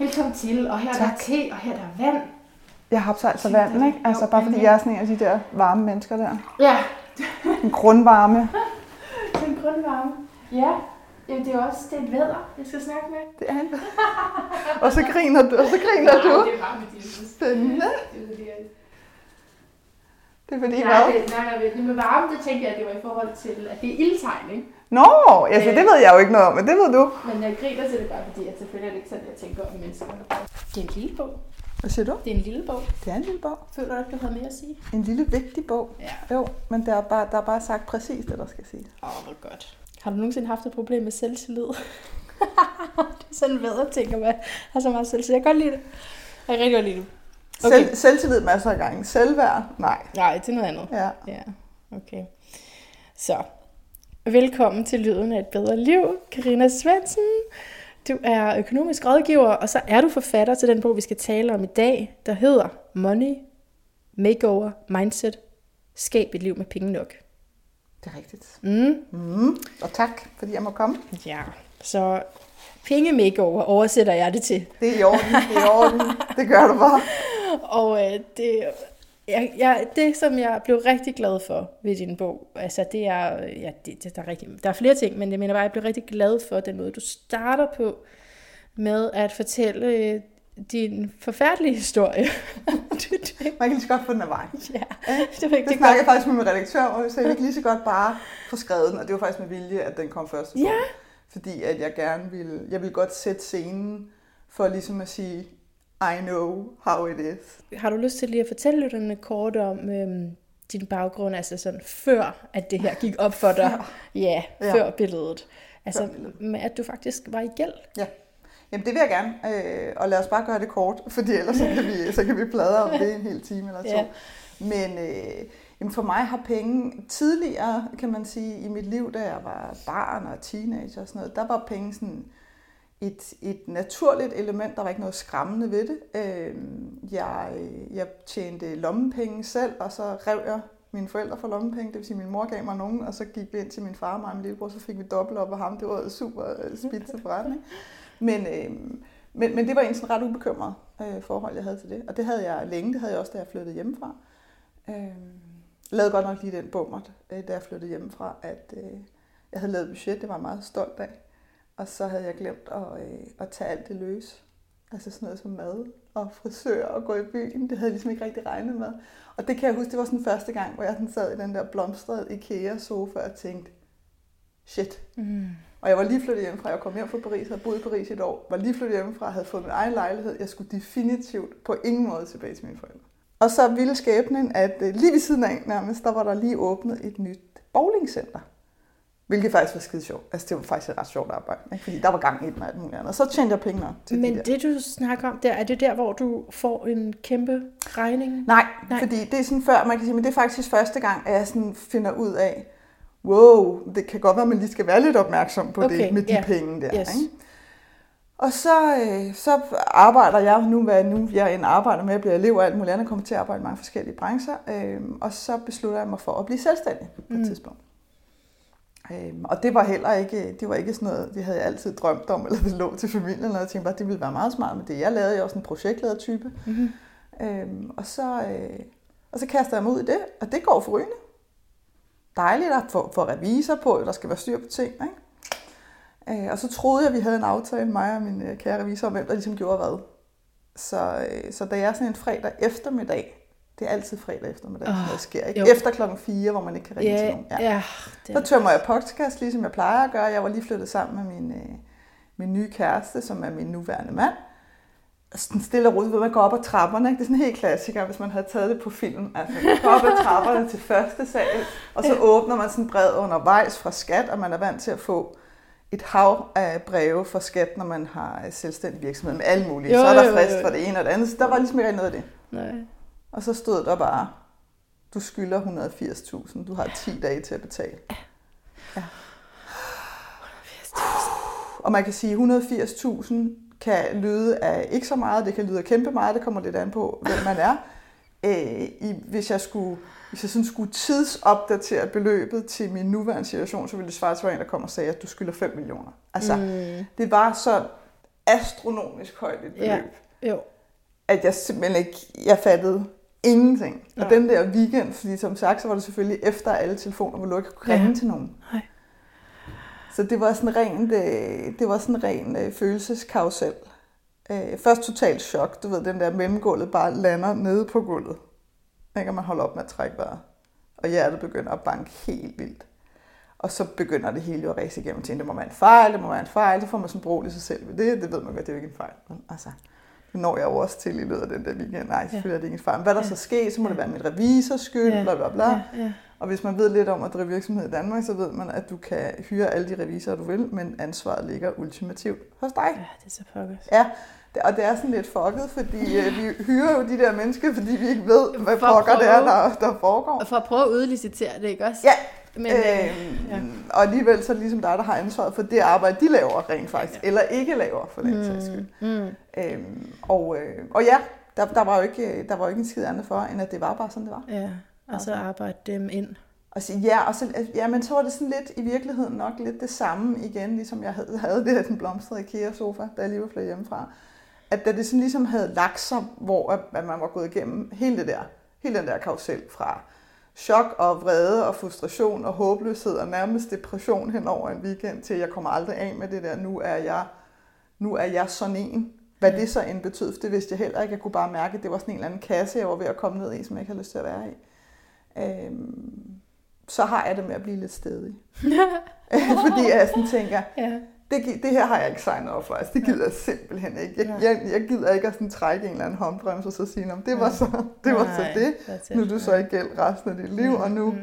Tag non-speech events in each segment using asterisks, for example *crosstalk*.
Velkommen til, og her er der Tak. te, og her er der vand. Jeg har altså vand, ikke? Altså bare fordi jeg er sådan en af de der varme mennesker der. Ja, En grundvarme. den grundvarme. Ja, Jamen, det er også det er et vædder, jeg skal snakke med. Det er en Og så griner du, og så griner Nej, du. det er bare med din Spændende. Det er fordi, at... Det er fordi, Nej, hvad? det, nej, nej, det med varme, det tænker jeg, at det var i forhold til, at det er ildtegn, ikke? Nå, altså det ved jeg jo ikke noget om, men det ved du. Men jeg griner til det bare, fordi at selvfølgelig er det ikke sådan, jeg tænker om mennesker. Det er en lille bog. Hvad siger du? Det er en lille bog. Det er en lille bog. Føler du ikke, du havde mere at sige? En lille vigtig bog. Ja. Jo, men der er bare, der er bare sagt præcis det, der skal sige. Åh, oh, hvor godt. Har du nogensinde haft et problem med selvtillid? *laughs* det er sådan en vædder ting, at man har så meget selvtillid. Jeg kan godt lide det. Jeg kan rigtig godt lide det. Okay. Selv, selvtillid masser af gange. Selvværd? Nej. Nej, det er noget andet. Ja. Ja, okay. Så, velkommen til Lyden af et bedre liv, Karina Svensen. Du er økonomisk rådgiver, og så er du forfatter til den bog, vi skal tale om i dag, der hedder Money, Makeover, Mindset, Skab et liv med penge nok. Det er rigtigt. Mm. Mm. Og tak, fordi jeg må komme. Ja, så penge makeover oversætter jeg det til. Det er i orden, det er i orden. Det gør du bare. *laughs* Og øh, det, jeg, jeg, det, som jeg blev rigtig glad for ved din bog, altså det er, ja, det, det, der, er rigtig, der er flere ting, men jeg mener bare, jeg blev rigtig glad for den måde, du starter på med at fortælle øh, din forfærdelige historie. *laughs* Man kan lige så godt få den af vejen. *laughs* ja, det var ikke Det snakkede jeg faktisk med min redaktør, og at jeg kan lige så godt bare få skrevet den, og det var faktisk med vilje, at den kom først. Ja. Fordi at jeg gerne ville, jeg ville godt sætte scenen for ligesom at sige, I know how it is. Har du lyst til lige at fortælle lytterne kort om øhm, din baggrund, altså sådan før, at det her gik op for dig? *laughs* Ja, Ja. før billedet. Altså Før billedet. med at du faktisk var i gæld. Ja. Jamen det vil jeg gerne, øh, og lad os bare gøre det kort, *laughs* fordi ellers så kan vi, så kan vi pladre om det en hel time eller to. Ja. Men øh, jamen for mig har penge tidligere, kan man sige, i mit liv, da jeg var barn og teenager og sådan noget, der var penge sådan et, et naturligt element. Der var ikke noget skræmmende ved det. Øh, jeg, jeg tjente lommepenge selv, og så rev jeg mine forældre for lommepenge. Det vil sige, at min mor gav mig nogen, og så gik vi ind til min far og mig og min lillebror, så fik vi dobbelt op af ham. Det var super øh, spidse forretning. Men, øh, men, men det var en sådan ret ubekymret øh, forhold, jeg havde til det. Og det havde jeg længe. Det havde jeg også, da jeg flyttede hjemmefra. Øh, lavede godt nok lige den bummert, øh, da jeg flyttede hjemmefra, at øh, jeg havde lavet budget. Det var jeg meget stolt af. Og så havde jeg glemt at, øh, at tage alt det løs. Altså sådan noget som mad og frisør og gå i byen. Det havde jeg ligesom ikke rigtig regnet med. Og det kan jeg huske, det var sådan første gang, hvor jeg sådan sad i den der blomstrede IKEA-sofa og tænkte, shit. Mm. Og jeg var lige flyttet hjemmefra. Jeg kom hjem fra Paris, havde boet i Paris et år. Var lige flyttet hjemmefra, havde fået min egen lejlighed. Jeg skulle definitivt på ingen måde tilbage til mine forældre. Og så ville skæbnen, at øh, lige ved siden af nærmest, der var der lige åbnet et nyt bowlingcenter. Hvilket faktisk var skide sjovt. Altså det var faktisk et ret sjovt arbejde. Ikke? Fordi der var gang i den og alt muligt andet. Og så tjente jeg penge nok til Men de der. det du snakker om der, er det der, hvor du får en kæmpe regning? Nej, Nej. Fordi det er sådan før, man kan sige, men det er faktisk første gang, at jeg sådan finder ud af, wow, det kan godt være, at man lige skal være lidt opmærksom på Okay, det med de ja. penge der. Yes. Ikke? Og så, øh, så arbejder jeg nu, hvad nu jeg end arbejder med, at blive elev og alt muligt andet, kommer til at arbejde i mange forskellige brancher, øh, og så beslutter jeg mig for at blive selvstændig på et Mm. tidspunkt. Øhm, og det var heller ikke, det var ikke sådan noget, det havde jeg altid drømt om, eller det lå til familien, eller jeg tænkte bare, det ville være meget smart med det. Jeg lavede jo også en projektleder-type. Mm-hmm. Øhm, og, så, øh, og så kaster jeg mig ud i det, og det går forrygende. Dejligt at få, få revisor på, der skal være styr på ting. Ikke? Øh, og så troede jeg, at vi havde en aftale, mig og min øh, kære revisor, om hvem der ligesom gjorde hvad. Så, øh, så da jeg sådan en fredag eftermiddag, det er altid fredag eftermiddag, oh, noget sker. Ikke? jo. Efter klokken 4, hvor man ikke kan ringe til Ja, nogen. ja. det Så tømmer jeg podcast, ligesom jeg plejer at gøre. Jeg var lige flyttet sammen med min, øh, min nye kæreste, som er min nuværende mand. Sådan stille og roligt, ved man går op ad trapperne. Ikke? Det er sådan en helt klassiker, hvis man havde taget det på film. Altså, man går op ad trapperne til første sal, og så åbner man sådan brev undervejs fra skat, og man er vant til at få et hav af breve fra skat, når man har øh, selvstændig virksomhed med alle mulige. Jo, så er der jo, jo, frist jo. for det ene og det andet. Så der var ligesom ikke noget af det. Nej. Og så stod der bare, du skylder 180.000, du har 10 dage til at betale. Ja. Og man kan sige, 180.000 kan lyde af ikke så meget, det kan lyde af kæmpe meget, det kommer lidt an på, hvem man er. Øh, i, hvis jeg skulle, hvis jeg sådan skulle tidsopdatere beløbet til min nuværende situation, så ville det svare til, en, der kom og sagde, at du skylder 5 millioner. Altså, Mm. det var så astronomisk højt et beløb, Ja. Jo. at jeg simpelthen ikke, jeg fattede ingenting. Nej. Og den der weekend, fordi som sagt, så var det selvfølgelig efter alle telefoner, hvor du ikke kunne ringe Ja. til nogen. Nej. Så det var sådan rent, øh, det var sådan ren øh, følelseskarusel. Øh, først totalt chok, du ved, den der mellemgulvet bare lander nede på gulvet. Ikke, og man holder op med at trække vejret. Og hjertet begynder at banke helt vildt. Og så begynder det hele jo at ræse igennem til, det må være en fejl, det må være en fejl, så får man sådan broligt sig selv ved det, det ved man godt, det er jo ikke en fejl. Men Altså, det når jeg jo også til i løbet af den der weekend. Nej, selvfølgelig er det ikke en fejl. Hvad der Ja. så sker, så må det være min revisors skyld, Ja. bla bla bla. Ja, ja. Og hvis man ved lidt om at drive virksomhed i Danmark, så ved man, at du kan hyre alle de revisorer, du vil, men ansvaret ligger ultimativt hos dig. ja, det er så pokkers. Ja, det- og det er sådan lidt fucket, fordi øh, vi hyrer jo de der mennesker, fordi vi ikke ved, hvad For pokker det er, prøve. der, der foregår. Og for at prøve at udlicitere det, ikke også? Ja, Men, øh, øhm, ja. Og alligevel så er det ligesom dig, der har ansvaret for det arbejde, de laver rent faktisk, eller ikke laver for den sags skyld. mm, Øhm, og, øh, og ja, der, der, var jo ikke, der var jo ikke en skid andet for, end at det var bare sådan, det var. ja, og så arbejde dem ind. Og sige, ja, og så, ja, men så var det sådan lidt i virkeligheden nok lidt det samme igen, ligesom jeg havde, havde det her den blomstrede IKEA-sofa, da jeg lige var flyttet hjemmefra. At da det sådan ligesom havde lagt sig, hvor at, at man var gået igennem hele det der, hele den der karusel fra chok og vrede og frustration og håbløshed og nærmest depression hen over en weekend til, jeg kommer aldrig af med det der, nu er jeg, nu er jeg sådan en. Hvad det så end betød, det vidste jeg heller ikke. Jeg kunne bare mærke, at det var sådan en eller anden kasse, jeg var ved at komme ned i, som jeg ikke havde lyst til at være i. Øhm, så har jeg det med at blive lidt stedig. *laughs* *laughs* Fordi jeg sådan tænker, Ja, det, det her har jeg ikke signet op for. Altså, det gider jeg simpelthen ikke. Jeg, jeg, jeg gider ikke at sådan trække en eller anden håndbremse og så sige, "Nå, det var så det. Var så Nej, det. that's it. Nu er du så i gæld resten af dit liv, og nu Mm,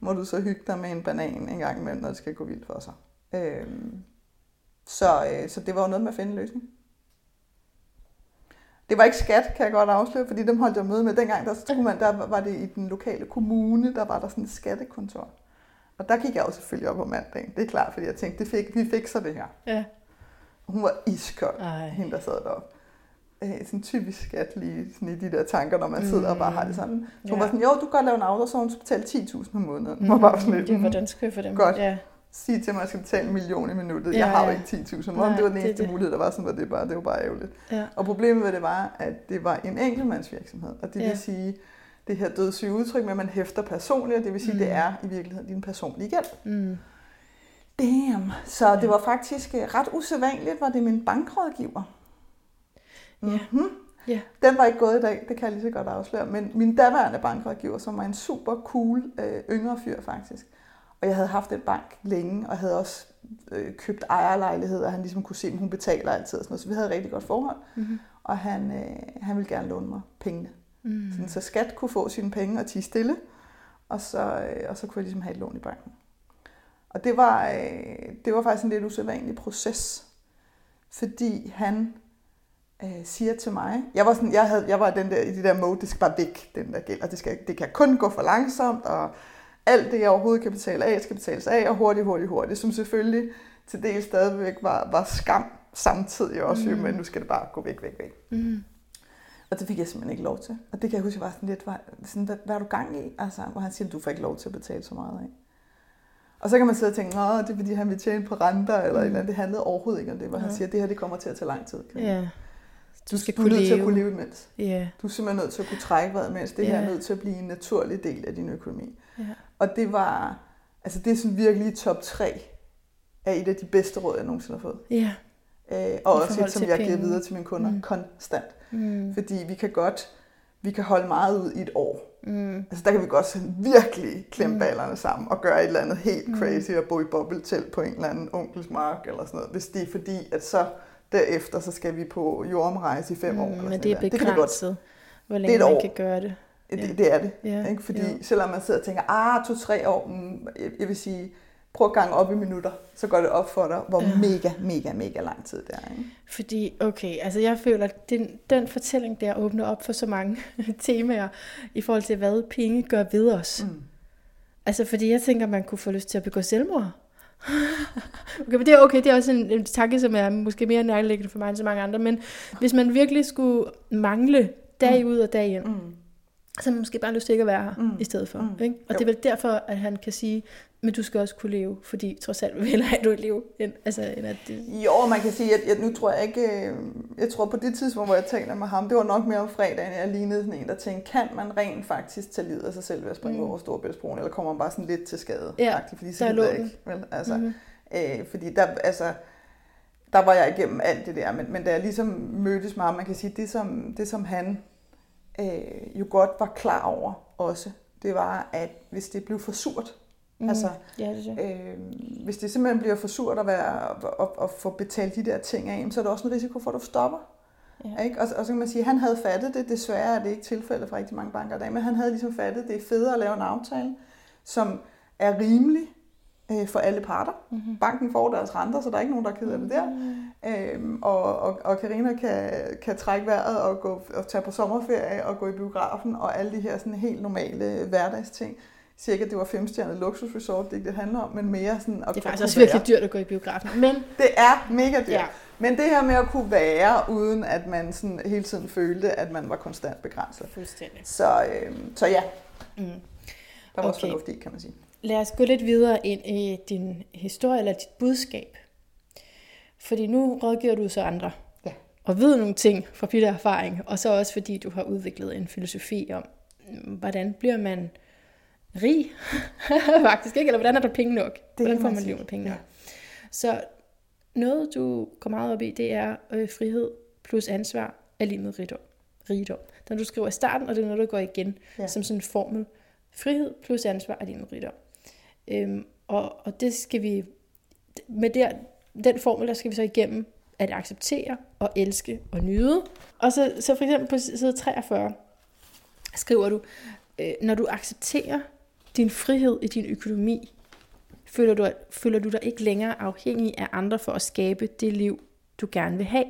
må du så hygge dig med en banan en gang imellem, når det skal gå vildt for sig. Øhm, så, øh, så det var jo noget med at finde en løsning. Det var ikke skat, kan jeg godt afsløre, fordi dem holdt jeg møde med. Dengang der, skulle man, der var det i den lokale kommune, der var der sådan et skattekontor. Og der gik jeg jo selvfølgelig op på mandagen. Det er klart, fordi jeg tænkte, det fik, vi fikser det her. Ja. Hun var iskold, Ej. hende der sad deroppe. Øh, sådan typisk skat lige sådan i de der tanker, når man sidder og bare har det sådan. Så hun Ja. var sådan, jo, du kan godt lave en auto, så hun skulle betale 10.000 om måneden. Mm, var bare sådan lidt, det, mm, hvordan skal jeg få dem? Godt. Ja. sige til mig, at jeg skal betale en million i minuttet. Ja, jeg har jo ja. ikke 10.000. Om Nej, det var den eneste det. mulighed, der var, sådan var det bare, det var bare ærgerligt. Ja. Og problemet med det var, at det var en enkeltmandsvirksomhed. Og det Ja. vil sige, det her dødssyge udtryk med, at man hæfter personligt, og det vil sige, Mm. det er i virkeligheden din personlige gæld. Mm. Damn. Så det var faktisk øh, ret usædvanligt, var det min bankrådgiver. Ja. Mm-hmm. Ja. Den var ikke gået i dag, det kan jeg lige så godt afsløre. Men min daværende bankrådgiver, som var en super cool øh, yngre fyr faktisk. Og jeg havde haft en bank længe, og havde også øh, købt ejerlejligheder, og han ligesom kunne se, at hun betaler altid. Og sådan noget. Så vi havde et rigtig godt forhold. Mm-hmm. Og han, øh, han ville gerne låne mig pengene. Mm. Sådan, så skat kunne få sine penge og tige stille, og så, øh, og så kunne jeg ligesom have et lån i banken. Og det var, øh, det var faktisk en lidt usædvanlig proces, fordi han øh, siger til mig, jeg var, sådan, jeg, havde, jeg var den der, i det der mode, det skal bare væk, den der gæld, og det, skal, det kan kun gå for langsomt, og alt det, jeg overhovedet kan betale af, skal betales af, og hurtigt, hurtigt, hurtigt, som selvfølgelig til del stadigvæk var, var skam samtidig også, mm. men nu skal det bare gå væk, væk, væk. Mm. Og det fik jeg simpelthen ikke lov til. Og det kan jeg huske, jeg var sådan lidt, var, sådan, hvad, hvad er du gang i? Altså, hvor han siger, du får ikke lov til at betale så meget af. Og så kan man sidde og tænke, Nå, det er fordi, han vil tjene på renter, eller, mm. eller andet. Det handlede overhovedet ikke om det, hvor han Ja. siger, det her det kommer til at tage lang tid. Ja. Du, skal du er kunne nødt til at leve. kunne leve imens. Ja. Du er simpelthen nødt til at kunne trække vejret imens. Det her Ja. er nødt til at blive en naturlig del af din økonomi. Ja. Og det var, altså det er sådan virkelig top 3 af et af de bedste råd, jeg nogensinde har fået. Ja. Øh, og også et, som jeg giver penge. videre til mine kunder Mm. konstant. Mm. Fordi vi kan godt, vi kan holde meget ud i et år. Mm. Altså der kan vi godt virkelig klemme Mm. ballerne sammen og gøre et eller andet helt Mm. crazy og bo i bobbeltelt på en eller anden onkels mark eller sådan noget. Hvis det er fordi, at så derefter, så skal vi på jordomrejse i fem Mm, år. Eller men det er noget. det kan vi godt. begrænset, hvor længe et man år. kan gøre det. Det, Ja. det er det. Ja. Ikke? Fordi Jo. selvom man sidder og tænker, ah, to-tre år, mm, jeg, jeg vil sige, prøv at gange op i minutter, så går det op for dig, hvor Ja. mega, mega, mega lang tid det er. Ikke? Fordi, okay, altså jeg føler, at den, den fortælling der åbner op for så mange *laughs* temaer i forhold til, hvad penge gør ved os. Mm. Altså, fordi jeg tænker, man kunne få lyst til at begå selvmord. *laughs* okay, men det er okay, det er også en, en tanke, som er måske mere nærliggende for mig end så mange andre, men hvis man virkelig skulle mangle dag ud og dag ind, Mm. så har man måske bare lyst til ikke at være her Mm. i stedet for. Mm. Ikke? Og Jo. det er vel derfor, at han kan sige, men du skal også kunne leve, fordi trods alt vil jeg du leve, end, altså, end at det... Jo, man kan sige, at jeg, nu tror jeg ikke, øh, jeg tror på det tidspunkt, hvor jeg taler med ham, det var nok mere om fredagen, jeg lignede sådan en, der tænkte, kan man rent faktisk tage livet af sig selv ved at springe mm. over Storebæltsbroen, eller kommer man bare sådan lidt til skade? Ja, fordi så der lå jeg ikke. Vel? Altså, Mhm. mm-hmm. øh, fordi der, altså, der var jeg igennem alt det der, men, men da jeg ligesom mødtes med ham, man kan sige, det som, det som han øh, jo godt var klar over også, det var, at hvis det blev for surt, Mm. altså Ja, det det. øh, hvis det simpelthen bliver for surt at, være, at, at få betalt de der ting af, så er der også en risiko for, at du stopper. Ja. Ikke? Og, og så kan man sige, at han havde fattet det, desværre er det ikke tilfældet for rigtig mange banker i dag, men han havde ligesom fattet, det er federe at lave en aftale, som er rimelig øh, for alle parter. Mm-hmm. Banken får deres renter, så der er ikke nogen, der er ked af det der. Øhm, og, og, og Karina kan, kan trække vejret og, gå, og tage på sommerferie og gå i biografen og alle de her sådan helt normale hverdagsting. Cirka det var femstjernet luksusresort, det er ikke det, handler om, men mere sådan at Det er faktisk også være. virkelig dyrt at gå i biografen, men Det er mega dyrt. Ja. Men det her med at kunne være, uden at man sådan hele tiden følte, at man var konstant begrænset. fuldstændig. Så, øh, så ja, Mm. der var også Okay. fornuft i, kan man sige. Lad os gå lidt videre ind i din historie eller dit budskab. Fordi nu rådgiver du så andre. Ja. Og ved nogle ting fra bitter erfaring. Og så også fordi du har udviklet en filosofi om, mm, hvordan bliver man rig? *laughs* Faktisk ikke. Eller hvordan er der penge nok? hvordan kan får man liv med penge Ja. nok? Så noget, du går meget op i, det er øh, frihed plus ansvar er lige med rigdom. rigdom. Den du skriver i starten, og det er noget, der går igen ja. som sådan en formel. Frihed plus ansvar er lige med rigdom. Øhm, og, og det skal vi, med der, den formel, der skal vi så igennem, at acceptere og elske og nyde. Og så, så for eksempel på side 43 skriver du, øh, når du accepterer din frihed i din økonomi, føler du, føler du dig ikke længere afhængig af andre for at skabe det liv, du gerne vil have.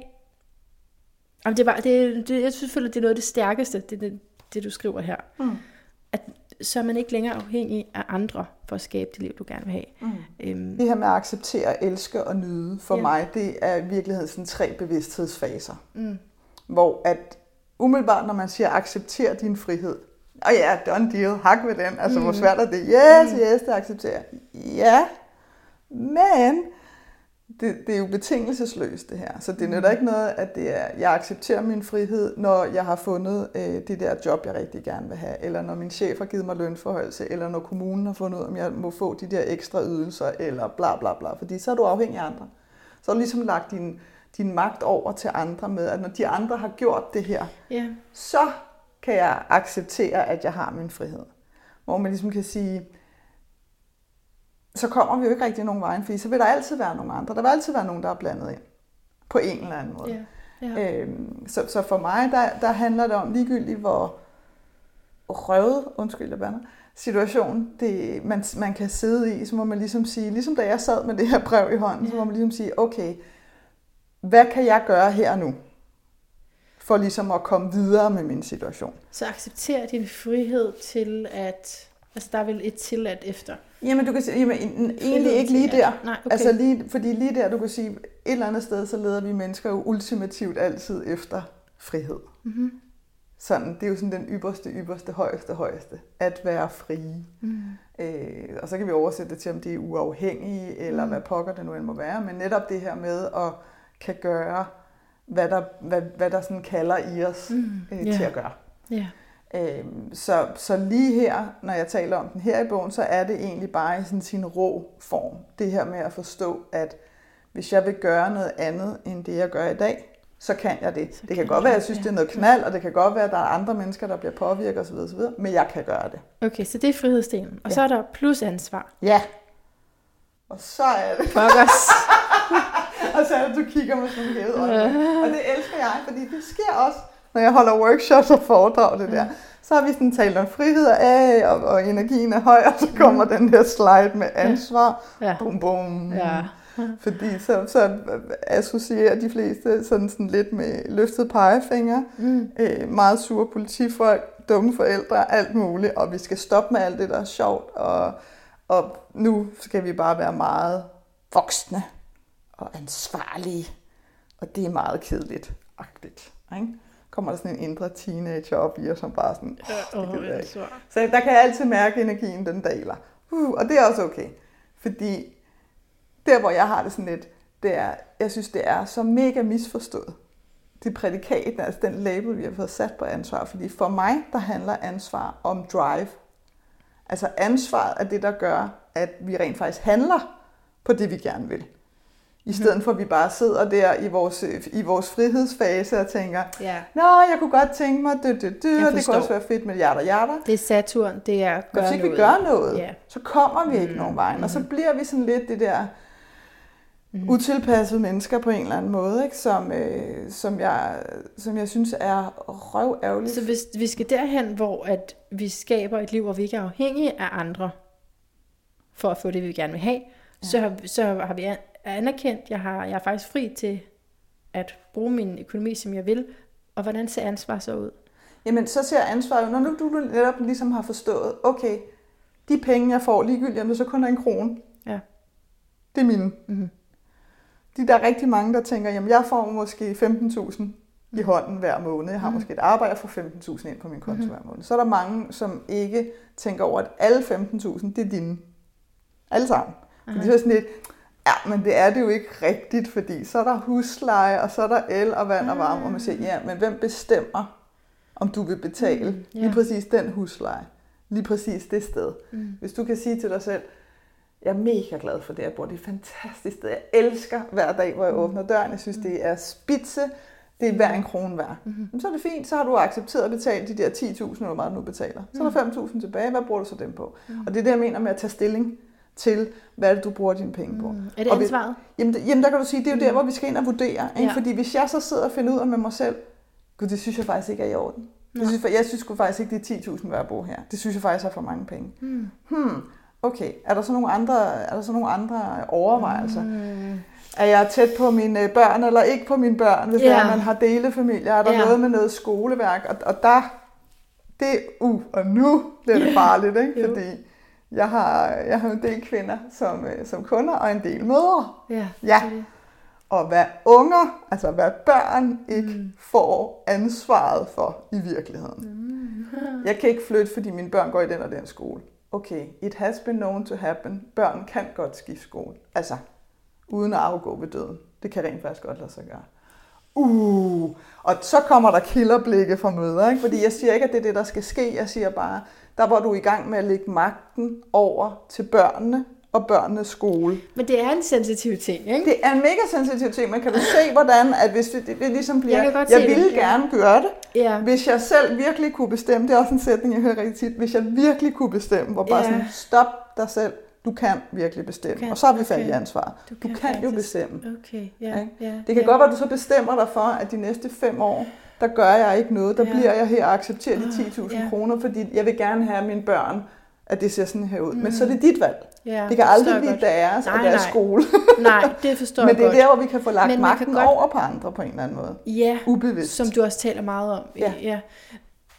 Jamen, det var, det, det, jeg synes, føler, det er noget af det stærkeste, det, det, det du skriver her. Mm. At, så er man ikke længere afhængig af andre for at skabe det liv, du gerne vil have. Mm. Øhm, Det her med at acceptere, elske og nyde, for Ja. mig, det er i virkeligheden sådan tre bevidsthedsfaser. mm, Hvor at umiddelbart, når man siger, accepter din frihed, og ja, done deal, hak ved den, altså mm. hvor svært er det? Yes, Mm. yes, det accepterer. Ja, men det, det er jo betingelsesløst det her. Så det nytter ikke noget, at det er, jeg accepterer min frihed, når jeg har fundet øh, det der job, jeg rigtig gerne vil have, eller når min chef har givet mig lønforholdelse, eller når kommunen har fundet ud af, om jeg må få de der ekstra ydelser, eller bla bla bla, fordi så er du afhængig af andre. Så har du ligesom lagt din, din magt over til andre med, at når de andre har gjort det her, ja, så kan jeg acceptere, at jeg har min frihed. Hvor man ligesom kan sige, så kommer vi jo ikke rigtig nogen vejen, fordi så vil der altid være nogle andre. Der vil altid være nogen, der er blandet ind på en eller anden måde. ja, ja. Øhm, så, så for mig, der, der handler det om ligegyldigt, hvor røvet, undskyld, jeg bander, situation, det, man, man kan sidde i, så må man ligesom sige, ligesom da jeg sad med det her brev i hånden, så må man ligesom sige, okay, hvad kan jeg gøre her nu? For ligesom at komme videre med min situation. Så accepter din frihed til at... Altså, der er vel et tilladt efter. Jamen, du kan sige, jamen, en- egentlig ikke lige til at- der. Nej, okay. Altså lige, fordi lige der, du kan sige, et eller andet sted, så leder vi mennesker jo ultimativt altid efter frihed. Mm-hmm. Sådan, det er jo sådan den ypperste, ypperste, højeste, højeste. At være frie. Mm. Øh, og så kan vi oversætte det til, om det er uafhængige, eller Mm. hvad pokker det nu end må være. Men netop det her med at kan gøre, hvad der, hvad, hvad der sådan kalder i os Mm. øh, Ja. til at gøre. Ja. Øhm, så, så lige her, når jeg taler om den her i bogen, så er det egentlig bare i sådan sin rå form. Det her med at forstå, at hvis jeg vil gøre noget andet, end det jeg gør i dag, så kan jeg det. Så det kan kan godt være, at jeg synes, ja. det er noget knald, og det kan godt være, at der er andre mennesker, der bliver påvirket osv., osv. men jeg kan gøre det. Okay, så det er frihedsdelen. Og Ja. så er der plus ansvar. Ja. Og så er det, Fuck os. *laughs* og så er det, du kigger med sådan hævede øjne. Og det elsker jeg, fordi det sker også, når jeg holder workshops og foredrag det der. Så har vi sådan talt om frihed af, og, og energien er høj, og så kommer den der slide med ansvar. Ja. Bum, bum. Ja. Fordi så, så associerer de fleste sådan, sådan lidt med løftet pegefinger, Mm. øh, meget sure politifolk, dumme forældre, alt muligt, og vi skal stoppe med alt det, der er sjovt, og, og nu skal vi bare være meget voksne og ansvarlige, og det er meget kedeligt, agtigt. Ikke? Kommer der sådan en indre teenager op i os, som bare sådan, Ja, det gider jeg ikke. så der kan jeg altid mærke, at energien den daler. Uh, og det er også okay. Fordi der, hvor jeg har det sådan lidt, det er, jeg synes, det er så mega misforstået. Det prædikat, altså den label, vi har fået sat på ansvar. Fordi for mig, der handler ansvar om drive. Altså ansvaret er det, der gør, at vi rent faktisk handler på det, vi gerne vil. I stedet for, at vi bare sidder der i vores, i vores frihedsfase og tænker, Ja. Nå, jeg kunne godt tænke mig, det, det, det, Jeg og det kunne også være fedt med hjerter hjerter. Det er Saturn, det er Men gør hvis ikke vi noget. gør noget, Ja. så kommer vi ikke Mm, nogen vej. Og så mhm. bliver vi sådan lidt det der Mhm. utilpassede mennesker på en eller anden måde, ikke? Som, øh, som, jeg, som jeg synes er røv Så hvis vi skal derhen, hvor at vi skaber et liv, hvor vi ikke er afhængige af andre, for at få det, vi gerne vil have, så, har, så har vi an- anerkendt, jeg har, jeg er faktisk fri til at bruge min økonomi, som jeg vil. Og hvordan ser ansvar så ud? Jamen, så ser ansvaret jo, når nu du netop ligesom har forstået, okay, de penge, jeg får, ligegyldigt om det så kun er en krone, Ja. det er mine. Mhm. De der er rigtig mange, der tænker, jamen jeg får måske 15.000 i hånden hver måned. Jeg har Mhm. måske et arbejde, jeg får 15.000 ind på min konto hver måned. Så er der mange, som ikke tænker over, at alle 15.000, det er dine. Alle sammen. Fordi så er det sådan lidt, ja, men det er det jo ikke rigtigt, fordi så er der husleje, og så er der el og vand og varme, og man siger, ja, men hvem bestemmer, om du vil betale Mm, ja. lige præcis den husleje, lige præcis det sted. Mm. Hvis du kan sige til dig selv, jeg er mega glad for det, jeg bor. Det er et fantastisk sted. Jeg elsker hver dag, hvor jeg Mm. åbner døren. Jeg synes, det er spidse. Det er hver en krone værd. Men så er det fint. Så har du accepteret at betale de der 10.000, eller hvor meget du nu betaler. Så er der 5.000 tilbage. Hvad bruger du så dem på? Og det er det, jeg mener med at tage stilling til, hvad det, du bruger dine penge på. Mm. Er det Og vi- ansvaret? Jamen, det- jamen, der kan du sige, det er jo der, hvor vi skal ind og vurdere. Ikke? Ja. Fordi hvis jeg så sidder og finder ud af med mig selv, gud, det synes jeg faktisk ikke er i orden. Jeg synes, jeg synes faktisk ikke, det er 10.000 værd at bo her. Det synes jeg faktisk er for mange penge. Mm. Hmm, okay. Er der så nogle andre, er der så nogle andre overvejelser? Mm. Er jeg tæt på mine børn, eller ikke på mine børn, hvis Ja. yeah. man har delefamilier? Er der Ja. noget med noget skoleværk? Og, og der, det, uh, og nu bliver det farligt, ikke? Fordi jeg har, jeg har en del kvinder som, øh, som kunder, og en del mødre. Ja. Ja. Og hvad unger, altså hvad børn ikke mm. får ansvaret for i virkeligheden. Mm. Jeg kan ikke flytte, fordi mine børn går i den og den skole. Okay, it has been known to happen. Børn kan godt skifte skole. Altså, uden at afgå ved døden. Det kan rent faktisk godt lade sig gøre. Uh, og så kommer der killerblikke fra møder, ikke? fordi jeg siger ikke, at det er det, der skal ske. Jeg siger bare, der var du i gang med at lægge magten over til børnene og børnenes skole. Men det er en sensitiv ting, ikke? Det er en mega sensitiv ting, men kan du se, hvordan, at hvis det, det, det ligesom bliver, Jeg jeg det, ville ja. gerne gøre det, Ja. hvis jeg selv virkelig kunne bestemme, det er også en sætning, jeg hører rigtig tit, hvis jeg virkelig kunne bestemme, hvor bare Ja. sådan, stop dig selv, du kan virkelig bestemme. Kan, og så har vi fat i okay. ansvar. Du kan, du kan jo bestemme. Okay, ja. Ja Det kan ja. godt være, at du så bestemmer dig for, at de næste fem år, der gør jeg ikke noget. Der Ja. bliver jeg her og accepterer de Ah, 10.000 ja. kroner, fordi jeg vil gerne have mine børn, at det ser sådan her ud. Men så er det dit valg. ja, Det kan aldrig blive godt. deres og Nej, deres nej. skole. Nej, det forstår *laughs* Men jeg det er godt. der, hvor vi kan få lagt Men magten godt- over på andre på en eller anden måde. Ja, Ubevidst. som du også taler meget om. Ja. ja.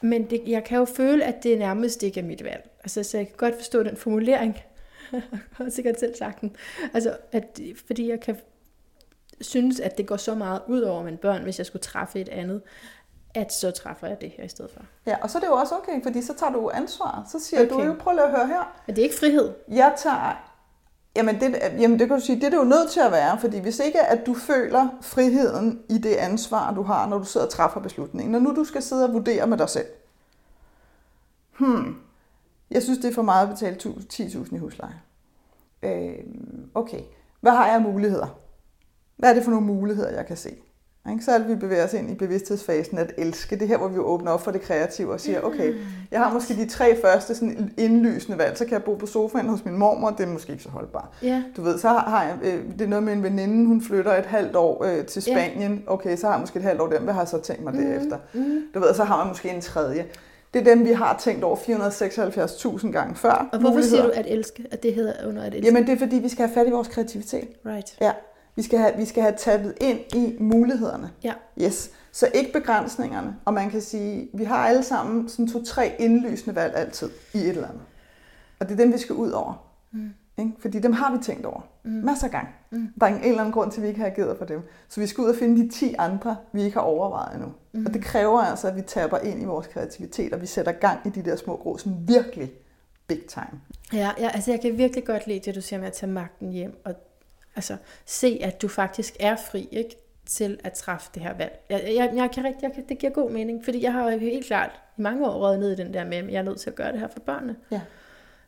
Men det, jeg kan jo føle, at det nærmest ikke er mit valg. Altså, så jeg kan godt forstå den formulering. *laughs* jeg har sikkert selv sagt den. Altså, at, fordi jeg kan synes, at det går så meget ud over mine børn, hvis jeg skulle træffe et andet, at så træffer jeg det her i stedet for. Ja, og så er det jo også okay, fordi så tager du ansvar. Så siger okay. Du jo, prøv lige at høre her. Men det er ikke frihed. Jeg tager... Jamen det, jamen det kan du sige, det er det jo nødt til at være, fordi hvis ikke at du føler friheden i det ansvar, du har, når du sidder og træffer beslutningen, når nu du skal sidde og vurdere med dig selv, hmm, jeg synes, det er for meget at betale 10.000 i husleje. Øh, okay, hvad har jeg af muligheder? Hvad er det for nogle muligheder, jeg kan se? Så er det, vi bevæger os ind i bevidsthedsfasen at elske. Det er her, hvor vi åbner op for det kreative og siger, okay, jeg har måske de tre første sådan indlysende valg, så kan jeg bo på sofaen hos min mormor, det er måske ikke så holdbart. Ja. Du ved, så har jeg, øh, det er noget med en veninde, hun flytter et halvt år øh, til Ja. Spanien. Okay, så har jeg måske et halvt år der, hvad har jeg så tænkt mig Mhm. derefter? Mm. Du ved, så har man måske en tredje. Det er dem, vi har tænkt over 476.000 gange før. Og hvorfor siger du at elske? At det hedder under at elske? Jamen, det er fordi, vi skal have fat i vores kreativitet. Right. Ja, vi skal have, vi skal have tappet ind i mulighederne. Ja. Yes. Så ikke begrænsningerne. Og man kan sige, vi har alle sammen sådan to-tre indlysende valg altid i et eller andet. Og det er dem, vi skal ud over. Mm. Ikke? Fordi dem har vi tænkt over. Mm. Masser af gange. Mm. Der er en eller anden grund til, at vi ikke har ageret for dem. Så vi skal ud og finde de 10 andre, vi ikke har overvejet endnu. Mm. Og det kræver altså, at vi tapper ind i vores kreativitet, og vi sætter gang i de der små grå, sådan virkelig big time. Ja, ja, altså jeg kan virkelig godt lide det, du siger med at tage magten hjem, og altså se, at du faktisk er fri, ikke? til at træffe det her valg. Jeg, jeg, jeg kan rigtig, jeg kan, det giver god mening, fordi jeg har jo helt klart i mange år røget ned i den der med, at jeg er nødt til at gøre det her for børnene. Ja.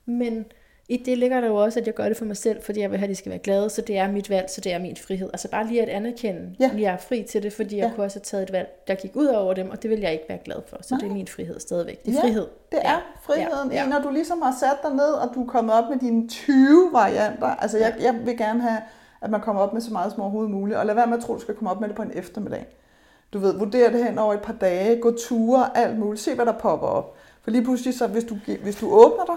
Men i det ligger der jo også, at jeg gør det for mig selv, fordi jeg vil have, at de skal være glade, så det er mit valg, så det er min frihed. Altså bare lige at anerkende, Ja. at jeg er fri til det, fordi jeg Ja. kunne også have taget et valg, der gik ud over dem, og det vil jeg ikke være glad for. Så Nej. det er min frihed stadigvæk. Det er Ja, frihed. Det er friheden. Ja, ja. Når du ligesom har sat dig ned, og du er kommet op med dine 20 varianter. Altså jeg, jeg vil gerne have, at man kommer op med så meget som overhovedet muligt. Og lad være med at tro, du skal komme op med det på en eftermiddag. Du ved, vurder det hen over et par dage, gå ture, alt muligt. Se, hvad der popper op. For lige pludselig, så hvis du, hvis du åbner dig,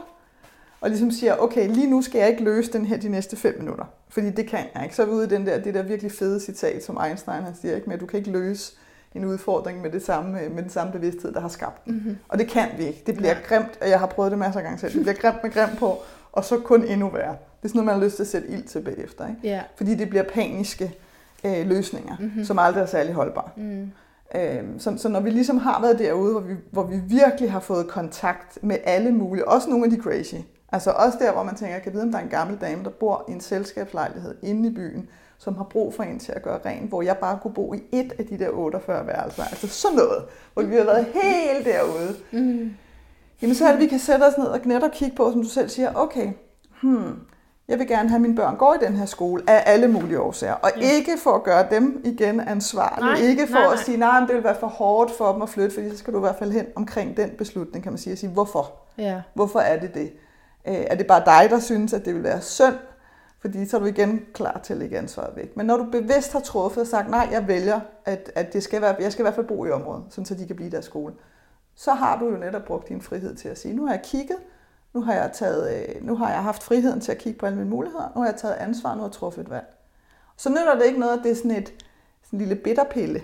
og ligesom siger, okay, lige nu skal jeg ikke løse den her de næste fem minutter. Fordi det kan jeg ikke. Så er vi ude i den der, det der virkelig fede citat, som Einstein han siger, ikke? med at du kan ikke løse en udfordring med, det samme, med den samme bevidsthed, der har skabt den. Mm-hmm. Og det kan vi ikke. Det bliver Nej. grimt, og jeg har prøvet det masser af gange selv. Det bliver grimt med grimt på, og så kun endnu værre. Det er sådan noget, man har lyst til at sætte ild til bagefter. Ikke? Ja. Fordi det bliver paniske øh, løsninger, mm-hmm. som aldrig er særlig holdbare. Mm. Øhm, så, så når vi ligesom har været derude, hvor vi, hvor vi virkelig har fået kontakt med alle mulige, også nogle af de crazy, altså også der, hvor man tænker, jeg kan vide, om der er en gammel dame, der bor i en selskabslejlighed inde i byen, som har brug for en til at gøre rent, hvor jeg bare kunne bo i et af de der 48 værelser. Altså sådan noget, hvor vi har været helt derude. Mm. Jamen så er det, vi kan sætte os ned og netop kigge på, som du selv siger, okay, hmm, jeg vil gerne have, at mine børn går i den her skole af alle mulige årsager. Og Ja. ikke for at gøre dem igen ansvarlige. Nej, ikke for nej, nej. at sige, nej, det vil være for hårdt for dem at flytte, fordi så skal du i hvert fald hen omkring den beslutning, kan man sige, og sige, hvorfor? Ja. Hvorfor er det det? Øh, Er det bare dig, der synes, at det vil være synd? Fordi så er du igen klar til at lægge ansvaret væk. Men når du bevidst har truffet og sagt, nej, jeg vælger, at, at det skal være, jeg skal i hvert fald bo i området, sådan så de kan blive i deres skole, så har du jo netop brugt din frihed til at sige, nu har jeg kigget, nu har jeg, taget, øh, nu har jeg haft friheden til at kigge på alle mine muligheder, nu har jeg taget ansvar, nu har jeg truffet et valg. Så nytter det ikke noget, at det er sådan et sådan en lille bitterpille.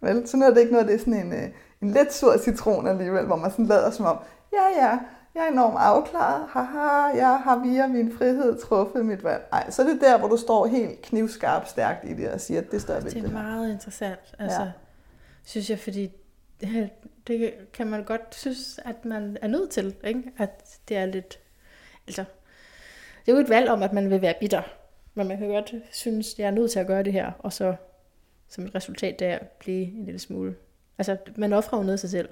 Vel? Så nytter det ikke noget, at det er sådan en, øh, en let sur citron alligevel, hvor man sådan lader som om, ja ja, jeg er enormt afklaret, haha, jeg har via min frihed truffet mit valg. Nej, så er det der, hvor du står helt knivskarpt stærkt i det og siger, at det er stadigvæk Det er meget interessant, altså, ja. synes jeg, fordi det, kan man godt synes, at man er nødt til, ikke? at det er lidt, altså, det er jo et valg om, at man vil være bitter, men man kan godt synes, at jeg er nødt til at gøre det her, og så som et resultat der blive en lille smule, altså man offrer jo noget af sig selv.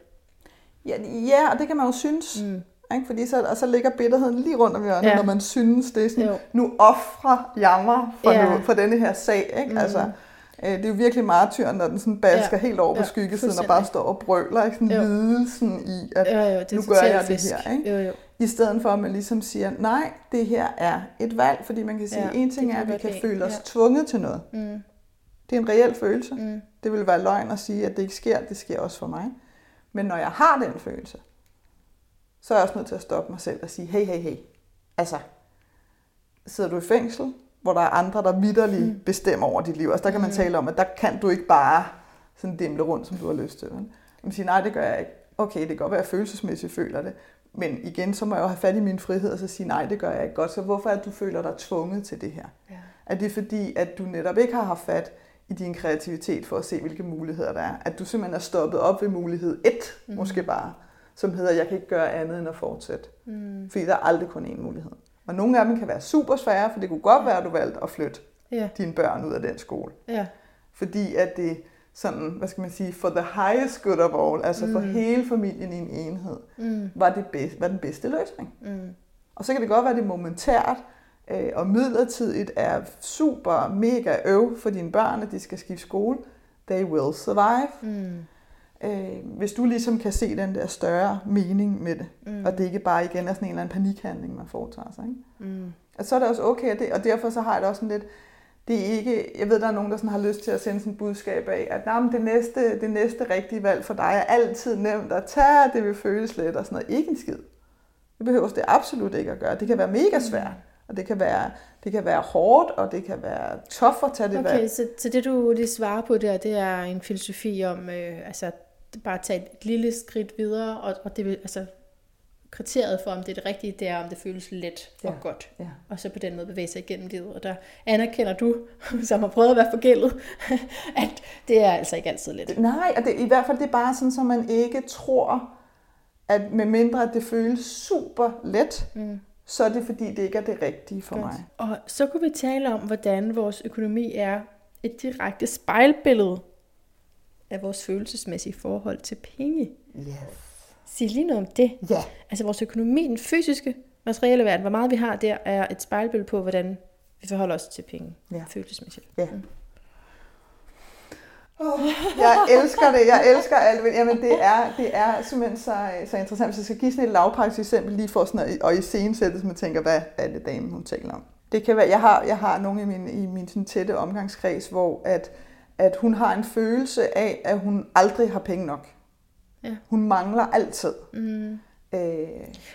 Ja, ja, og det kan man jo synes. Mm. Ikke? Fordi så, og så ligger bitterheden lige rundt om hjørnet, ja. Når man synes, det er sådan, Jo. nu offrer jeg mig for, Ja. nu, for denne her sag. Ikke? Mm. Altså, det er jo virkelig martyren, når den sådan basker ja. Helt over på Ja, skyggesiden og bare står og brøler. Ikke? Sådan Jo. lidelsen i, at Jo, jo, det nu gør jeg det fisk. her. Ikke? Jo, jo. I stedet for, at man ligesom siger, nej, det her er et valg. Fordi man kan sige, Ja, en det ting er, at vi kan godt føle os Ja. tvunget til noget. Mm. Det er en reel følelse. Mm. Det vil være løgn at sige, at det ikke sker. Det sker også for mig. Men når jeg har den følelse, så er jeg også nødt til at stoppe mig selv og sige, hey, hey, hey. Altså, sidder du i fængsel, hvor der er andre, der vidderligt mm. bestemmer over dit liv. Altså, der kan man Mm. tale om, at der kan du ikke bare sådan dimle rundt, som du har lyst til. Man siger, nej, det gør jeg ikke. Okay, det kan godt være, at jeg følelsesmæssigt føler det. Men igen, så må jeg jo have fat i min frihed og så sige, nej, det gør jeg ikke godt. Så hvorfor er det, du føler dig tvunget til det her? Ja. Er det fordi, at du netop ikke har haft fat i din kreativitet for at se, hvilke muligheder der er? At du simpelthen er stoppet op ved mulighed 1, mm. måske bare, som hedder, jeg kan ikke gøre andet end at fortsætte. Mm. Fordi der er aldrig kun én mulighed. Og nogle af dem kan være super svære, for det kunne godt være, at du valgte at flytte Ja, dine børn ud af den skole. ja. Fordi at det sådan, hvad skal man sige, for the highest good of all, altså mm. for hele familien i en enhed, Mm. var, det bedst, var den bedste løsning. Mm. Og så kan det godt være, at det momentært øh, og midlertidigt er super mega øv for dine børn, at de skal skifte skole. They will survive. Mm. Øh, hvis du ligesom kan se den der større mening med det, Mm. og det ikke bare igen er sådan en eller anden panikhandling, man foretager sig. Ikke? Mm. Og så er det også okay, det, og derfor så har jeg det også sådan lidt, det er ikke, jeg ved, der er nogen, der sådan har lyst til at sende sådan et budskab af, at nah, men det, næste, det næste rigtige valg for dig er altid nemt at tage, det vil føles let og sådan noget. Ikke en skid. Det behøver det absolut ikke at gøre. Det kan være mega svært, og det kan være, det kan være hårdt, og det kan være tough at tage det Okay, valg. så, så det du lige svarer på der, det er en filosofi om, øh, altså bare tage et lille skridt videre, og, og det vil, altså kriteriet for, om det er det rigtige, det er, om det føles let og Ja. godt. Ja. Og så på den måde bevæge sig igennem livet. Og der anerkender du, *laughs* som har prøvet at være forgældet, *laughs* at det er altså ikke altid let. Nej, og det, i hvert fald det er bare sådan, så man ikke tror, at med mindre at det føles super let, mm. så er det fordi, det ikke er det rigtige for Godt. mig. Og så kunne vi tale om, hvordan vores økonomi er et direkte spejlbillede af vores følelsesmæssige forhold til penge. Yes. Sig lige noget om det. Ja. Altså vores økonomi, den fysiske, materielle verden, hvor meget vi har der, er et spejlbillede på, hvordan vi forholder os til penge. Ja. Følelsesmæssigt. Ja. Oh, jeg elsker det, jeg elsker alt. Jamen det er, det er simpelthen så, så interessant. Hvis jeg skal give sådan et lavpraktisk eksempel lige for sådan at, og i scenesættes, man tænker, hvad er det dame, hun taler om? Det kan være, jeg har, jeg har nogle i min, i min sådan tætte omgangskreds, hvor at, at hun har en følelse af, at hun aldrig har penge nok. Ja. Hun mangler altid. Mm. Øh,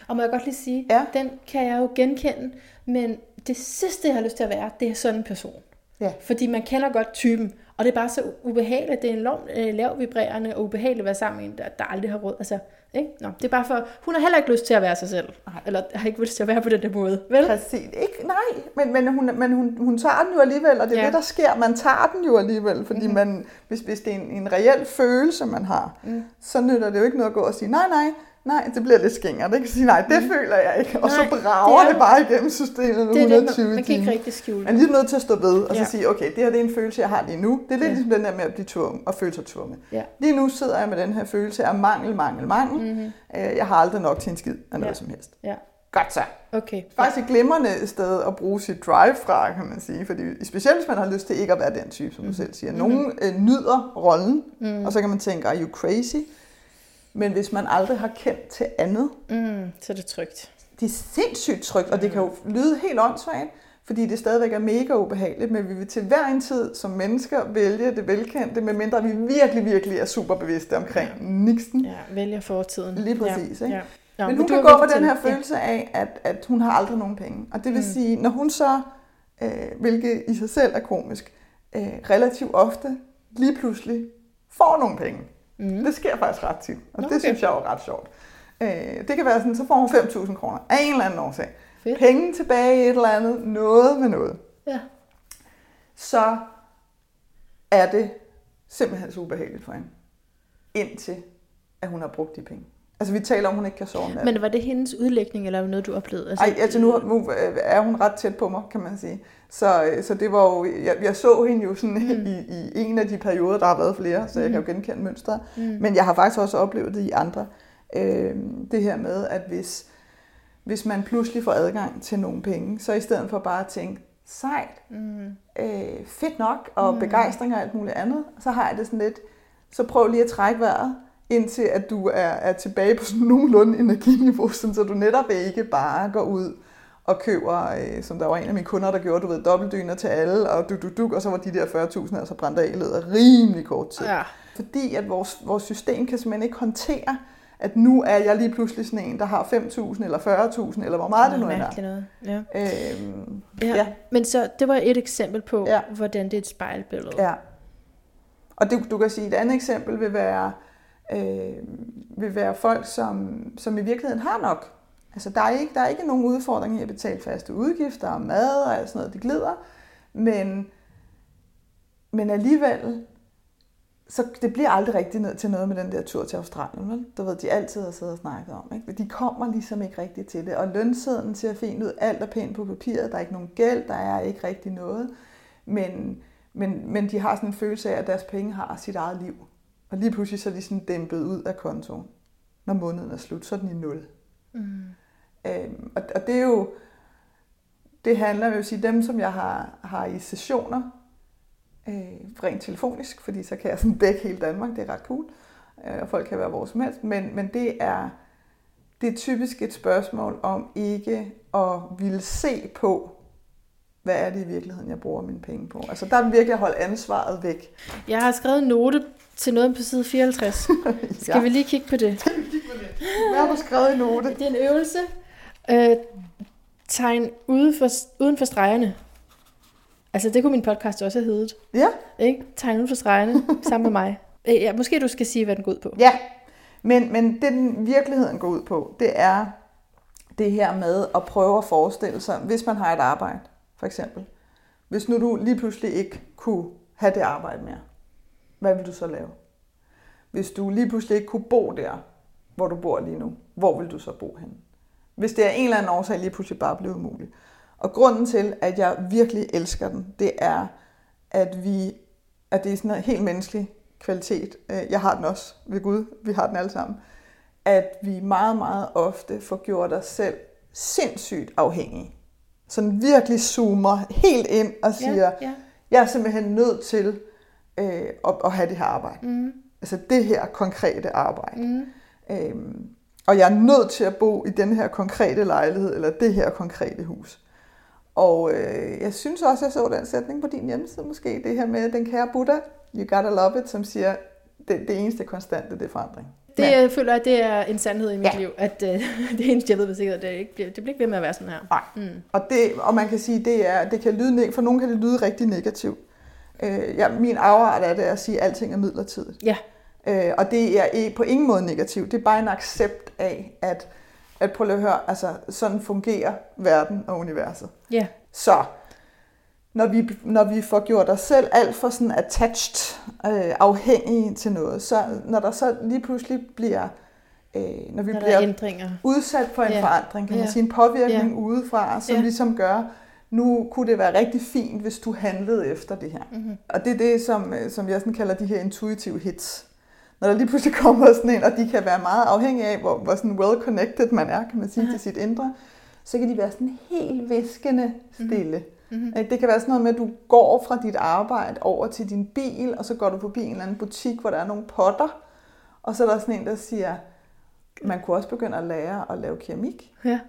Og må jeg godt lige sige, Ja. den kan jeg jo genkende, men det sidste, jeg har lyst til at være, det er sådan en person. ja. Fordi man kender godt typen, og det er bare så ubehageligt. Det er enormt øh, lavt vibrerende og ubehageligt at være sammen med en, der, der aldrig har råd. Altså, ikke? Nå, det er bare for, hun har heller ikke lyst til at være sig selv. Nej. Eller har ikke lyst til at være på den der måde. Vel? Præcis. Ikke, nej, men, men, hun, men hun, hun tager den jo alligevel, og det er Ja. ja. det, der sker. Man tager den jo alligevel, fordi mm-hmm. man, hvis, hvis det er en, en reel følelse, man har, mm. så nytter det jo ikke noget at gå og sige, nej, nej, nej, det bliver lidt skingert. Ikke? Sige, nej, det mm. føler jeg ikke. Og Nej, så brager det er det, bare igennem systemet med Det er det, 120 man, kan ikke rigtig skjule Man er det. lige nødt til at stå ved, og så Ja. sige, okay, det her det er en følelse, jeg har lige nu. Det er lidt Ja. ja. ligesom den der med at blive tvunget og føle sig tvunget. Ja. Lige nu sidder jeg med den her følelse af mangel, mangel, mangel. Mm-hmm. Jeg har aldrig nok til en skid af noget Ja. som helst. Ja, Godt så okay. faktisk et glimrende sted at bruge sit drive fra, kan man sige. Fordi specielt hvis man har lyst til ikke at være den type, som du selv siger. Nogen øh, nyder rollen, mm. og så kan man tænke, are you crazy? Men hvis man aldrig har kendt til andet, Mm, så er det trygt. det er sindssygt trygt, og det kan jo lyde helt åndssvagt, fordi det stadigvæk er mega ubehageligt, men vi vil til hver en tid som mennesker vælge det velkendte, medmindre vi virkelig, virkelig er super bevidste omkring ja. niksen. Ja, vælger fortiden. Lige præcis, ja. ikke? Ja. Nå, Men hun kan gå med den her følelse af, at, at hun har aldrig nogen penge. Og det vil mm. sige, når hun så, øh, hvilket i sig selv er komisk, øh, relativt ofte lige pludselig får nogle penge. Mm. Det sker faktisk ret tit, og Nå, det okay. synes jeg er ret sjovt. Øh, det kan være sådan, så får hun 5.000 kroner af en eller anden årsag. Fedt. Penge tilbage i et eller andet, noget med noget. Ja. Så er det simpelthen så ubehageligt for hende. Indtil, at hun har brugt de penge. Altså vi taler om, hun ikke kan sove om natten. Men var det hendes udlægning, eller noget, du oplevede? Altså, Ej, altså nu, nu er hun ret tæt på mig, kan man sige. Så, øh, så det var jo, jeg, jeg så hende jo sådan mm. *laughs* i, i en af de perioder, der har været flere, så jeg kan jo genkende mønstre. Mm. Men jeg har faktisk også oplevet det i andre. Øh, det her med, at hvis, hvis man pludselig får adgang til nogle penge, så i stedet for bare at tænke, sejt, mm. øh, fedt nok, og mm. begejstring og alt muligt andet, så har jeg det sådan lidt, så prøv lige at trække vejret, indtil at du er, er tilbage på sådan nogenlunde energiniveau, sådan, så du netop ikke bare går ud og køber, øh, som der var en af mine kunder, der gjorde, du ved, dobbeltdyner til alle, og du, du, du, og så var de der 40.000 altså brændt af i løbet rimelig kort tid. Ja. Fordi at vores, vores system kan simpelthen ikke håndtere, at nu er jeg lige pludselig sådan en, der har 5.000 eller 40.000, eller hvor meget det nu end er. noget. Ja. Øhm, Ja. ja. ja. Men så, det var et eksempel på, Ja. hvordan det er et spejlbillede. Ja. Og det, du kan sige, et andet eksempel vil være, øh, vil være folk, som, som i virkeligheden har nok. Altså, der er, ikke, der er ikke nogen udfordring i at betale faste udgifter og mad og alt sådan noget, det glider. Men, men alligevel, så det bliver aldrig rigtig ned til noget med den der tur til Australien. Vel? Du ved, de altid har siddet og snakket om. Ikke? De kommer ligesom ikke rigtigt til det. Og lønsedlen ser fint ud. Alt er pænt på papiret. Der er ikke nogen gæld. Der er ikke rigtig noget. Men, men, men de har sådan en følelse af, at deres penge har sit eget liv. Og lige pludselig så er de sådan dæmpet ud af kontoen. Når måneden er slut, så er den i nul. Mm. Øhm, og, og det er jo, det handler, jeg vil sige, dem som jeg har, har i sessioner, øh, rent telefonisk, fordi så kan jeg sådan dække hele Danmark, det er ret cool, øh, og folk kan være hvor som helst, men, men det er det er typisk et spørgsmål om ikke at ville se på, hvad er det i virkeligheden, jeg bruger mine penge på. Altså der er virkelig at holde ansvaret væk. Jeg har skrevet en note til noget på side 54. *laughs* Skal Ja. vi lige kigge på det? Hvad har du skrevet i note? Det er en øvelse. Øh, tegn ude for, uden for stregerne. Altså, det kunne min podcast også have heddet. Ja, Ikke? Tegn uden for stregerne sammen med mig. *laughs* Øh, ja, måske du skal sige, hvad den går ud på. Ja, men, men det den virkeligheden går ud på, det er det her med at prøve at forestille sig, hvis man har et arbejde, for eksempel. Hvis nu du lige pludselig ikke kunne have det arbejde mere, hvad vil du så lave? Hvis du lige pludselig ikke kunne bo der, hvor du bor lige nu, hvor vil du så bo hen? Hvis det er en eller anden årsag lige pludselig bare blevet umuligt. Og grunden til, at jeg virkelig elsker den, det er, at vi at det er sådan en helt menneskelig kvalitet. Øh, jeg har den også ved Gud, vi har den alle sammen. At vi meget, meget ofte får gjort os selv sindssygt afhængige. Sådan virkelig zoomer helt ind og siger, ja, ja. jeg er simpelthen nødt til øh, at, at have det her arbejde. Mm. Altså det her konkrete arbejde. Mm. Øhm, og jeg er nødt til at bo i den her konkrete lejlighed, eller det her konkrete hus. Og øh, jeg synes også, jeg så den sætning på din hjemmeside måske, det her med den kære Buddha, you gotta love it, som siger, det, det eneste konstante, det er forandring. Det ja. jeg føler jeg, det er en sandhed i mit ja. liv, at uh, *laughs* det eneste, jeg ved med sikkerhed, det, ikke, det bliver ikke ved med at være sådan her. Nej, mm. og, det, og man kan sige, det er, det kan lyde, for nogen kan det lyde rigtig negativt. Uh, ja, min afart er det at sige, at alting er midlertidigt. Ja. Uh, og det er på ingen måde negativt. Det er bare en accept af, at at prøve at høre, altså sådan fungerer verden og universet. Ja. Yeah. Så når vi, når vi får gjort os selv alt for sådan attached, øh, afhængige til noget, så når der så lige pludselig bliver, øh, når vi når bliver ændringer. udsat for en yeah. forandring, kan man yeah. sige, en påvirkning yeah. udefra, som yeah. ligesom gør, nu kunne det være rigtig fint, hvis du handlede efter det her. Mm-hmm. Og det er det, som, øh, som jeg sådan kalder de her intuitive hits når der lige pludselig kommer sådan en, og de kan være meget afhængige af, hvor, hvor sådan well-connected man er, kan man sige, Aha. til sit indre, så kan de være sådan helt viskende stille. Mm-hmm. Det kan være sådan noget med, at du går fra dit arbejde over til din bil, og så går du forbi en eller anden butik, hvor der er nogle potter, og så er der sådan en, der siger, man kunne også begynde at lære at lave keramik. Ja.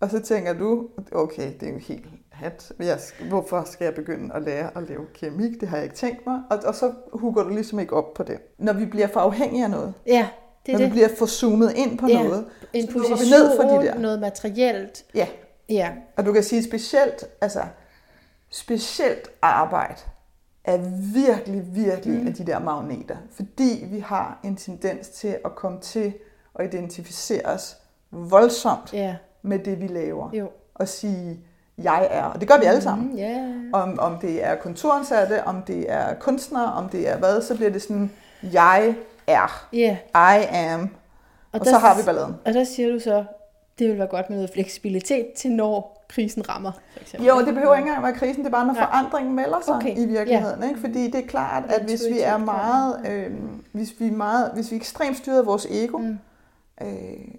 Og så tænker du, okay, det er jo helt hat. Jeg, hvorfor skal jeg begynde at lære at lave keramik? Det har jeg ikke tænkt mig. Og, og så hugger du ligesom ikke op på det. Når vi bliver for afhængige af noget. Ja, det er Når det. vi bliver for zoomet ind på ja. noget. En position, vi ned for de der. noget materielt. Ja. ja. Og du kan sige specielt, altså specielt arbejde er virkelig, virkelig mm. af de der magneter. Fordi vi har en tendens til at komme til at identificere os voldsomt ja. med det, vi laver. Jo. Og sige, jeg er. Og det gør vi alle sammen. Mm, yeah. om, om det er kontoransatte, om det er kunstnere, om det er hvad, så bliver det sådan, jeg er. Yeah. I am. Og, og der, så har vi balladen. Og der siger du så, det vil være godt med noget fleksibilitet til når krisen rammer. For eksempel. Jo, det behøver ikke engang være krisen, det er bare, når ja. forandringen melder sig okay. i virkeligheden. Yeah. Ikke? Fordi det er klart, at hvis vi er meget, øh, hvis vi er meget, hvis vi er ekstremt styret af vores ego, mm. Øh,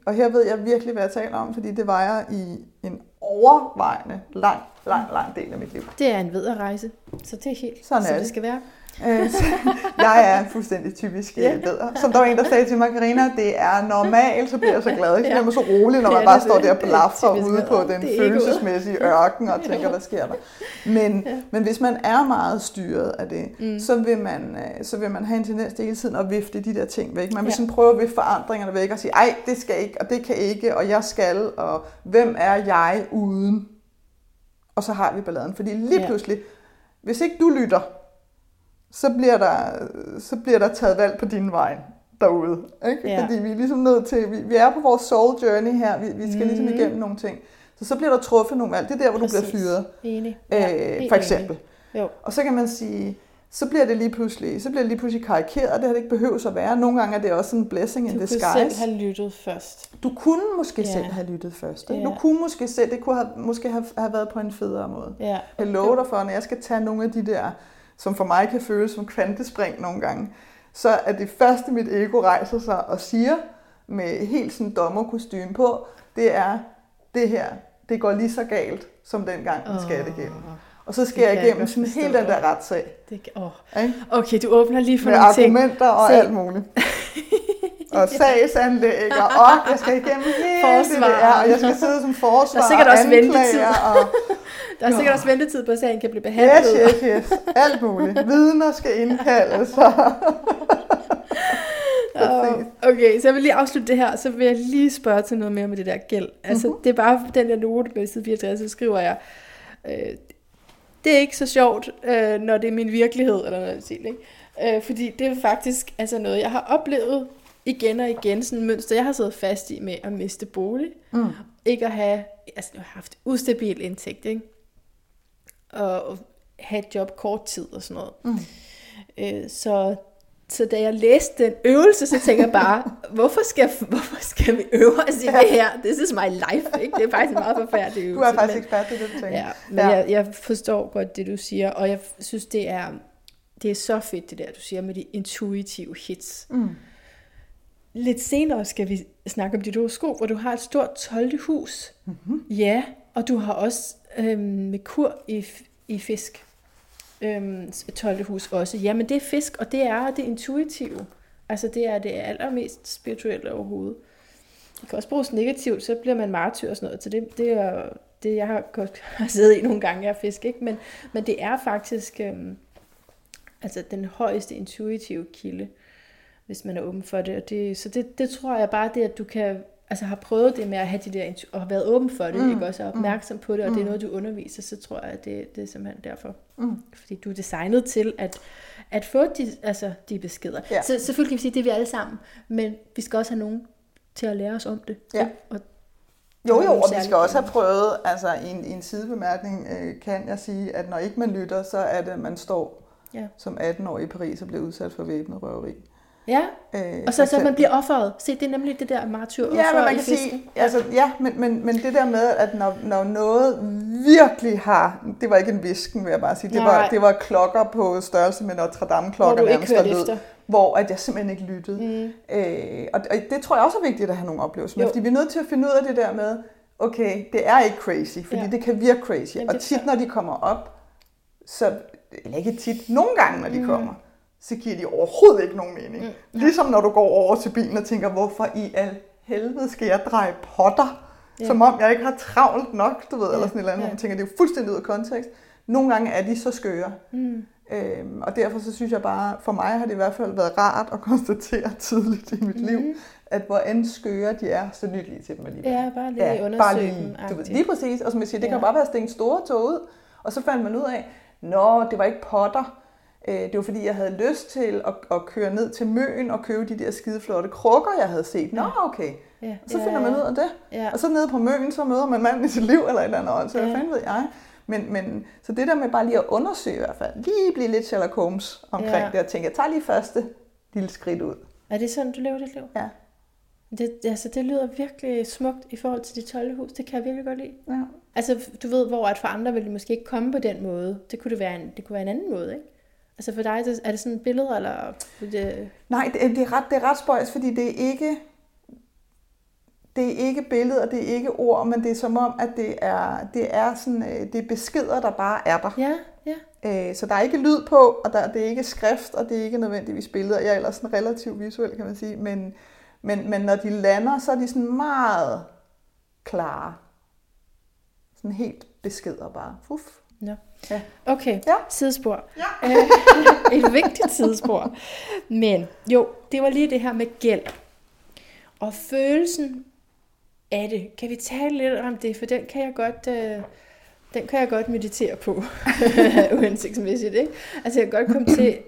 og her ved jeg virkelig, hvad jeg taler om, fordi det var jeg i en overvejende lang, lang, lang del af mit liv. Det er en vederrejse, så det er helt, Sådan så er det skal være. Øh, *laughs* jeg er fuldstændig typisk yeah. leder. Som der var en, der sagde til mig, Karina, det er normalt, så bliver jeg så glad. Jeg bliver så rolig, når man bare står der og blaffer ude på den følelsesmæssige ørken og tænker, hvad sker der? Men, ja. men hvis man er meget styret af det, mm. så, vil man, øh, så vil man have en tendens til hele tiden at vifte de der ting væk. Man vil ja. sådan prøve at vifte forandringerne væk og sige, ej, det skal ikke, og det kan ikke, og jeg skal, og hvem er jeg uden? Og så har vi balladen. Fordi lige pludselig, hvis ikke du lytter, så bliver der, så bliver der taget valg på din vej derude. Ikke? Ja. Fordi vi er ligesom nødt til, vi, vi er på vores soul journey her, vi, vi skal mm. ligesom igennem nogle ting. Så så bliver der truffet nogle valg. Det er der, hvor Præcis. du bliver fyret. Enig. Ja, øh, for eksempel. Jo. Og så kan man sige, så bliver det lige pludselig, så bliver det lige pludselig karikeret, det har det ikke behøvet at være. Nogle gange er det også en blessing in disguise. Du kunne selv have lyttet først. Du kunne måske ja. selv have lyttet først. Ja. Du kunne måske selv, det kunne have, måske have, have været på en federe måde. Ja. Jeg lover dig for, når jeg skal tage nogle af de der som for mig kan føles som kvantespring nogle gange, så er det første, mit ego rejser sig og siger, med helt sådan dommerkostyme på, det er, det her, det går lige så galt, som dengang den skal det igennem. Og så skal jeg igennem sådan hele den der retssag. Det, oh. Okay, du åbner lige for Med nogle ting. Argumenter og Se. alt muligt. *laughs* og sagsanlæg, og jeg skal igennem *laughs* hele forsvar. det der, og jeg skal sidde som forsvar der er sikkert og ventetid. Og, *laughs* der er sikkert også ventetid på, at sagen kan blive behandlet. Yes, yes, yes. Alt muligt. Vidner skal indkaldes. Og *laughs* okay, så jeg vil lige afslutte det her, så vil jeg lige spørge til noget mere med det der gæld. Altså, uh-huh. det er bare den der note på side 64, så skriver jeg, øh, det er ikke så sjovt, øh, når det er min virkelighed, eller noget sige, ikke? Øh, fordi det er faktisk altså noget, jeg har oplevet igen og igen, sådan en mønster, jeg har siddet fast i med at miste bolig. Mm. Ikke at have, altså jeg har haft ustabil indtægt, ikke? Og have et job kort tid og sådan noget. Mm. Øh, så så da jeg læste den øvelse, så tænker jeg bare, *laughs* hvorfor skal, hvorfor skal vi øve os i det her? This is my life, ikke? Det er faktisk en meget forfærdelig øvelse. Du er faktisk ekspert i det, du tænker. Ja, men ja. Jeg, jeg forstår godt det, du siger, og jeg synes, det er, det er så fedt, det der, du siger med de intuitive hits. Mm. Lidt senere skal vi snakke om dit horoskop, hvor du har et stort 12. hus. Mm-hmm. Ja, og du har også øhm, med kur i, i fisk. Øhm, 12. hus også. Ja, men det er fisk, og det er det intuitive. Altså det er det allermest spirituelle overhovedet. Det kan også bruges negativt, så bliver man martyr og sådan noget. Så det, det er det, jeg har, *laughs* har siddet i nogle gange, jeg er fisk. Ikke? Men, men det er faktisk øhm, altså den højeste intuitive kilde, hvis man er åben for det. Og det så det, det tror jeg bare, det at du kan altså har prøvet det med at have de der, og har været åben for det, mm. ikke også er opmærksom på det, og mm. det er noget, du underviser, så tror jeg, at det, det er simpelthen derfor. Mm. Fordi du er designet til at, at få de, altså, de beskeder. Ja. Så selvfølgelig kan vi sige, at det er vi alle sammen, men vi skal også have nogen til at lære os om det. Ja. Og, jo, jo, og vi skal også have prøvet, altså i en, i en sidebemærkning øh, kan jeg sige, at når ikke man lytter, så er det, at man står ja. som 18 år i Paris og bliver udsat for væbnet røveri. Ja, øh, og så, så man bliver offeret. Se, det er nemlig det der martyr ja, men man kan sige, altså, ja, men, men, men det der med, at når, når noget virkelig har, det var ikke en visken, vil jeg bare sige, det, var, det var klokker på størrelse med Notre Dame klokker, hvor nærmest, der lød, hvor at jeg simpelthen ikke lyttede. Mm. Øh, og, og det tror jeg også er vigtigt at have nogle oplevelser med, fordi vi er nødt til at finde ud af det der med, okay, det er ikke crazy, fordi ja. det kan virke crazy. Jamen, og tit, når de kommer op, så, eller ikke tit, nogle gange, når de mm. kommer, så giver de overhovedet ikke nogen mening. Mm, ja. Ligesom når du går over til bilen og tænker, hvorfor i al helvede skal jeg dreje potter? Ja. Som om jeg ikke har travlt nok, du ved, ja. eller sådan et eller andet. Ja. Man tænker, det er jo fuldstændig ud af kontekst. Nogle gange er de så skøre. Mm. Øhm, og derfor så synes jeg bare, for mig har det i hvert fald været rart at *laughs* konstatere tidligt i mit mm. liv, at hvor end skøre de er, så lyt lige til dem alligevel. Ja, bare lige ja, bare lige. Du ved, lige præcis, og som jeg siger, det ja. kan bare være stængt store tog ud, og så fandt man ud af, nå, det var ikke potter, det var fordi, jeg havde lyst til at, at køre ned til Møen og købe de der skide flotte krukker, jeg havde set. Nå, okay. Ja. Så finder man ud af det. Ja. Og så nede på Møen, så møder man manden i sit liv eller et eller andet. Så ja. hvad fanden ved jeg? Men, men, så det der med bare lige at undersøge i hvert fald, lige blive lidt Sherlock Holmes omkring ja. det, og tænke, jeg tager lige første lille skridt ud. Er det sådan, du lever dit liv? Ja. Det, altså, det lyder virkelig smukt i forhold til de 12 hus. Det kan jeg virkelig godt lide. Ja. Altså, du ved, hvor at for andre ville det måske ikke komme på den måde. Det kunne, det være en, det kunne være en anden måde, ikke? Altså for dig, er det sådan et billede, eller? Det... Nej, det, det, er ret, det er ret spøjs, fordi det er ikke det er ikke billeder, det er ikke ord, men det er som om, at det er, det er, sådan, øh, det er beskeder, der bare er der. Ja, ja. Øh, så der er ikke lyd på, og der, det er ikke skrift, og det er ikke nødvendigvis billeder. Jeg er ellers sådan relativt visuel, kan man sige. Men, men, men når de lander, så er de sådan meget klare. Sådan helt beskeder bare. Fuf. Ja. Ja. Okay, ja. sidespor. Ja. *laughs* Et vigtigt sidespor. Men jo, det var lige det her med gæld. Og følelsen af det. Kan vi tale lidt om det? For den kan jeg godt, øh, den kan jeg godt meditere på. *laughs* Uhensigtsmæssigt, ikke? Altså jeg kan godt komme til...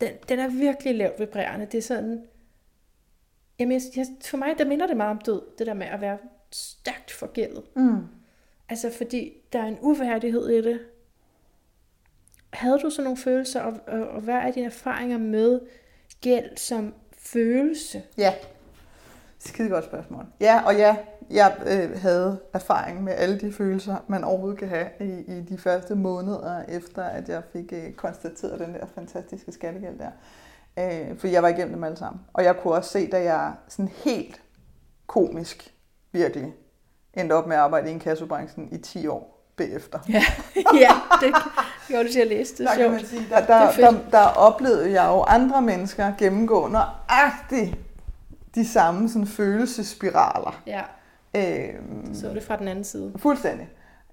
Den, den er virkelig lavt vibrerende. Det er sådan... Jamen, jeg, for mig, der minder det meget om død. Det der med at være stærkt forgældet. Mm. Altså fordi der er en uværdighed i det. Havde du så nogle følelser, og, og, og hvad er dine erfaringer med gæld som følelse? Ja, skide godt spørgsmål. Ja, og ja, jeg øh, havde erfaring med alle de følelser, man overhovedet kan have i, i de første måneder, efter at jeg fik øh, konstateret den der fantastiske skattegæld der. Øh, for jeg var igennem dem alle sammen. Og jeg kunne også se, da jeg sådan helt komisk, virkelig, endte op med at arbejde i en kassobranchen i 10 år bagefter. Ja, *laughs* ja det gjorde du til at læse. Det der, kan man sige, der, der, der, der oplevede jeg jo andre mennesker gennemgå nøjagtigt de samme sådan, følelsespiraler. Ja. Øhm, så det fra den anden side. Fuldstændig.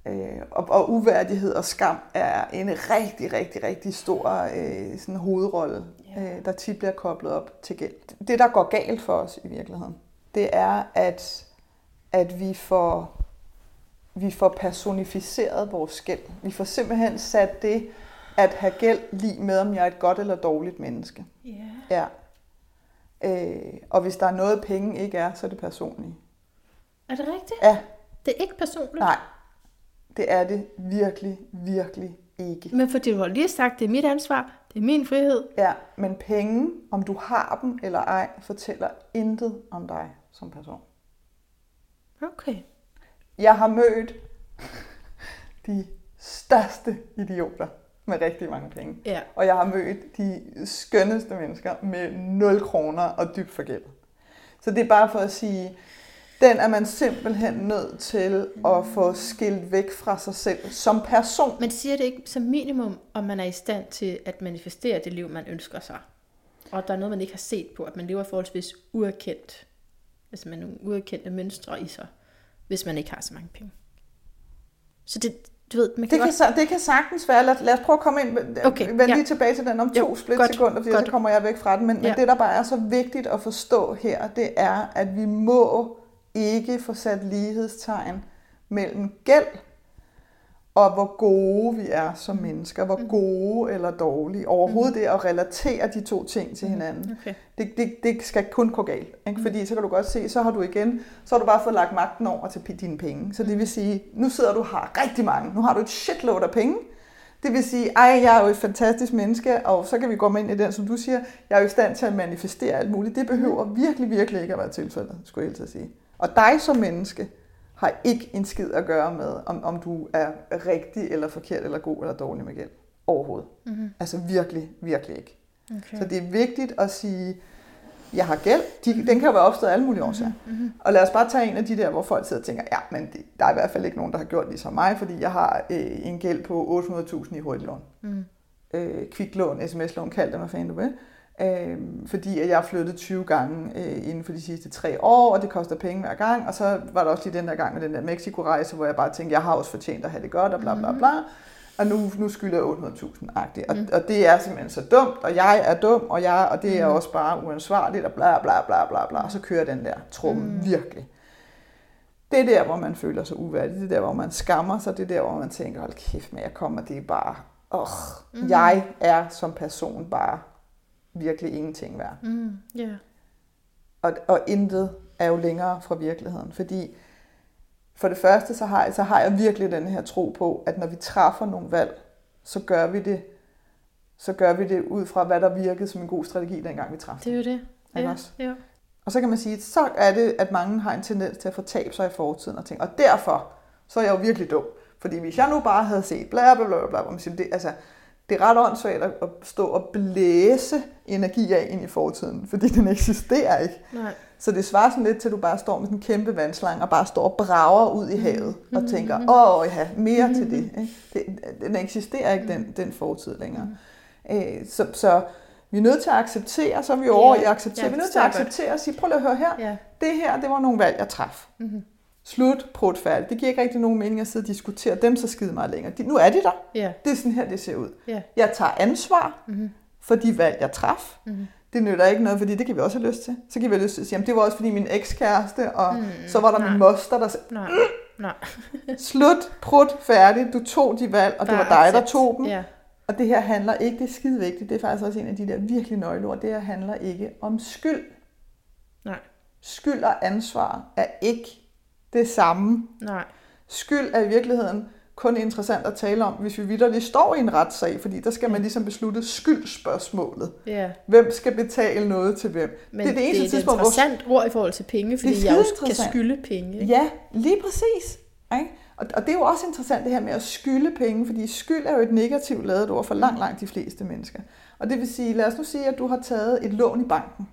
Øh, og, og uværdighed og skam er en rigtig, rigtig, rigtig stor øh, sådan hovedrolle, ja. øh, der tit bliver koblet op til gæld. Det, der går galt for os i virkeligheden, det er, at at vi får, vi får personificeret vores gæld. Vi får simpelthen sat det at have gæld lige med, om jeg er et godt eller dårligt menneske. Yeah. Ja. Øh, og hvis der er noget, penge ikke er, så er det personligt. Er det rigtigt? Ja. Det er ikke personligt? Nej. Det er det virkelig, virkelig ikke. Men fordi du har lige sagt, det er mit ansvar, Det er min frihed. Ja, men penge, om du har dem eller ej, fortæller intet om dig som person. Okay. Jeg har mødt de største idioter med rigtig mange penge. Ja. Og jeg har mødt de skønneste mennesker med 0 kroner og dybt forgældet. Så det er bare for at sige, den er man simpelthen nødt til at få skilt væk fra sig selv som person. Men siger det ikke som minimum, om man er i stand til at manifestere det liv, man ønsker sig? Og der er noget, man ikke har set på, at man lever forholdsvis uerkendt. Altså med nogle uerkendte mønstre i sig, hvis man ikke har så mange penge. Så det, du ved, man kan Det kan, godt... sa- det kan sagtens være. Lad, lad os prøve at komme ind. Okay, Vend ja. lige tilbage til den om to Jo, split godt, sekunder, fordi godt. så kommer jeg væk fra den. Men. Ja. men det, der bare er så vigtigt at forstå her, det er, at vi må ikke få sat lighedstegn mellem gæld og hvor gode vi er som Mm. mennesker. Hvor gode eller dårlige. Overhovedet det at relatere de to ting til hinanden. Okay. Det, det, det skal kun gå galt. Ikke? Fordi så kan du godt se, så har du igen, så har du bare fået lagt magten over til dine penge. Så det vil sige, nu sidder du har rigtig mange. Nu har du et shitload af penge. Det vil sige, ej, jeg er jo et fantastisk menneske, og så kan vi gå ind i den, som du siger, jeg er jo i stand til at manifestere alt muligt. Det behøver virkelig, virkelig ikke at være tilfældet, skulle jeg at sige. Og dig som menneske har ikke en skid at gøre med, om, om du er rigtig eller forkert eller god eller dårlig med gæld. Overhovedet. Mm-hmm. Altså virkelig, virkelig ikke. Okay. Så det er vigtigt at sige, jeg har gæld. De, den kan jo være opstået af alle mulige årsager. Mm-hmm. Og lad os bare tage en af de der, hvor folk sidder og tænker, ja, men det, der er i hvert fald ikke nogen, der har gjort ligesom mig, fordi jeg har øh, en gæld på 800.000 i hurtiglån. Mm. Øh, kviklån, sms-lån, kald det, hvad fanden du vil. Øh, fordi at jeg har flyttet 20 gange øh, inden for de sidste tre år, og det koster penge hver gang. Og så var der også lige den der gang med den der Mexico-rejse, hvor jeg bare tænkte, jeg har også fortjent at have det godt, og bla bla bla. Og nu, nu skylder jeg 800.000-agtigt. Og, Mm. og det er simpelthen så dumt, og jeg er dum, og, jeg, og det er Mm. også bare uansvarligt, og bla bla bla bla bla. Og så kører den der trumme Mm. mm. virkelig. Det er der, hvor man føler sig uværdig. Det er der, hvor man skammer sig. Det er der, hvor man tænker, hold kæft med, jeg kommer, det er bare, åh, Mm. mm. jeg er som person bare virkelig ingenting værd. Mm. Yeah. Og, og intet er jo længere fra virkeligheden, fordi for det første, så har, jeg, så har jeg virkelig den her tro på, at når vi træffer nogle valg, så gør vi det, så gør vi det ud fra, hvad der virkede som en god strategi, dengang vi træffede. Det er jo det. Ja. også? Ja. Og så kan man sige, så er det, at mange har en tendens til at fortabe sig i fortiden og tænke, og derfor, så er jeg jo virkelig dum. Fordi hvis jeg nu bare havde set bla bla bla bla, hvor man siger, det, altså, det er ret åndssvagt at stå og blæse energi af ind i fortiden, fordi den eksisterer ikke. Nej. Så det svarer sådan lidt til, at du bare står med sådan en kæmpe vandslange og bare står og brager ud i havet Mhm. og tænker, åh ja, mere til det. Ikke? det. Den eksisterer ikke, den, den fortid længere. Øh, så, så vi er nødt til at acceptere, så er vi Ja, over i at acceptere. ja, vi er nødt til at acceptere og sige, prøv lige at høre her, Ja. det her, det var nogle valg, jeg traf. Mm-hmm. Slut, prut, færdigt. Det giver ikke rigtig nogen mening at sidde og diskutere dem så skide meget længere. De, nu er de der. Ja. Det er sådan her, det ser ud. Ja. Jeg tager ansvar Mm-hmm. for de valg, jeg traf. Mm-hmm. Det nytter ikke noget, fordi det kan vi også have lyst til. Så kan vi have lyst til at sige, jamen det var også fordi min ekskæreste, og Mm, så var der nej. min moster, der sagde, Nej. *clears throat* Nej. slut, prut, færdigt, du tog de valg, og det Bare var dig, der tog dem. Ja. Og det her handler ikke, det er skide vigtigt, det er faktisk også en af de der virkelig nøgleord, det her handler ikke om skyld. Nej. Skyld og ansvar er ikke det samme. Nej. Skyld er i virkeligheden kun interessant at tale om, hvis vi vidderligt står i en retssag, fordi der skal man ligesom beslutte skyldspørgsmålet. Ja. Hvem skal betale noget til hvem? Men det er det eneste det er et tidspunkt, hvor interessant ord i forhold til penge, fordi jeg jo kan skylde penge. ikke? Ja, lige præcis. Ikke? Og, og det er jo også interessant det her med at skylde penge, fordi skyld er jo et negativt lavet ord for langt, langt de fleste mennesker. Og det vil sige, lad os nu sige, at du har taget et lån i banken.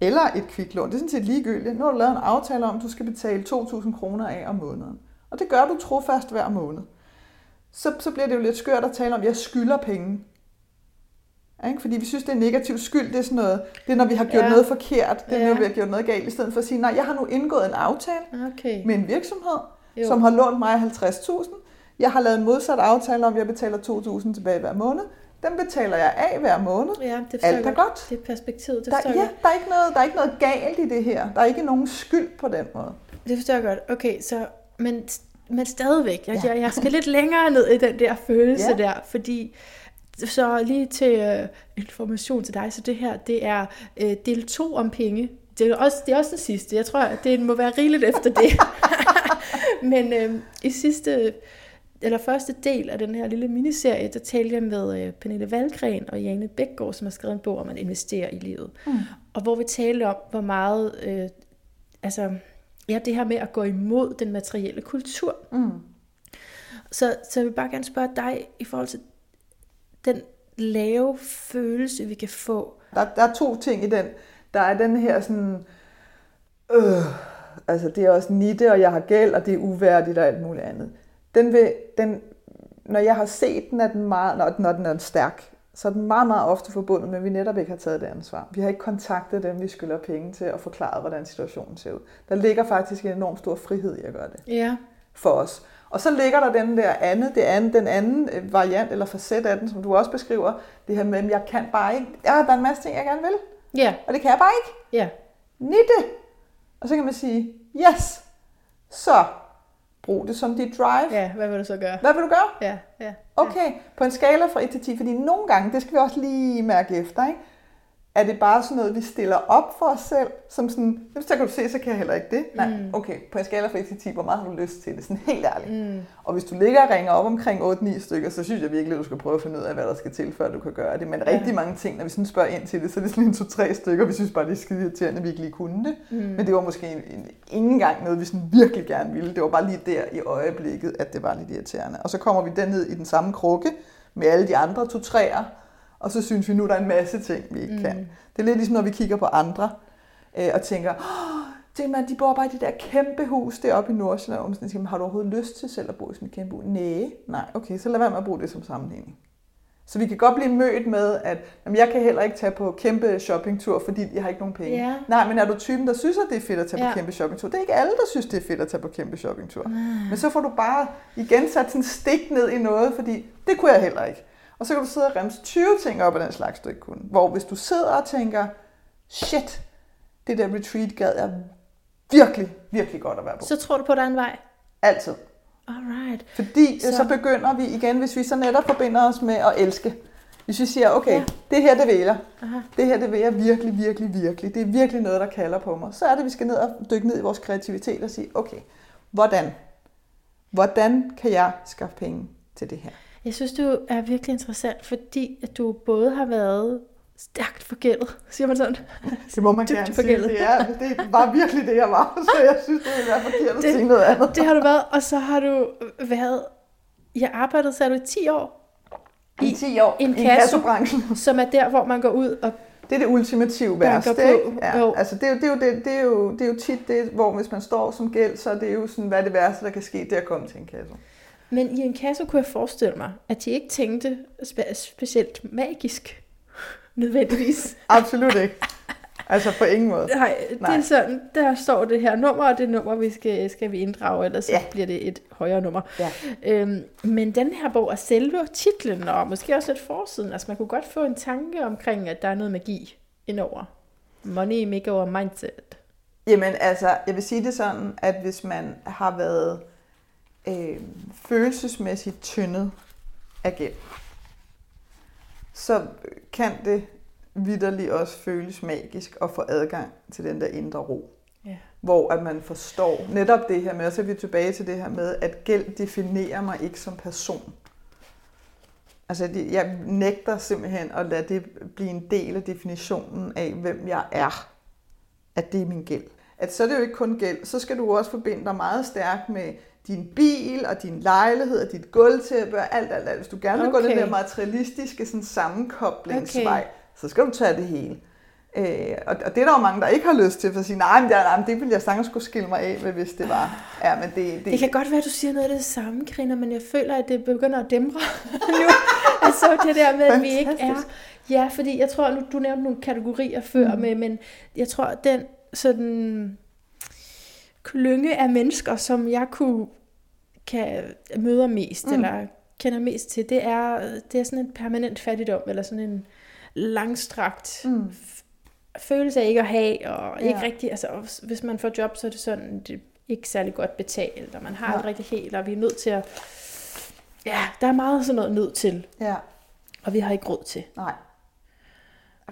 Eller et kviklån. Det er sådan set ligegyldigt. Nu har du lavet en aftale om, at du skal betale 2.000 kroner af om måneden. Og det gør du trofast hver måned. Så, så bliver det jo lidt skørt at tale om, at jeg skylder penge. Ikke? Fordi vi synes, det er negativt skyld. Det er sådan noget, det er, når vi har gjort Ja. noget forkert. Det er, Ja. når vi har gjort noget galt. I stedet for at sige, nej, jeg har nu indgået en aftale Okay. med en virksomhed, jo. som har lånt mig 50.000. Jeg har lavet en modsat aftale om, at jeg betaler 2.000 tilbage hver måned. Den betaler jeg af hver måned. Ja, det Alt er godt. Det er perspektivet, det Der, ja, jeg der er, ikke noget, der er ikke noget galt i det her. Der er ikke nogen skyld på den måde. godt. Det forstår jeg godt. Okay, så, men, men stadigvæk, jeg, Ja. jeg, jeg skal lidt længere ned i den der følelse Ja. der, fordi så lige til øh, information til dig, så det her, det er øh, del 2 om penge. Det er, også, det er også den sidste. Jeg tror, det må være rigeligt efter det. *laughs* Men øh, i sidste eller første del af den her lille miniserie, der talte jeg med øh, Pernille Valgren og Jane Bækgaard, som har skrevet en bog om at investere i livet. Mm. Og hvor vi talte om, hvor meget, øh, altså, ja, det her med at gå imod den materielle kultur. Mm. Så, så jeg vil bare gerne spørge dig i forhold til den lave følelse, vi kan få. Der, der er to ting i den. Der er den her sådan, øh, altså det er også nitte, og jeg har gæld, og det er uværdigt og alt muligt andet. Den vil, den, når jeg har set den, er den meget, når, når den er stærk, så er den meget, meget ofte forbundet med, at vi netop ikke har taget det ansvar. Vi har ikke kontaktet dem, vi skylder penge til, og forklaret, hvordan situationen ser ud. Der ligger faktisk en enorm stor frihed i at gøre det. Ja. For os. Og så ligger der den der andet, det andet, den anden øh, variant eller facet af den, som du også beskriver, det her med, at jeg kan bare ikke, ja, der er en masse ting, jeg gerne vil. Ja. Og det kan jeg bare ikke. Ja. Nitte. Og så kan man sige, yes, så brug det som dit drive. Ja, hvad vil du så gøre? Hvad vil du gøre? Ja, ja. Okay, på en skala fra 1 til 10, fordi nogle gange, det skal vi også lige mærke efter, ikke? Er det bare sådan noget, vi stiller op for os selv, som sådan, så kan du se, så kan jeg heller ikke det. Nej, mm. okay, på en skala fra 1 til 10, hvor meget har du lyst til det? Sådan helt ærligt. Mm. Og hvis du ligger og ringer op omkring 8-9 stykker, så synes jeg virkelig, at du skal prøve at finde ud af, hvad der skal til, før du kan gøre det. Men ja. rigtig mange ting, når vi sådan spørger ind til det, så er det sådan en to-tre stykker, vi synes bare, det er skide irriterende, at vi ikke lige kunne det. Mm. Men det var måske en, en, ingen gang noget, vi sådan virkelig gerne ville. Det var bare lige der i øjeblikket, at det var lidt irriterende. Og så kommer vi den ned i den samme krukke med alle de andre to-træer, og så synes vi nu, der er en masse ting, vi ikke mm. kan. Det er lidt ligesom, når vi kigger på andre, øh, og tænker, oh, det man, de bor bare i det der kæmpe hus deroppe i Nordsjælland, og man siger, har du overhovedet lyst til selv at bo i sådan et kæmpe hus? Nej, nej, okay, så lad være med at bruge det som sammenligning. Så vi kan godt blive mødt med, at jamen, jeg kan heller ikke tage på kæmpe shoppingtur, fordi jeg har ikke nogen penge. Ja. Nej, men er du typen, der synes, at det er fedt at tage ja. på kæmpe shoppingtur? Det er ikke alle, der synes, det er fedt at tage på kæmpe shoppingtur. Mm. Men så får du bare igen sat sådan stik ned i noget, fordi det kunne jeg heller ikke. Og så kan du sidde og remse 20 ting op af den slags, du ikke kunne. Hvor hvis du sidder og tænker, shit, det der retreat gad jeg virkelig, virkelig godt at være på. Så tror du på, at der er en vej? Altid. Alright. Fordi så... så begynder vi igen, hvis vi så netop forbinder os med at elske. Hvis vi siger, okay, ja. det her det vil jeg. Aha. Det her det vil jeg virkelig, virkelig, virkelig. Det er virkelig noget, der kalder på mig. Så er det, vi skal ned og dykke ned i vores kreativitet og sige, okay, hvordan? Hvordan kan jeg skaffe penge til det her? Jeg synes, du er virkelig interessant, fordi at du både har været stærkt forgældet, siger man sådan? Det må man gerne sige. Det, er, det var virkelig det, jeg var, så jeg synes, det ville være forkert at det, sige noget andet. Det har du været, og så har du været, jeg arbejdede, så er du i 10 år. I, I 10 år, i en kassebranchen. Som er der, hvor man går ud og det er det ultimative værste, ikke? Ja. Jo. Altså, det, er jo, det, er jo, det, det, er jo, det er jo tit det, hvor hvis man står som gæld, så er det jo sådan, hvad er det værste, der kan ske, det er at komme til en kasse. Men i en kasse kunne jeg forestille mig, at de ikke tænkte spe- specielt magisk, nødvendigvis. *laughs* Absolut ikke. Altså på ingen måde. Nej, det Nej. er sådan, der står det her nummer, og det nummer, vi skal, skal vi inddrage, ellers ja. så bliver det et højere nummer. Ja. Øhm, men den her bog er selve titlen, og måske også lidt forsiden. Altså man kunne godt få en tanke omkring, at der er noget magi indover. Money maker mindset. Jamen altså, jeg vil sige det sådan, at hvis man har været øh, følelsesmæssigt tyndet af gæld, så kan det vidderligt også føles magisk at få adgang til den der indre ro. Ja. Hvor at man forstår netop det her med, og så er vi tilbage til det her med, at gæld definerer mig ikke som person. Altså, jeg nægter simpelthen at lade det blive en del af definitionen af, hvem jeg er. At det er min gæld. At så er det jo ikke kun gæld, så skal du også forbinde dig meget stærkt med din bil og din lejlighed og dit gulvtæppe og alt, alt, alt. Hvis du gerne vil okay. gå den der materialistiske sådan, sammenkoblingsvej, okay. så skal du tage det hele. Øh, og, og det er der jo mange, der ikke har lyst til, for at sige, nej, men det, nej, men det ville jeg sagtens skulle skille mig af med, hvis det var. Ja, men det, det... det kan godt være, at du siger noget af det samme, Karina, men jeg føler, at det begynder at dæmre *laughs* nu. altså det der med, at vi ikke er... Ja, fordi jeg tror, nu du nævnte nogle kategorier før, mm. med, men jeg tror, den sådan klynge af mennesker, som jeg kunne kan møder mest, mm. eller kender mest til, det er, det er sådan en permanent fattigdom, eller sådan en langstrakt mm. følelse af ikke at have, og ikke ja. rigtig, altså hvis man får job, så er det sådan, det er ikke særlig godt betalt, og man har ja. det rigtig helt, og vi er nødt til at, ja, der er meget sådan noget nødt til, ja. og vi har ikke råd til. Nej.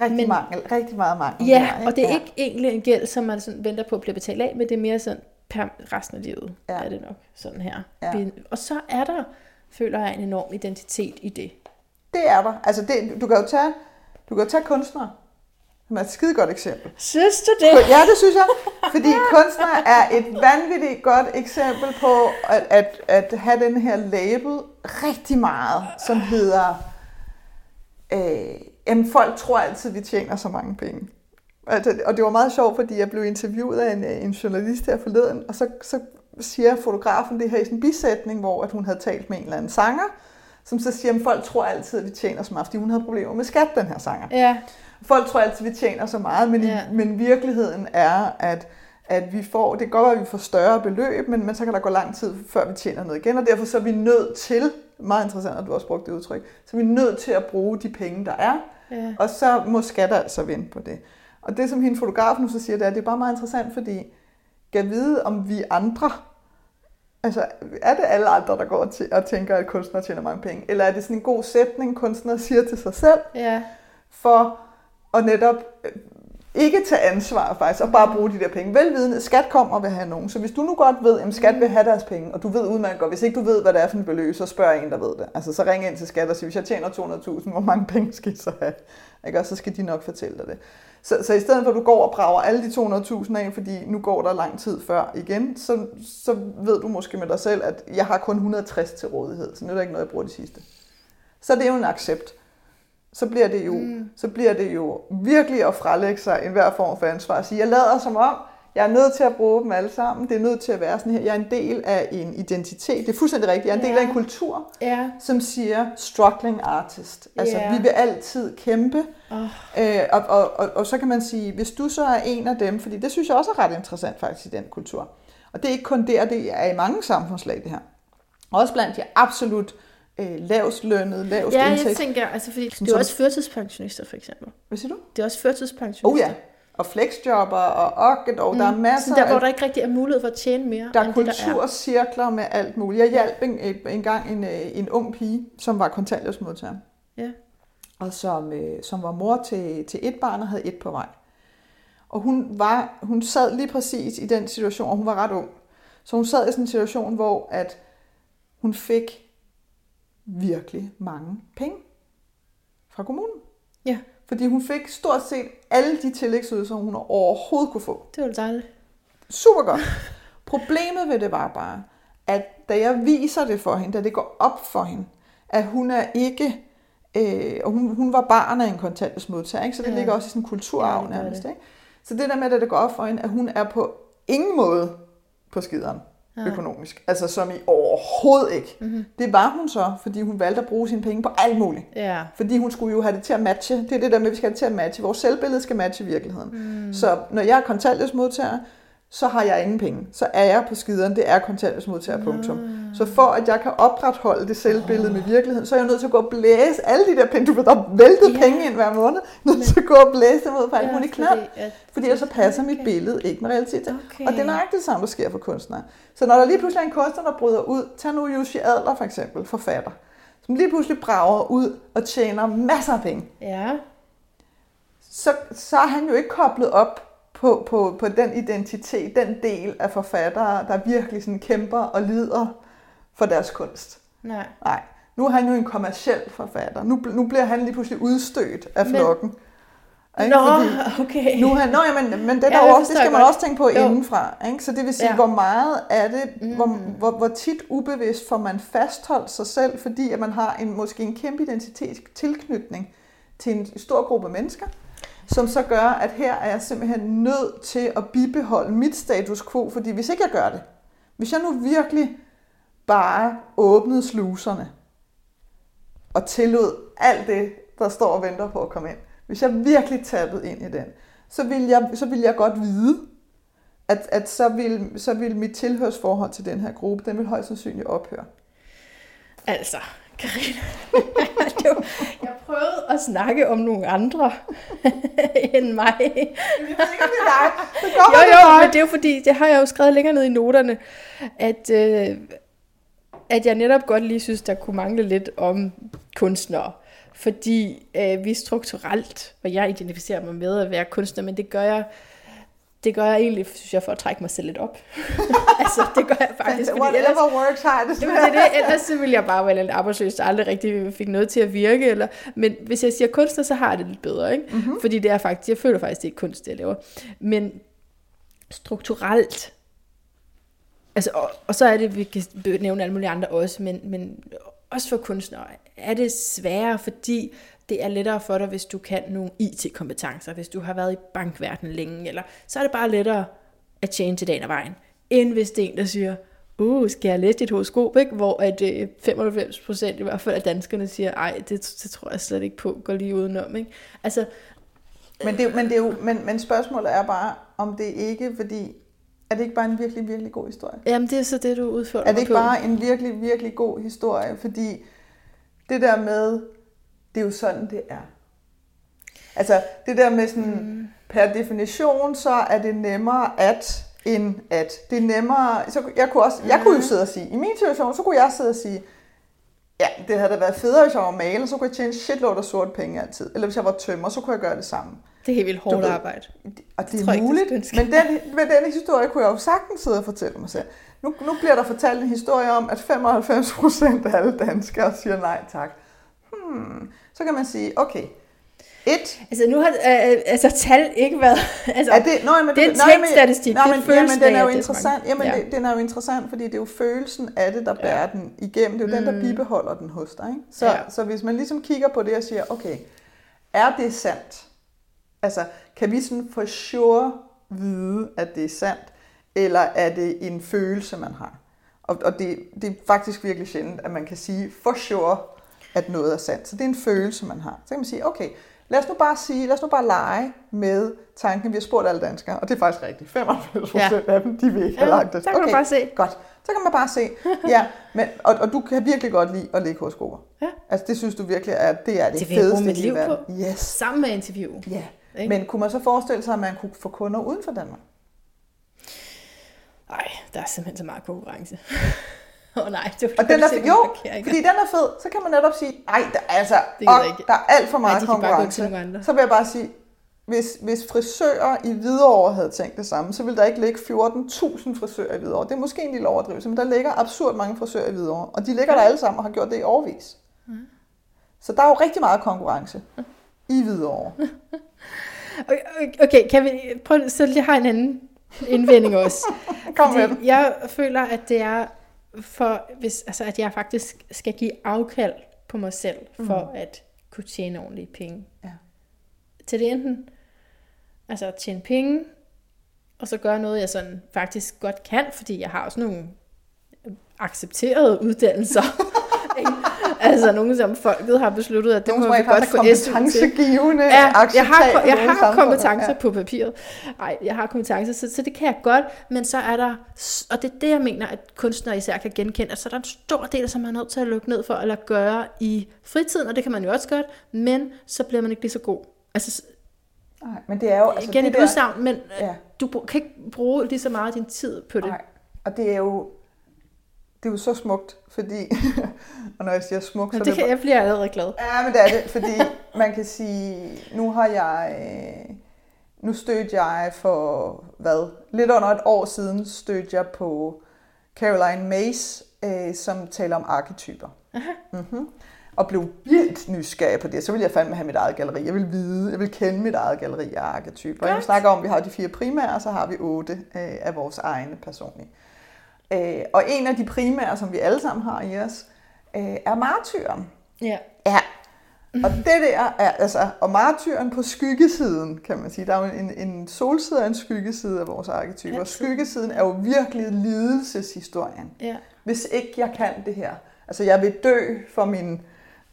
Rigtig, men, mangel, rigtig meget mangel. Ja, der, ikke? og det er ja. ikke egentlig en gæld, som man sådan venter på at blive betalt af, men det er mere sådan per resten af livet, ja. er det nok sådan her. Ja. Og så er der føler jeg en enorm identitet i det. Det er der. Altså, det, du kan jo tage, du kan jo tage kunstnere, som er et skide godt eksempel. Synes du det? Ja, det synes jeg. Fordi kunstner er et vanvittigt godt eksempel på at, at, at have den her label rigtig meget, som hedder, øh, jamen folk tror altid, vi tjener så mange penge. Altså, og det var meget sjovt, fordi jeg blev interviewet af en, en journalist her forleden, og så, så siger fotografen det her i sådan en bisætning, hvor at hun havde talt med en eller anden sanger, som så siger, at folk tror altid, at vi tjener så meget, fordi hun havde problemer med skat, den her sanger. Ja. Folk tror altid, at vi tjener så meget, men, Ja. i, men virkeligheden er, at, at vi får, det kan godt være, at vi får større beløb, men, men så kan der gå lang tid, før vi tjener noget igen, og derfor så er vi nødt til, meget interessant, at du også brugte det udtryk, så er vi nødt til at bruge de penge, der er, Ja. og så må skatter altså vente på det. Og det, som hende fotograf nu så siger, det er, det er bare meget interessant, fordi kan vide, om vi andre, altså er det alle andre, der går til og tænker, at kunstnere tjener mange penge? Eller er det sådan en god sætning, kunstnere siger til sig selv, Ja. for at netop ikke tage ansvar faktisk, og bare bruge de der penge. Velvidende, skat kommer og vil have nogen. Så hvis du nu godt ved, at skat vil have deres penge, og du ved udmærket godt, hvis ikke du ved, hvad det er for en beløb, så spørg en, der ved det. Altså så ring ind til skat og sig, hvis jeg tjener 200.000, hvor mange penge skal I så have? Ikke? Og så skal de nok fortælle dig det. Så, så i stedet for at du går og brager alle de 200.000 af, fordi nu går der lang tid før igen, så, så ved du måske med dig selv, at jeg har kun 160 til rådighed, så nu er der ikke noget, jeg bruger de sidste. Så det er jo en accept så bliver det jo, mm. så bliver det jo virkelig at frelægge sig enhver form for ansvar og sige, jeg lader som om, jeg er nødt til at bruge dem alle sammen, det er nødt til at være sådan her, jeg er en del af en identitet, det er fuldstændig rigtigt, jeg er en del Ja. af en kultur, Ja. som siger struggling artist. Altså, Ja. vi vil altid kæmpe. Oh. Øh, og, og, og, og så kan man sige, hvis du så er en af dem, fordi det synes jeg også er ret interessant faktisk i den kultur. Og det er ikke kun der, det er i mange samfundslag det her. Også blandt de absolut øh, lavest lønnede, lavest Ja, jeg indtægt. tænker, altså fordi det Sådan er også førtidspensionister for eksempel. Hvad siger du? Det er også førtidspensionister. Oh ja, og flexjobber, og og, og der er masser Mm. Så der, hvor af der ikke rigtig er mulighed for at tjene mere, er der er. kulturcirkler med alt muligt. Jeg hjalp en, en gang en, øh, en ung pige, som var kontanthjælpsmodtager, Ja. og som, øh, som var mor til, til et barn og havde et på vej. Og hun, var, hun sad lige præcis i den situation, og hun var ret ung. Så hun sad i sådan en situation, hvor at hun fik virkelig mange penge fra kommunen. ja, Fordi hun fik stort set alle de tillægsydelser, hun overhovedet kunne få. det var dejligt. Super godt. *laughs* Problemet ved det var bare, at da jeg viser det for hende, da det går op for hende, at hun er ikke, øh, og hun, hun var barn af en kontanthjælpsmodtager, ikke? så det Ja. ligger også i sådan en kulturarv Ja, nærmest. Ikke? Så det der med, at det går op for hende, at hun er på ingen måde på skideren Nej. økonomisk. Altså som i overhovedet ikke. Mhm. Mm-hmm. Det var hun så, fordi hun valgte at bruge sine penge på alt muligt. Ja. Fordi hun skulle jo have det til at matche. Det er det der med, at vi skal have det til at matche. Vores selvbillede skal matche virkeligheden. Mm. Så når jeg er kontanthjælpsmodtager, så har jeg ingen penge. Så er jeg på skideren, det er kontanthjælpsmodtager, punktum. Så for at jeg kan opretholde det selvbillede med virkeligheden, så er jeg nødt til at gå og blæse alle de der penge. Du der er væltet Ja. penge ind hver måned. Nødt til at gå og blæse dem ud på alt Ja, muligt knap. fordi at- Fordi ellers så passer mit Okay. billede ikke med realiteten. Okay. Og det er nøjagtigt det samme, der sker for kunstnere. Så når der lige pludselig er en kunstner, der bryder ud, tag nu Jussi Adler for eksempel, forfatter, som lige pludselig brager ud og tjener masser af penge, Ja. så, så er han jo ikke koblet op på, på, på den identitet, den del af forfattere, der virkelig sådan kæmper og lider for deres kunst. Nej. Nej, nu er han jo en kommersiel forfatter. Nu, nu bliver han lige pludselig udstødt af Men- flokken. Ikke? Nå, Fordi- okay. nu er, nå, ja, men, men det, der ja, også, det skal man godt. også tænke på Jo. indenfra. Ikke? Så det vil sige, Ja. hvor meget er det, mm. hvor, hvor, hvor tit ubevidst får man fastholdt sig selv, fordi at man har en, måske en kæmpe identitetstilknytning til en stor gruppe mennesker, som så gør, at her er jeg simpelthen nødt til at bibeholde mit status quo, fordi hvis ikke jeg gør det, hvis jeg nu virkelig bare åbnede sluserne og tillod alt det, der står og venter på at komme ind, hvis jeg virkelig tappede ind i den, så ville jeg, så ville jeg godt vide, at, at så, ville, så ville mit tilhørsforhold til den her gruppe, den vil højst sandsynligt ophøre. Altså, Karina. *laughs* jeg prøvede at snakke om nogle andre *laughs* end mig. Det er dig. Det Jo, jo, men det er jo fordi, det har jeg jo skrevet længere ned i noterne, at, øh, at jeg netop godt lige synes, der kunne mangle lidt om kunstnere. Fordi øh, vi strukturelt, og jeg identificerer mig med at være kunstner, men det gør jeg det gør jeg egentlig, synes jeg, for at trække mig selv lidt op. *laughs* altså, det gør jeg faktisk. Fordi Whatever ellers, works hardest. det, det, det, ellers så ville jeg bare være lidt arbejdsløs, der aldrig rigtig fik noget til at virke. Eller, men hvis jeg siger kunstner, så har jeg det lidt bedre. Ikke? Mm-hmm. Fordi det er faktisk, jeg føler faktisk, det er kunst, det jeg laver. Men strukturelt, altså, og, og så er det, vi kan nævne alle mulige andre også, men, men også for kunstnere er det sværere, fordi det er lettere for dig, hvis du kan nogle IT-kompetencer, hvis du har været i bankverdenen længe, eller så er det bare lettere at tjene til dagen af vejen, end hvis det er en, der siger, uh, skal jeg læse dit horoskop, ikke? hvor at, øh, 95 procent i hvert fald af danskerne siger, ej, det, det tror jeg slet ikke på, går lige udenom. Ikke? Altså, men, det, men, det er jo, men, men spørgsmålet er bare, om det ikke, fordi er det ikke bare en virkelig, virkelig god historie? Jamen, det er så det, du udfører Er det ikke på. bare en virkelig, virkelig god historie? Fordi det der med, det er jo sådan, det er. Altså, det der med sådan, mm. per definition, så er det nemmere at, end at. Det er nemmere, så jeg kunne, også, jeg kunne jo mm. sidde og sige, i min situation, så kunne jeg sidde og sige, ja, det havde da været federe, hvis jeg var maler, så kunne jeg tjene shitload af sort penge altid. Eller hvis jeg var tømmer, så kunne jeg gøre det samme. Det er helt vildt hårdt ved, arbejde. Og det, det er muligt, ikke, det men den, med den historie kunne jeg jo sagtens sidde og fortælle mig selv. Nu, nu bliver der fortalt en historie om, at 95 procent af alle danskere siger nej tak. Hmm. Så kan man sige, okay, et. Altså nu har øh, altså, tal ikke været... *laughs* Altså, er det, nøj, men, det er men, det er jamen, den er jo interessant. Jamen, ja. det, den er jo interessant, fordi det er jo følelsen af det, der bærer ja. den igennem. Det er jo mm. den, der mm. bibeholder den hos dig. Ikke? Så, ja. så hvis man ligesom kigger på det og siger, okay, er det sandt? Altså, kan vi sådan for sure vide, at det er sandt, eller er det en følelse, man har? Og, og det, det er faktisk virkelig sjældent, at man kan sige for sure, at noget er sandt. Så det er en følelse, man har. Så kan man sige, okay, lad os nu bare sige, lad os nu bare lege med tanken, vi har spurgt alle danskere, og det er faktisk rigtigt. 95 procent ja. af dem, de vil ikke have ja, lagt det. Så kan okay, du bare se. Godt. Så kan man bare se. Ja, men, og, og du kan virkelig godt lide at lægge horoskoper. Ja. Altså det synes du virkelig er, det er det, det fedeste mit liv på. Yes. Sammen med interview. Ja. Ikke? Men kunne man så forestille sig, at man kunne få kunder uden for Danmark? Nej, der er simpelthen så meget konkurrence. *laughs* Åh oh, nej, det var og den er, jo, fordi den er fed, så kan man netop sige, nej, der, altså, det og, der er alt for meget nej, konkurrence. Så vil jeg bare sige, hvis, hvis frisører i Hvidovre havde tænkt det samme, så ville der ikke ligge 14.000 frisører i Hvidovre. Det er måske en lille overdrivelse, men der ligger absurd mange frisører i Hvidovre. Og de ligger ja. der alle sammen og har gjort det i årvis. Ja. Så der er jo rigtig meget konkurrence i Hvidovre. *laughs* Okay, kan vi prøve, så jeg har en anden indvending også. *laughs* Kom med Jeg føler, at det er for, hvis, altså, at jeg faktisk skal give afkald på mig selv, for mm. at kunne tjene ordentlige penge. Ja. Til det enten, altså at tjene penge, og så gøre noget, jeg sådan faktisk godt kan, fordi jeg har også nogle accepterede uddannelser. *laughs* *laughs* altså nogen, som folket har besluttet, at det må vi godt få kompetencegivende ja, jeg har, jeg har kompetencer ja. på papiret. Nej, jeg har kompetencer, så, så det kan jeg godt, men så er der, og det er det, jeg mener, at kunstnere især kan genkende, at så er der en stor del, som man er nødt til at lukke ned for, eller gøre i fritiden, og det kan man jo også godt, men så bliver man ikke lige så god. Altså, Nej, men det er jo... Altså igen det et der, udsagn, men ja. du kan ikke bruge lige så meget af din tid på det. Nej, og det er jo det er jo så smukt, fordi, *laughs* og når jeg siger smukt, så det, det kan jeg blive allerede glad. Ja, men det er det, fordi man kan sige, nu har jeg, øh, nu stødte jeg for, hvad, lidt under et år siden stødte jeg på Caroline Mays, øh, som taler om arketyper. Aha. Mm-hmm. Og blev vildt nysgerrig på det. Så vil jeg fandme have mit eget galleri. Jeg vil vide, jeg vil kende mit eget galleri af arketyper. Jeg snakker om, at vi har de fire primære, og så har vi otte øh, af vores egne personlige. Øh, og en af de primære, som vi alle sammen har i os, øh, er martyren. Ja. Ja. Og det der er, altså, og martyren på skyggesiden, kan man sige. Der er jo en, en solside og en skyggeside af vores arketyper. Ja, skyggesiden er jo virkelig lidelseshistorien. Ja. Hvis ikke jeg kan det her. Altså, jeg vil dø for min,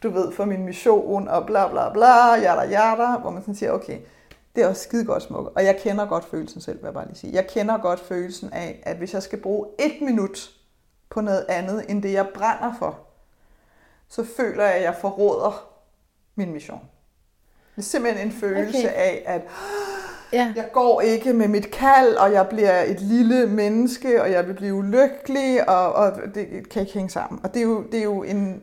du ved, for min mission, og bla bla bla, jada jada, hvor man sådan siger, okay, det er også skide godt smuk. Og jeg kender godt følelsen selv, vil jeg bare lige sige. Jeg kender godt følelsen af, at hvis jeg skal bruge et minut på noget andet, end det jeg brænder for, så føler jeg, at jeg forråder min mission. Det er simpelthen en følelse okay. af, at ja. jeg går ikke med mit kald, og jeg bliver et lille menneske, og jeg vil blive ulykkelig, og, og det kan ikke hænge sammen. Og det er jo, det er jo en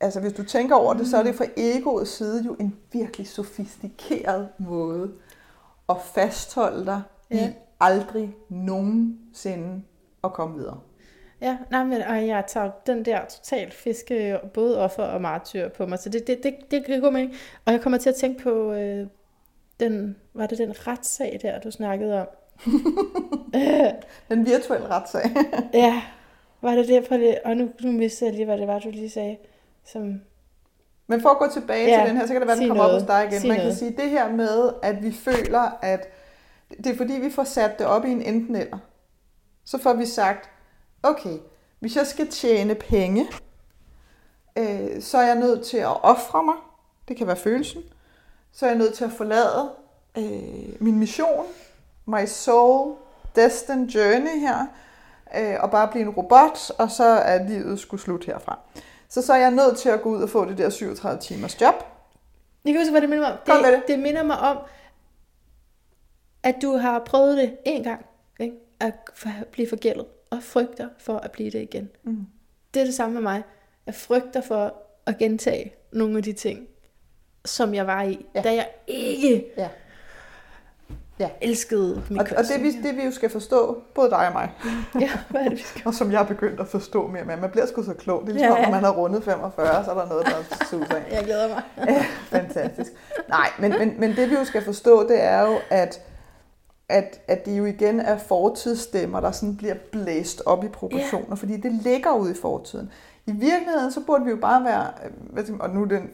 altså hvis du tænker over det, så er det fra egoets side jo en virkelig sofistikeret måde at fastholde dig ja. i aldrig nogensinde at komme videre. Ja, nej, men og jeg tager den der totalt fiske, både offer og martyr på mig, så det, det, det, det kan gå med. Og jeg kommer til at tænke på, øh, den, var det den retssag der, du snakkede om? *laughs* den virtuelle retssag. ja, var det det? det? Og nu, nu mistede jeg lige, hvad det var, du lige sagde. Som... Men for at gå tilbage ja, til den her, så kan det være, at den kommer noget. op hos dig igen. Sig Man noget. kan sige, det her med, at vi føler, at det er fordi, vi får sat det op i en enten eller. Så får vi sagt, okay, hvis jeg skal tjene penge, øh, så er jeg nødt til at ofre mig. Det kan være følelsen. Så er jeg nødt til at forlade øh, min mission, my soul, destined journey her, øh, og bare blive en robot, og så er livet skulle slut herfra. Så så er jeg nødt til at gå ud og få det der 37 timers job. Jeg kan huske, hvad det minder mig om. Det, det. det minder mig om, at du har prøvet det en gang, ikke? at blive forgældet, og frygter for at blive det igen. Mm. Det er det samme med mig. Jeg frygter for at gentage nogle af de ting, som jeg var i, ja. da jeg ikke ja. Ja. elskede min og, og det, vi, det vi jo skal forstå, både dig og mig, *laughs* ja, hvad er det, vi skal? og som jeg har begyndt at forstå mere med, man bliver sgu så klog. Det er ligesom, ja, ja. når man har rundet 45, så er der noget, der er super. *laughs* jeg glæder mig. *laughs* ja, fantastisk. Nej, men, men, men det vi jo skal forstå, det er jo, at at, at det jo igen er fortidsstemmer, der sådan bliver blæst op i proportioner, yeah. fordi det ligger ude i fortiden. I virkeligheden, så burde vi jo bare være, øh, og nu, den,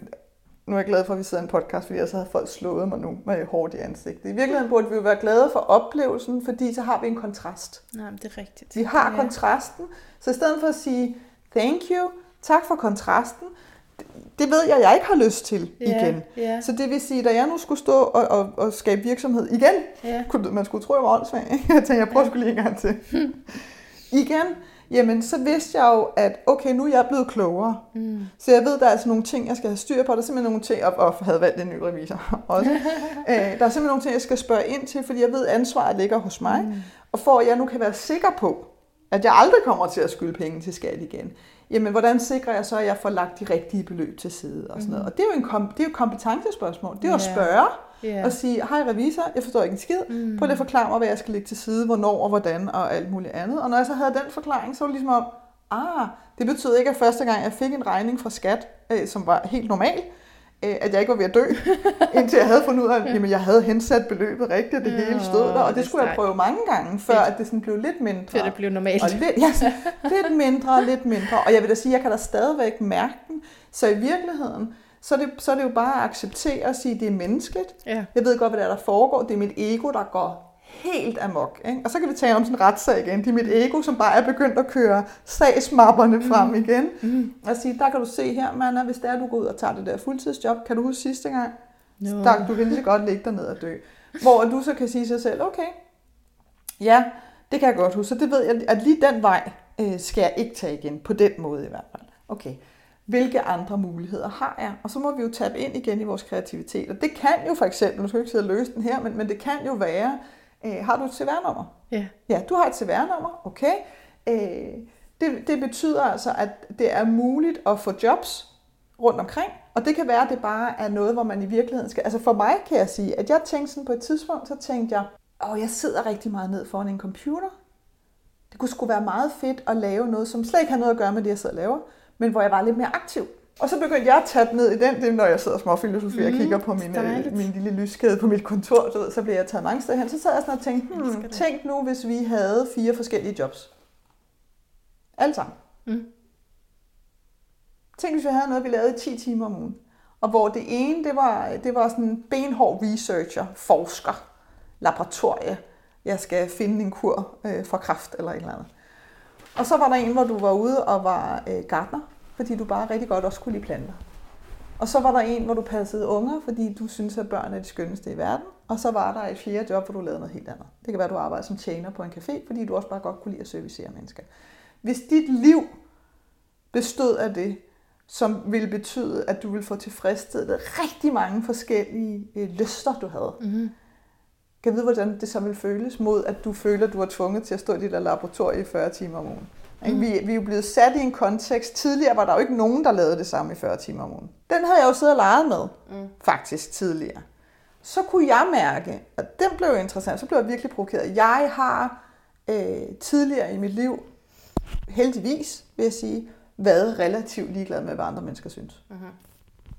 nu er jeg glad for, at vi sidder i en podcast, fordi ellers havde folk slået mig nu med hårdt i ansigtet. I virkeligheden burde vi jo være glade for oplevelsen, fordi så har vi en kontrast. Nej, det er rigtigt. Vi har ja. kontrasten, så i stedet for at sige, thank you, tak for kontrasten, det ved jeg, jeg ikke har lyst til yeah, igen. Yeah. Så det vil sige, da jeg nu skulle stå og, og, og skabe virksomhed igen, yeah. kunne, man skulle tro, jeg var åndssvag. *laughs* Jeg tænkte, jeg prøver skulle lige en gang til. *laughs* igen, jamen så vidste jeg jo, at okay, nu er jeg blevet klogere. Mm. Så jeg ved, der er altså nogle ting, jeg skal have styr på. Der er simpelthen nogle ting, og, og havde valgt en ny revisor *laughs* også. Æ, *laughs* øh, der er simpelthen nogle ting, jeg skal spørge ind til, fordi jeg ved, at ansvaret ligger hos mig. Mm. Og for at jeg nu kan være sikker på, at jeg aldrig kommer til at skylde penge til skat igen, jamen hvordan sikrer jeg så, at jeg får lagt de rigtige beløb til side og sådan noget. Mm. Og det er jo en kom, det er jo et kompetencespørgsmål. Det er jo yeah. at spørge yeah. og sige, hej revisor, jeg forstår ikke en skid. Mm. Prøv lige at forklare mig, hvad jeg skal lægge til side, hvornår og hvordan og alt muligt andet. Og når jeg så havde den forklaring, så var det ligesom om, ah, det betød ikke, at første gang jeg fik en regning fra skat, øh, som var helt normal, Øh, at jeg ikke var ved at dø, *laughs* indtil jeg havde fundet ud af, at jeg havde hensat beløbet rigtigt, og det ja, hele stod der, og det, det skulle jeg prøve mange gange, før at det sådan blev lidt mindre. Før det blev normalt. Og lidt, ja, lidt mindre og lidt mindre, og jeg vil da sige, jeg kan da stadigvæk mærke den, så i virkeligheden, så er, det, så er det jo bare at acceptere og sige, at det er menneskeligt. Ja. Jeg ved godt, hvad der, er, der foregår. Det er mit ego, der går helt amok. Ikke? Og så kan vi tale om sådan en retssag igen. Det er mit ego, som bare er begyndt at køre sagsmapperne mm. frem igen. Mm. Og sige, der kan du se her, Manna, hvis det er, du går ud og tager det der fuldtidsjob, kan du huske sidste gang? No. Der, du kan lige så godt ligge der ned og dø. Hvor du så kan sige sig selv, okay, ja, det kan jeg godt huske. Så det ved jeg, at lige den vej øh, skal jeg ikke tage igen, på den måde i hvert fald. Okay, hvilke andre muligheder har jeg? Og så må vi jo tabe ind igen i vores kreativitet. Og det kan jo for eksempel, nu skal jeg ikke sidde og løse den her, men, men det kan jo være, Øh, har du et CVR-nummer? Ja. Ja, du har et CVR-nummer, okay. Øh, det, det betyder altså, at det er muligt at få jobs rundt omkring, og det kan være, at det bare er noget, hvor man i virkeligheden skal... Altså for mig kan jeg sige, at jeg tænkte sådan på et tidspunkt, så tænkte jeg, åh, jeg sidder rigtig meget ned foran en computer. Det kunne sgu være meget fedt at lave noget, som slet ikke har noget at gøre med det, jeg sidder og laver, men hvor jeg var lidt mere aktiv. Og så begyndte jeg at tage ned i den, det når jeg sidder og småfilosoferer mm, og kigger på min, øh, min lille lyskæde på mit kontor, så, så bliver jeg taget mange steder hen. Så sad jeg sådan og tænkte, hmm, tænk nu, hvis vi havde fire forskellige jobs. Alle sammen. Mm. Tænk, hvis vi havde noget, vi lavede i 10 timer om ugen. Og hvor det ene, det var, det var sådan en benhård researcher, forsker, laboratorie. Jeg skal finde en kur øh, for kræft eller et eller andet. Og så var der en, hvor du var ude og var øh, gartner fordi du bare rigtig godt også kunne lide planter. Og så var der en, hvor du passede unger, fordi du synes, at børn er det skønneste i verden. Og så var der et fjerde job, hvor du lavede noget helt andet. Det kan være, at du arbejder som tjener på en café, fordi du også bare godt kunne lide at servicere mennesker. Hvis dit liv bestod af det, som ville betyde, at du ville få tilfredsstillet rigtig mange forskellige øh, lyster, du havde. Mm-hmm. Kan vide, hvordan det så ville føles mod, at du føler, at du er tvunget til at stå i dit laboratorie i 40 timer om ugen? Mm. Vi, vi er jo blevet sat i en kontekst. Tidligere var der jo ikke nogen, der lavede det samme i 40 timer om ugen. Den havde jeg jo siddet og leget med, mm. faktisk tidligere. så kunne jeg mærke, og den blev interessant, så blev jeg virkelig provokeret. Jeg har øh, tidligere i mit liv, heldigvis vil jeg sige, været relativt ligeglad med, hvad andre mennesker synes. Mm-hmm.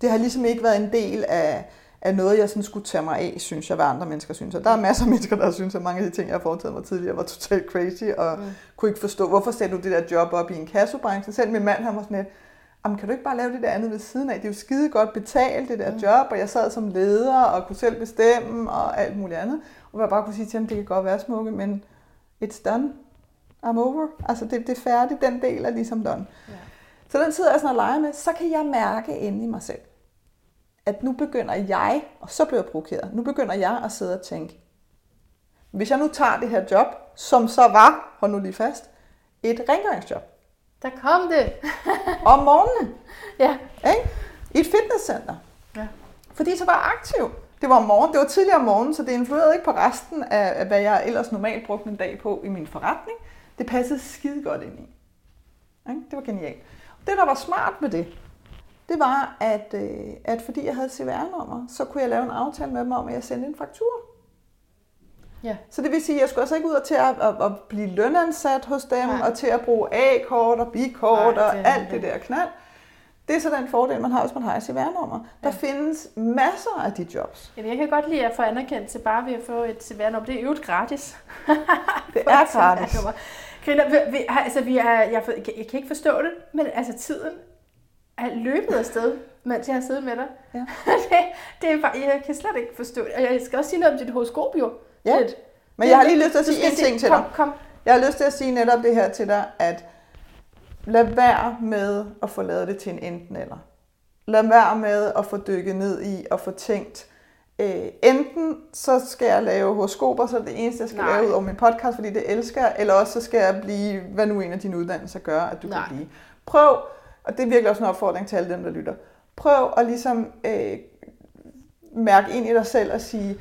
Det har ligesom ikke været en del af, af noget, jeg sådan skulle tage mig af, synes jeg, hvad andre mennesker synes. Og der er masser af mennesker, der synes, at mange af de ting, jeg har foretaget mig tidligere, var totalt crazy, og mm. kunne ikke forstå, hvorfor sætter du det der job op i en kassobranche. Selv min mand, han var sådan lidt, Jamen, kan du ikke bare lave det der andet ved siden af? Det er jo skide godt betalt, det der mm. job, og jeg sad som leder og kunne selv bestemme og alt muligt andet. Og jeg bare kunne sige til ham, det kan godt være smukke, men it's done. I'm over. Altså, det, det er færdigt. Den del er ligesom done. Ja. Så den sidder jeg sådan og leger med. Så kan jeg mærke inde i mig selv, at nu begynder jeg, og så bliver jeg provokeret, nu begynder jeg at sidde og tænke, hvis jeg nu tager det her job, som så var, hold nu lige fast, et rengøringsjob. Der kom det. *laughs* om morgenen. Ja. Ikke? I et fitnesscenter. Ja. Fordi så var jeg aktiv. Det var om morgenen, det var tidligere om morgenen, så det influerede ikke på resten af, hvad jeg ellers normalt brugte en dag på i min forretning. Det passede skide godt ind i. Ikke? Det var genialt. Det, der var smart med det, det var, at, øh, at fordi jeg havde CVR-nummer, så kunne jeg lave en aftale med dem om, at jeg sendte en faktur. Ja. Så det vil sige, at jeg skulle altså ikke ud og til at, at, at blive lønansat hos dem, Nej. og til at bruge A-kort og B-kort og alt det, der knald. Det er så den fordel, man har, hvis man har et CVR-nummer. Der ja. findes masser af de jobs. Jamen, jeg kan godt lide at få anerkendelse bare ved at få et CVR-nummer. Det er jo gratis. *laughs* det er gratis. Griner, vi, vi, altså, vi er, jeg, jeg, jeg kan ikke forstå det, men altså tiden er løbet afsted, mens jeg har siddet med dig. Ja. *laughs* det, det er bare, jeg kan slet ikke forstå det. Og jeg skal også sige noget om dit horoskop, jo. Ja, lidt. men jeg har lige lyst til at sige en ting til kom, dig. Kom. Jeg har lyst til at sige netop det her til dig, at lad være med at få lavet det til en enten eller. Lad være med at få dykket ned i og få tænkt, øh, enten så skal jeg lave horoskoper, så er det eneste, jeg skal Nej. lave ud over min podcast, fordi det elsker eller også så skal jeg blive, hvad nu en af dine uddannelser gør, at du Nej. kan blive. Prøv, og det er virkelig også en opfordring til alle dem, der lytter, prøv at ligesom øh, mærke ind i dig selv og sige,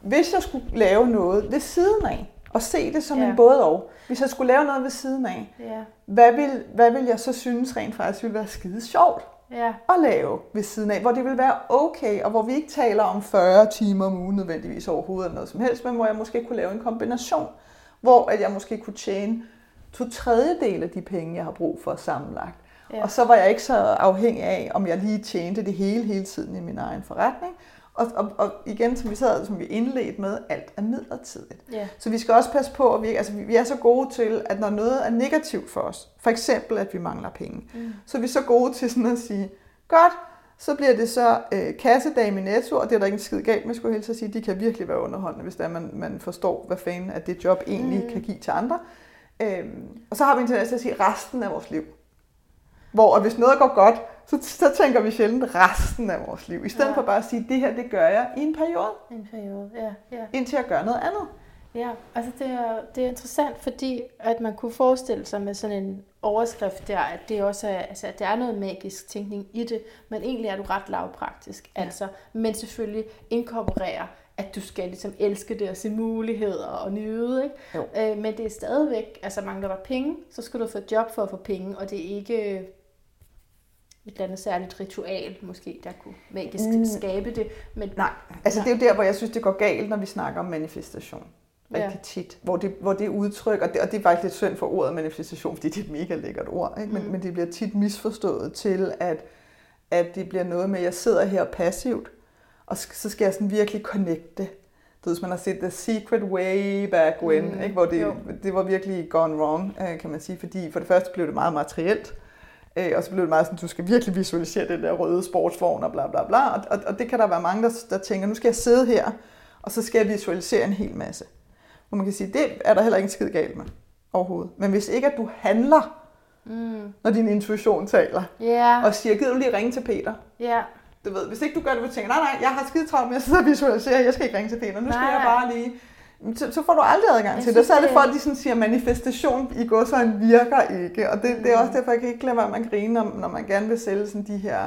hvis jeg skulle lave noget ved siden af, og se det som ja. en både og, hvis jeg skulle lave noget ved siden af, ja. hvad, vil, hvad vil jeg så synes rent faktisk ville være skide sjovt ja. at lave ved siden af, hvor det vil være okay, og hvor vi ikke taler om 40 timer om ugen nødvendigvis overhovedet eller noget som helst, men hvor jeg måske kunne lave en kombination, hvor at jeg måske kunne tjene to tredjedel af de penge, jeg har brug for sammenlagt. Ja. Og så var jeg ikke så afhængig af, om jeg lige tjente det hele hele tiden i min egen forretning, og, og, og igen, som vi sad, som vi indledte med, alt er midlertidigt. Yeah. Så vi skal også passe på, at vi, altså, vi er så gode til, at når noget er negativt for os, for eksempel at vi mangler penge, mm. så er vi så gode til sådan at sige, godt, så bliver det så øh, kassedag i Netto, og det er der ikke en skid galt med, skulle jeg helst sige. De kan virkelig være underholdende, hvis der man, man forstår, hvad fanden at det job egentlig mm. kan give til andre. Øhm, og så har vi en tendens til at sige resten af vores liv. Hvor hvis noget går godt, så, så tænker vi sjældent resten af vores liv. I stedet ja. for bare at sige, det her, det gør jeg i en periode. En periode, ja. ja. Indtil jeg gør noget andet. Ja, altså det er, det er interessant, fordi at man kunne forestille sig med sådan en overskrift der, at det også er, altså, at der er noget magisk tænkning i det, men egentlig er du ret lavpraktisk. Ja. Altså, men selvfølgelig inkorporere, at du skal ligesom elske det og se muligheder og nyde. Ikke? Jo. Øh, men det er stadigvæk, altså mangler der penge, så skal du få et job for at få penge, og det er ikke et eller andet særligt ritual, måske, der kunne magisk mm. skabe det. Men, Nej, altså det er jo der, hvor jeg synes, det går galt, når vi snakker om manifestation. Rigtig ja. tit. Hvor det, hvor det udtryk, og det, og det er faktisk lidt synd for ordet manifestation, fordi det er et mega lækkert ord, ikke? Men, mm. men det bliver tit misforstået til, at, at det bliver noget med, at jeg sidder her passivt, og så skal jeg sådan virkelig connecte. Du ved, man har set The Secret way back when, mm. ikke? hvor det, det var virkelig gone wrong, øh, kan man sige, fordi for det første blev det meget materielt, Øh, og så blev det meget sådan, du skal virkelig visualisere den der røde sportsvogn og bla bla bla. Og, og, og det kan der være mange, der, der tænker, nu skal jeg sidde her, og så skal jeg visualisere en hel masse. Hvor man kan sige, det er der heller ikke en skid galt med overhovedet. Men hvis ikke at du handler, mm. når din intuition taler, yeah. og siger, gider du lige ringe til Peter? Yeah. Du ved, hvis ikke du gør det, du tænker, nej nej, jeg har skide travlt med at sidde og visualisere, jeg skal ikke ringe til Peter, nu nej. skal jeg bare lige så, så får du aldrig adgang jeg til det. Så er det folk, de sådan siger, manifestation i går så en virker ikke. Og det, det er også derfor, jeg kan ikke glemme, at man griner, når, man gerne vil sælge sådan de her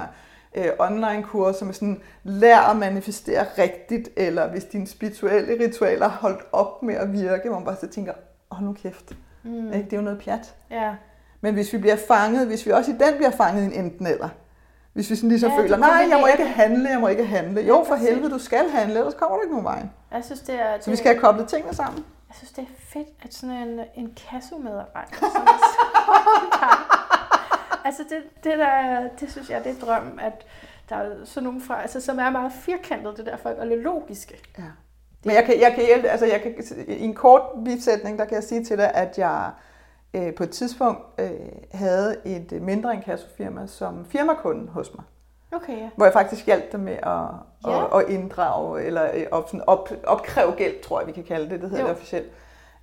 øh, online-kurser med sådan, lær at manifestere rigtigt, eller hvis dine spirituelle ritualer har holdt op med at virke, hvor man bare så tænker, åh nu kæft, mm. det er jo noget pjat. Ja. Men hvis vi bliver fanget, hvis vi også i den bliver fanget i en enten eller, Hvis vi sådan ligesom Ja, ja, føler, nej, jeg må ikke det." handle, jeg må ikke handle. Jo, for helvede, du skal handle, ellers kommer du ikke nogen vej. Jeg synes, det er, Så vi det- skal have koblet tingene sammen. Jeg synes, det er fedt, at sådan en, en kassomedarbejder, som *laughs* så Altså, det, det, der, det synes jeg, det er drømmen, at der er sådan nogle fra, altså, som er meget firkantet, det der folk, og lidt logiske. Ja. Men jeg kan, jeg kan hjælpe, altså jeg kan, i en kort bisætning, der kan jeg sige til dig, at jeg øh, på et tidspunkt øh, havde et øh, mindre inkassofirma som firmakunde hos mig. Okay, ja. Hvor jeg faktisk hjalp dem med at, Ja. at, at inddrage, eller øh, op, sådan op, opkræve gæld, tror jeg, vi kan kalde det. Det hedder Jo. det officielt.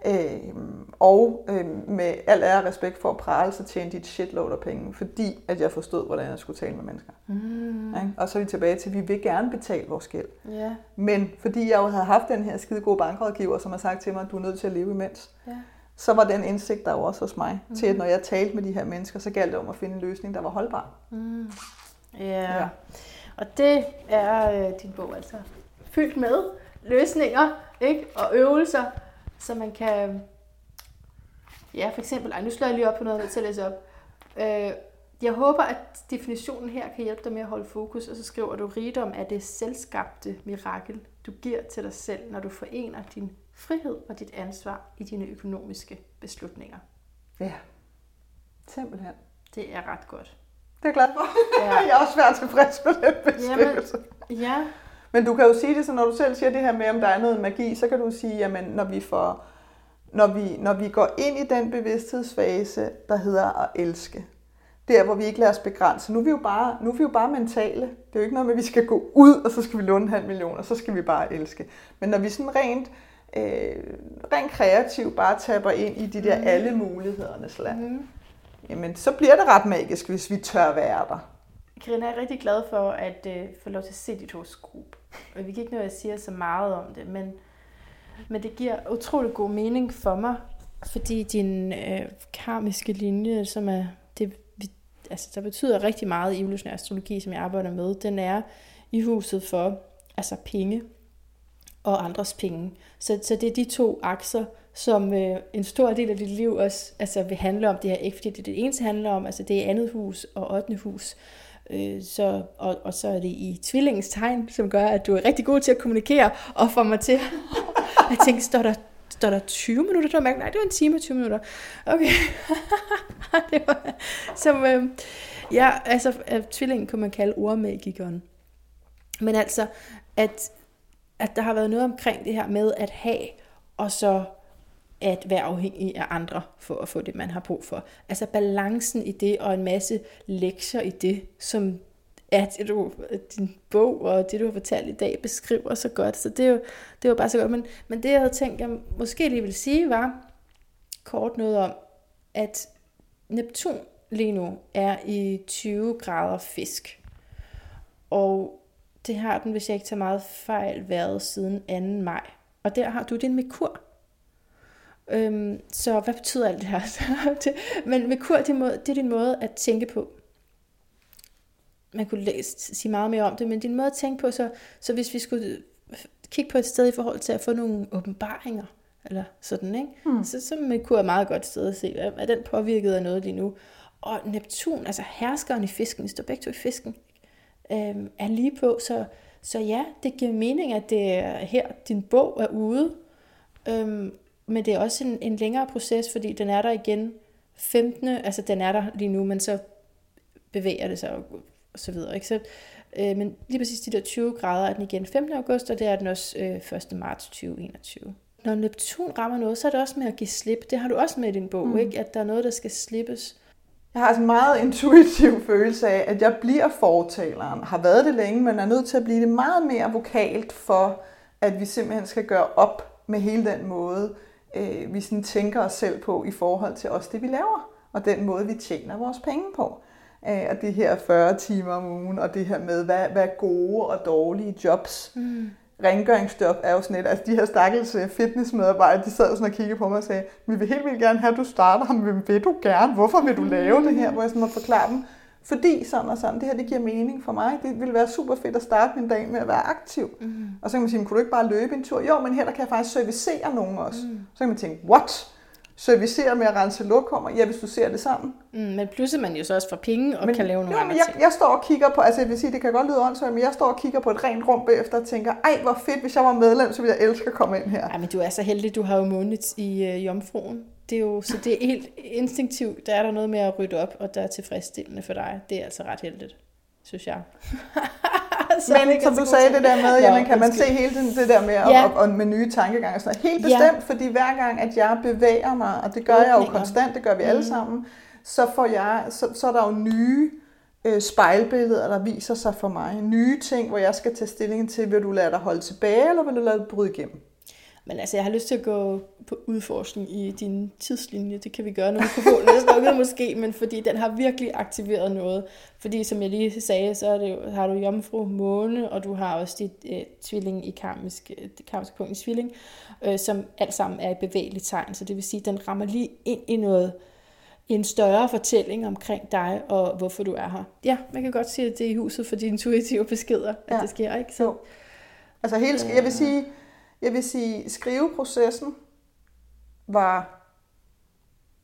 Øh, og øh, med al ære og respekt for at prale, så tjente de et shitload af penge, fordi at jeg forstod, hvordan jeg skulle tale med mennesker. Mm. Ikke? Og så er vi tilbage til, at vi vil gerne betale vores gæld. Ja, Men fordi jeg jo havde haft den her skide gode bankrådgiver, som har sagt til mig, at du er nødt til at leve imens, ja. Så var den indsigt der jo også hos mig, mm. til at Mhm. når jeg talte med de her mennesker, så galt det om at finde en løsning, der var holdbar. Mm. Ja. Ja. Og det er øh, din bog altså fyldt med løsninger ikke? og øvelser, så man kan... Ja, for eksempel... Ej, nu slår jeg lige op på noget, til at læse op. Øh, jeg håber, at definitionen her kan hjælpe dig med at holde fokus, og så skriver du, rigdom er det selvskabte mirakel, du giver til dig selv, når du forener din frihed og dit ansvar i dine økonomiske beslutninger. Ja, simpelthen. Det er ret godt. Det er jeg glad for. Ja. *laughs* jeg er også svært tilfreds med den beskrivelse. Ja, Men du kan jo sige det, så når du selv siger det her med, om der er noget magi, så kan du sige, jamen når vi får, når vi, når vi går ind i den bevidsthedsfase, der hedder at elske, der hvor vi ikke lader os begrænse. Nu er vi jo bare, nu er vi jo bare mentale. Det er jo ikke noget med, at vi skal gå ud, og så skal vi låne en halv million, og så skal vi bare elske. Men når vi sådan rent, øh, rent kreativt bare tapper ind i de der Mhm. alle mulighedernes land, mm. jamen så bliver det ret magisk, hvis vi tør være der. Karina er rigtig glad for at øh, få lov til at se dit horoskop. Og vi kan ikke nå, at jeg siger så meget om det, men, men det giver utrolig god mening for mig, fordi din øh, karmiske linje, som er det, vi, altså, der betyder rigtig meget i evolutionær astrologi, som jeg arbejder med, den er i huset for altså penge og andres penge. Så, så det er de to akser, som øh, en stor del af dit liv også altså, vil handle om. Det her ikke fordi det er det eneste handler om, altså det er andet hus og 8. hus. Øh, så, og, og så er det i tvillingens tegn, som gør, at du er rigtig god til at kommunikere, og får mig til *laughs* at tænke, står der, står der 20 minutter? Der mærke, nej, det var en time og 20 minutter. Okay. *laughs* det var, som, øh, ja, altså, øh, tvillingen kunne man kalde ordmagikeren. Men altså, at, at der har været noget omkring det her med at have, og så at være afhængig af andre for at få det, man har brug for. Altså balancen i det, og en masse lektier i det, som er det, du, din bog og det, du har fortalt i dag, beskriver så godt. Så det er jo, det er jo bare så godt. Men, men det, jeg havde tænkt, jeg måske lige ville sige, var kort noget om, at Neptun lige nu er i 20 grader fisk. Og det har den, hvis jeg ikke tager meget fejl, været siden 2. maj. Og der har du din Merkur. Øhm, så hvad betyder alt det her? *laughs* Men Merkur, det er, det er din måde at tænke på. Man kunne læse, sige meget mere om det, men din måde at tænke på, så, så hvis vi skulle kigge på et sted i forhold til at få nogle åbenbaringer, eller sådan, ikke? Hmm. Så, så Merkur er et meget godt sted at se, er den påvirket af noget lige nu? Og Neptun, altså herskeren i fisken, vi står begge to i fisken, øhm, er lige på, så, så ja, det giver mening, at det er her, din bog er ude, øhm, men det er også en, en længere proces, fordi den er der igen 15. Altså den er der lige nu, men så bevæger det sig og, og så videre. Ikke? Så, øh, men lige præcis de der 20 grader er den igen 15. august, og det er den også øh, 1. marts 2021. Når Neptun rammer noget, så er det også med at give slip. Det har du også med i din bog, mm. ikke? At der er noget, der skal slippes. Jeg har altså en meget intuitiv følelse af, at jeg bliver fortaleren. Har været det længe, men er nødt til at blive det meget mere vokalt for, at vi simpelthen skal gøre op med hele den måde, øh, vi sådan tænker os selv på i forhold til os det, vi laver, og den måde, vi tjener vores penge på. Øh, og det her 40 timer om ugen, og det her med, hvad, hvad er gode og dårlige jobs. Mm. Rengøringsjob er jo sådan et, altså de her stakkels øh, fitnessmedarbejdere, de sad sådan og kiggede på mig og sagde, vi vil helt vildt gerne have, at du starter, men vil du gerne? Hvorfor vil du lave det her? Hvor jeg sådan måtte forklare dem, fordi sådan og sådan, det her det giver mening for mig. Det ville være super fedt at starte min dag med at være aktiv. Mm. Og så kan man sige, kunne du ikke bare løbe en tur? Jo, men her der kan jeg faktisk servicere nogen også. Mm. Så kan man tænke, what? Servicere med at rense lokummer, ja, hvis du ser det sammen. Mm, men pludselig man jo så også får penge og men, kan lave nogle jo, andre men jeg, ting. jeg står og kigger på, altså jeg vil sige, det kan godt lyde åndssvagt, men jeg står og kigger på et rent rum bagefter og tænker, ej, hvor fedt, hvis jeg var medlem, så ville jeg elske at komme ind her. Ej, men du er så heldig, du har jo måned i øh, jomfruen. Det er jo, så det er helt instinktivt. Der er der noget med at rydde op, og der er tilfredsstillende for dig. Det er altså ret heldigt, synes jeg. *laughs* *laughs* Så Men som så du sagde det der med, Nå, jamen, kan man se undskyld. hele den, det der med, Ja. ja. og, og, med nye tankegange og sådan noget. Helt Ja. bestemt, fordi hver gang, at jeg bevæger mig, og det gør jeg jo Åbninger. konstant, det gør vi alle Mm. sammen, så, får jeg, så, så er der jo nye øh, spejlbilleder, der viser sig for mig. Nye ting, hvor jeg skal tage stilling til, vil du lade dig holde tilbage, eller vil du lade dig bryde igennem? Men altså, jeg har lyst til at gå på udforskning i din tidslinje. Det kan vi gøre, når mikrofonen er slukket måske, men fordi den har virkelig aktiveret noget. Fordi som jeg lige sagde, så er det jo, har du jomfru måne, og du har også dit øh, tvilling i karmisk, øh, det karmiske punkt i tvilling, øh, som alt sammen er i bevægeligt tegn. Så det vil sige, at den rammer lige ind i noget, en større fortælling omkring dig, og hvorfor du er her. Ja, man kan godt sige, at det er i huset for de intuitive beskeder, at Ja. det sker, ikke? Så. Altså hele, jeg vil sige, jeg vil sige, skriveprocessen var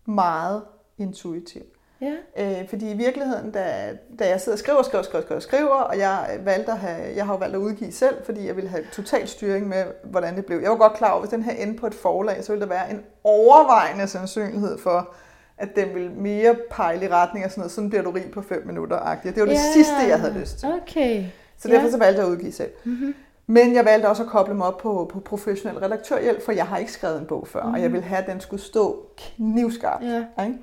meget intuitiv. ja. Øh, fordi i virkeligheden, da, da jeg sidder og skriver, skriver, skriver, skriver, skriver, og jeg valgte at have, jeg har jo valgt at udgive selv, fordi jeg ville have total styring med, hvordan det blev. Jeg var godt klar over, at hvis den her endte på et forlag, så ville der være en overvejende sandsynlighed for, at den ville mere pejle i retning af sådan noget, sådan bliver du rig på fem minutter. -agtigt. Det var det Ja. sidste, jeg havde lyst til. Okay. Så derfor Ja. så valgte jeg at udgive selv. Mm-hmm. Men jeg valgte også at koble mig op på, på professionel redaktørhjælp, for jeg har ikke skrevet en bog før, mm. og jeg Mhm. ville have, at den skulle stå knivskarpt. Ja. Ikke?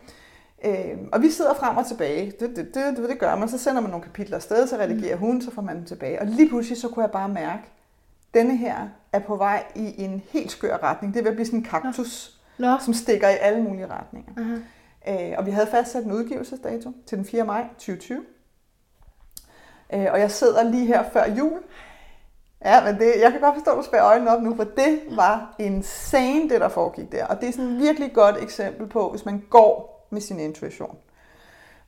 Øhm, og vi sidder frem og tilbage. Det, det, det, det, det gør man. Så sender man nogle kapitler afsted, så redigerer Mhm. hun, så får man dem tilbage. Og lige pludselig så kunne jeg bare mærke, at denne her er på vej i en helt skør retning. Det at blive sådan en kaktus, Nå. som stikker i alle mulige retninger. Aha. Øh, og vi havde fastsat en udgivelsesdato til den 4. maj 2020. Øh, og jeg sidder lige her før jul. Ja, men det, jeg kan godt forstå, at du spærer øjnene op nu, for det var insane, det der foregik der. Og det er sådan et virkelig godt eksempel på, hvis man går med sin intuition.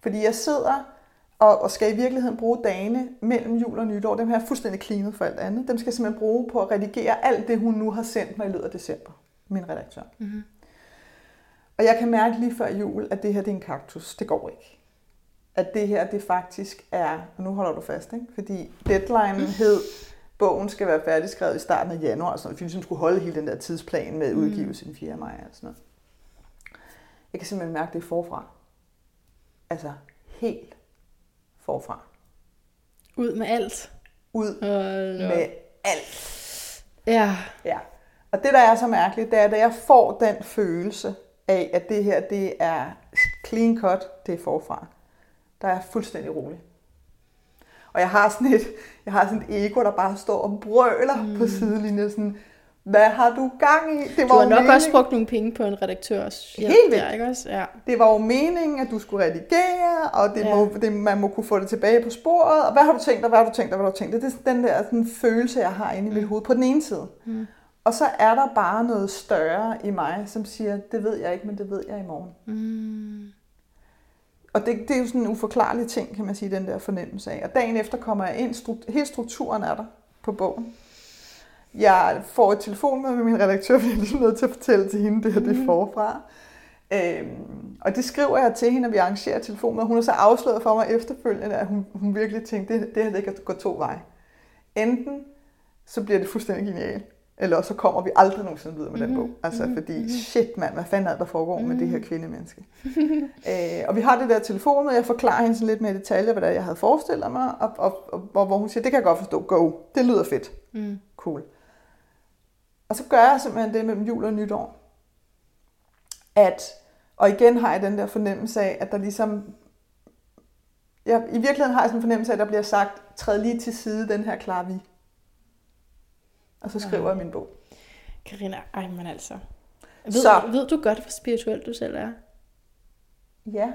Fordi jeg sidder og, og skal i virkeligheden bruge dagene mellem jul og nytår. Dem her er fuldstændig cleanet for alt andet. Dem skal jeg simpelthen bruge på at redigere alt det, hun nu har sendt mig i løbet af december. Min redaktør. Mhm. Og jeg kan mærke lige før jul, at det her det er en kaktus. Det går ikke. At det her det faktisk er, og nu holder du fast, ikke? fordi deadline hed, bogen skal være færdigskrevet i starten af januar, så vi ligesom skulle holde hele den der tidsplan med Mm. udgivelse den 4. maj og sådan noget. Jeg kan simpelthen mærke det forfra. Altså helt forfra. Ud med alt. Ud da op. med alt. Ja. Ja. Og det, der er så mærkeligt, det er, at jeg får den følelse af, at det her, det er clean cut, det er forfra. Der er jeg fuldstændig rolig. Og jeg har sådan et, jeg har sådan et ego, der bare står og brøler mm. på sidelinjen, sådan, hvad har du gang i? Det Du har nok meningen- også brugt nogle penge på en redaktørs hjælp Helt vildt. der, ikke også? Ja. Det var jo meningen, at du skulle redigere, og det Ja. må, det, man må kunne få det tilbage på sporet. Og hvad har du tænkt dig, hvad har du tænkt dig, hvad har du tænkt? Det er den der sådan, følelse, jeg har inde i mit hoved på den ene side. Mm. Og så er der bare noget større i mig, som siger, det ved jeg ikke, men det ved jeg i morgen. Mm. Og det, det er jo sådan en uforklarlig ting, kan man sige, den der fornemmelse af. Og dagen efter kommer jeg ind, stru- hele strukturen er der på bogen. Jeg får et telefonmøde med min redaktør, fordi jeg er ligesom nødt til at fortælle til hende, det her det er forfra. Øhm, og det skriver jeg til hende, når vi arrangerer telefonmøde. Hun har så afsløret for mig efterfølgende, at hun, hun virkelig tænkte, det, det her det kan gå to veje. Enten så bliver det fuldstændig genialt, eller så kommer vi aldrig nogensinde videre med den Mhm, bog. Altså mhm, fordi, mhm. shit mand, hvad fanden er der foregår med det her kvindemenneske? øh, og vi har det der telefonmøde, jeg forklarer hende sådan lidt mere i detaljer, hvad det er, jeg havde forestillet mig, og, og, og, og hvor hun siger, det kan jeg godt forstå, go, det lyder fedt, Mm. cool. Og så gør jeg simpelthen det mellem jul og nytår, at, og igen har jeg den der fornemmelse af, at der ligesom, jeg, i virkeligheden har jeg sådan en fornemmelse af, at der bliver sagt, træd lige til side den her klar vi. Og så skriver jeg min bog. Carina, ej, men altså. Ved, Så. ved du godt, hvor spirituel du selv er? Ja,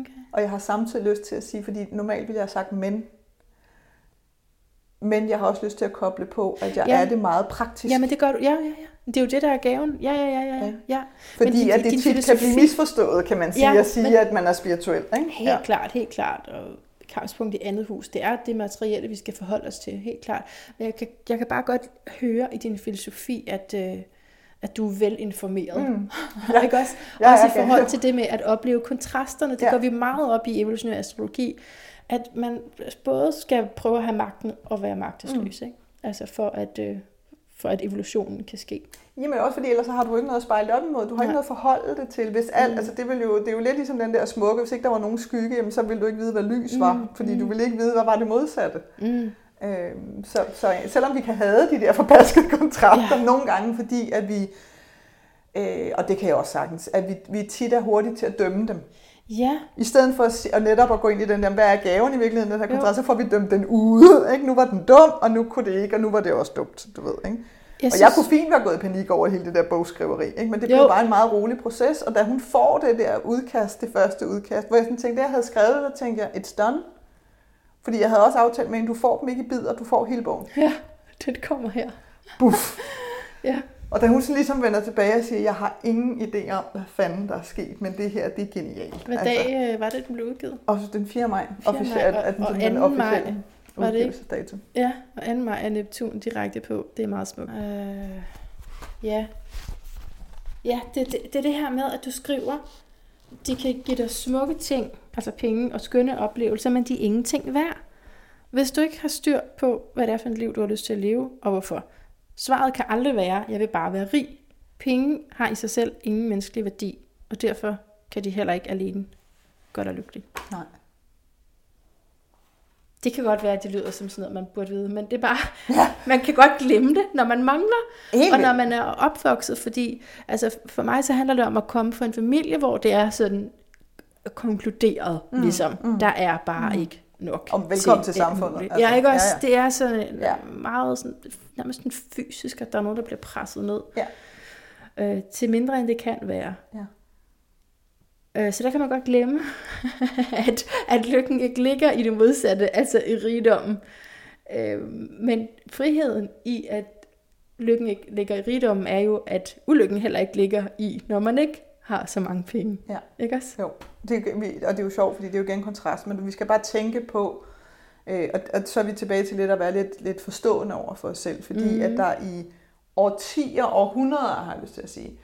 Okay. og jeg har samtidig lyst til at sige, fordi normalt ville jeg have sagt men, men jeg har også lyst til at koble på, at jeg Ja. er det meget praktisk. Jamen det gør du, ja, ja, ja. Det er jo det, der er gaven. Ja, ja, ja, ja. Ja. ja. ja. fordi men din- at det tit kan filosofi- blive misforstået, kan man sige, Ja, at sige, men- at man er spirituel. Ikke? Helt ja. klart, helt klart. Og kampspunkt i andet hus, det er det materielle, vi skal forholde os til, helt klart. Men jeg kan, jeg kan bare godt høre i din filosofi, at, øh, at du er velinformeret. Mm. Ja. *laughs* ikke også? Ja, også ja, i forhold til det med at opleve kontrasterne. Det Ja. går vi meget op i evolutionær astrologi, at man både skal prøve at have magten og være magtesløs, mm. ikke? Altså for at, øh, for at evolutionen kan ske. Jamen også fordi ellers så har du ikke noget at spejle op imod. Du har ikke Nej. noget at forholde det til. Hvis alt, Mm. altså det, vil jo, det er jo lidt ligesom den der smukke, hvis ikke der var nogen skygge, jamen, så ville du ikke vide, hvad lys var. Mm, Fordi mm. du ville ikke vide, hvad var det modsatte. Mm. Øhm, så, så selvom vi kan have de der forbaskede *laughs* kontrakter ja. nogle gange, fordi at vi, øh, og det kan jeg også sagtens, at vi, vi tit er hurtige til at dømme dem. Ja, I stedet for at, at netop at gå ind i den der, hvad er gaven i virkeligheden, den her Jo. kontrakt, så får vi dømt den ude. Ikke? Nu var den dum, og nu kunne det ikke, og nu var det også dumt, du ved. Ikke? jeg Og jeg kunne fint være gået i panik over hele det der bogskriveri, ikke? men det blev Jo. bare en meget rolig proces, og da hun får det der udkast, det første udkast, hvor jeg sådan tænkte, da jeg havde skrevet det, tænkte jeg, it's done. Fordi jeg havde også aftalt med hende, du får dem ikke i bidder, du får hele bogen. Ja, den kommer her. Buff. Ja. Og da hun så ligesom vender tilbage og siger, jeg har ingen idé om, hvad fanden der er sket, men det her, det er genialt. Hvad dag øh, var det, den blev udgivet? Og så den 4. maj, 4. maj, officielt, og- er den, og sådan den 2. maj, officielle var det ikke? udgivelsesdato. Ja, og 2. maj er Neptun direkte på. Det er meget smukt. Øh, ja. Ja, det, det, det er det her med, at du skriver, de kan give dig smukke ting, altså penge og skønne oplevelser, men de er ingenting værd. Hvis du ikke har styr på, hvad det er for et liv, du har lyst til at leve, og hvorfor. Svaret kan aldrig være, jeg vil bare være rig. Penge har i sig selv ingen menneskelig værdi, og derfor kan de heller ikke alene gøre dig lykkelig. Nej. Det kan godt være, at det lyder som sådan noget, man burde vide, men det er bare, *laughs* ja. man kan godt glemme det, når man mangler, Helt og når man er opvokset, fordi altså for mig så handler det om at komme fra en familie, hvor det er sådan konkluderet, mm. ligesom, mm. der er bare mm. ikke nok. Og velkommen til alt samfundet, altså. ja, ikke også? Ja, Det er sådan Ja. ja. meget sådan, nærmest sådan fysisk, at der er nogen, der bliver presset ned. Ja. Øh, til mindre end det kan være. Ja. Øh, Så der kan man godt glemme, *laughs* at, at lykken ikke ligger i det modsatte, altså i rigdommen. Øh, Men friheden i, at lykken ikke ligger i rigdommen, er jo, at ulykken heller ikke ligger i, når man ikke har så mange penge. Ja. Ikke også? Jo, det, og det er jo sjovt, fordi det er jo igen kontrast, men vi skal bare tænke på, øh, og, og så er vi tilbage til lidt at være lidt, lidt forstående over for os selv, fordi mm. at der i årtier, århundreder, har jeg lyst til at sige,